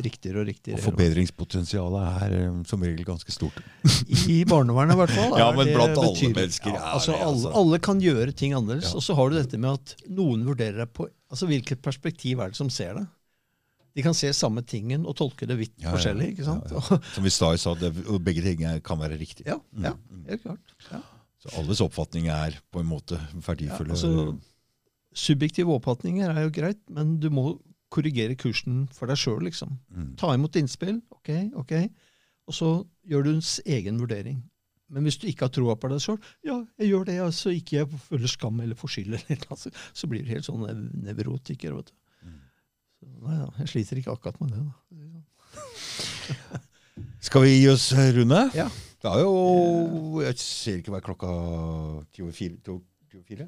[SPEAKER 2] riktigere og riktigere.
[SPEAKER 1] Og forbedringspotensialet er eh, som regel ganske stort. [laughs]
[SPEAKER 2] I barnevernet, i hvert fall.
[SPEAKER 1] Ja, men blant alle mennesker
[SPEAKER 2] Ja, altså, alle,
[SPEAKER 1] altså.
[SPEAKER 2] alle kan gjøre ting annerledes.
[SPEAKER 1] Ja.
[SPEAKER 2] Og så har du dette med at noen vurderer deg på altså Hvilket perspektiv er det som ser det? De kan se samme tingen og tolke det vidt
[SPEAKER 1] Ja,
[SPEAKER 2] forskjellig. ikke sant?
[SPEAKER 1] Som vi sa, i det, begge ting kan være riktig.
[SPEAKER 2] Ja, ja,
[SPEAKER 1] Mm.
[SPEAKER 2] helt klart. Ja.
[SPEAKER 1] Så alles oppfatning er på en måte verdifulle.
[SPEAKER 2] altså, subjektive oppfatninger er jo greit, men du må korrigere kursen for deg sjøl. Liksom.
[SPEAKER 1] mm.
[SPEAKER 2] Ta imot innspill, ok, ok, og så gjør du en egen vurdering. Men hvis du ikke har troa på deg sjøl, ja, jeg gjør det, altså så ikke jeg føler skam eller får skyld, eller så, så blir du helt sånn nev nevrotiker. vet du.
[SPEAKER 1] Mm.
[SPEAKER 2] Så, nei da, jeg sliter ikke akkurat med det. da. [laughs]
[SPEAKER 1] Skal vi gi oss, eh, Rune?
[SPEAKER 2] Ja.
[SPEAKER 1] Det er jo Jeg ser ikke hva klokka ti over fire?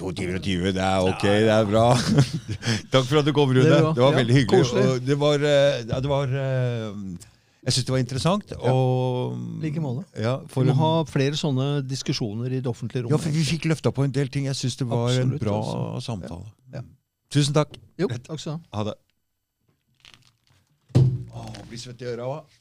[SPEAKER 1] To, timer og tyve, det er ok, det er bra. [laughs] Takk for at du kom, Rune.
[SPEAKER 2] Det
[SPEAKER 1] Det,
[SPEAKER 2] var-
[SPEAKER 1] veldig hyggelig. Det var, eh, det var eh, Jeg syns det var interessant. Og,
[SPEAKER 2] like måte.
[SPEAKER 1] Ja, for,
[SPEAKER 2] Vi må ha flere sånne diskusjoner i det offentlige
[SPEAKER 1] ja,
[SPEAKER 2] rommet.
[SPEAKER 1] for vi fikk løfta på en del ting. Jeg syns det var en bra
[SPEAKER 2] også.
[SPEAKER 1] samtale.
[SPEAKER 2] Ja.
[SPEAKER 1] Tusen takk.
[SPEAKER 2] Jo, takk skal du ha.
[SPEAKER 1] Ha det. Å, blir svett i øra òg.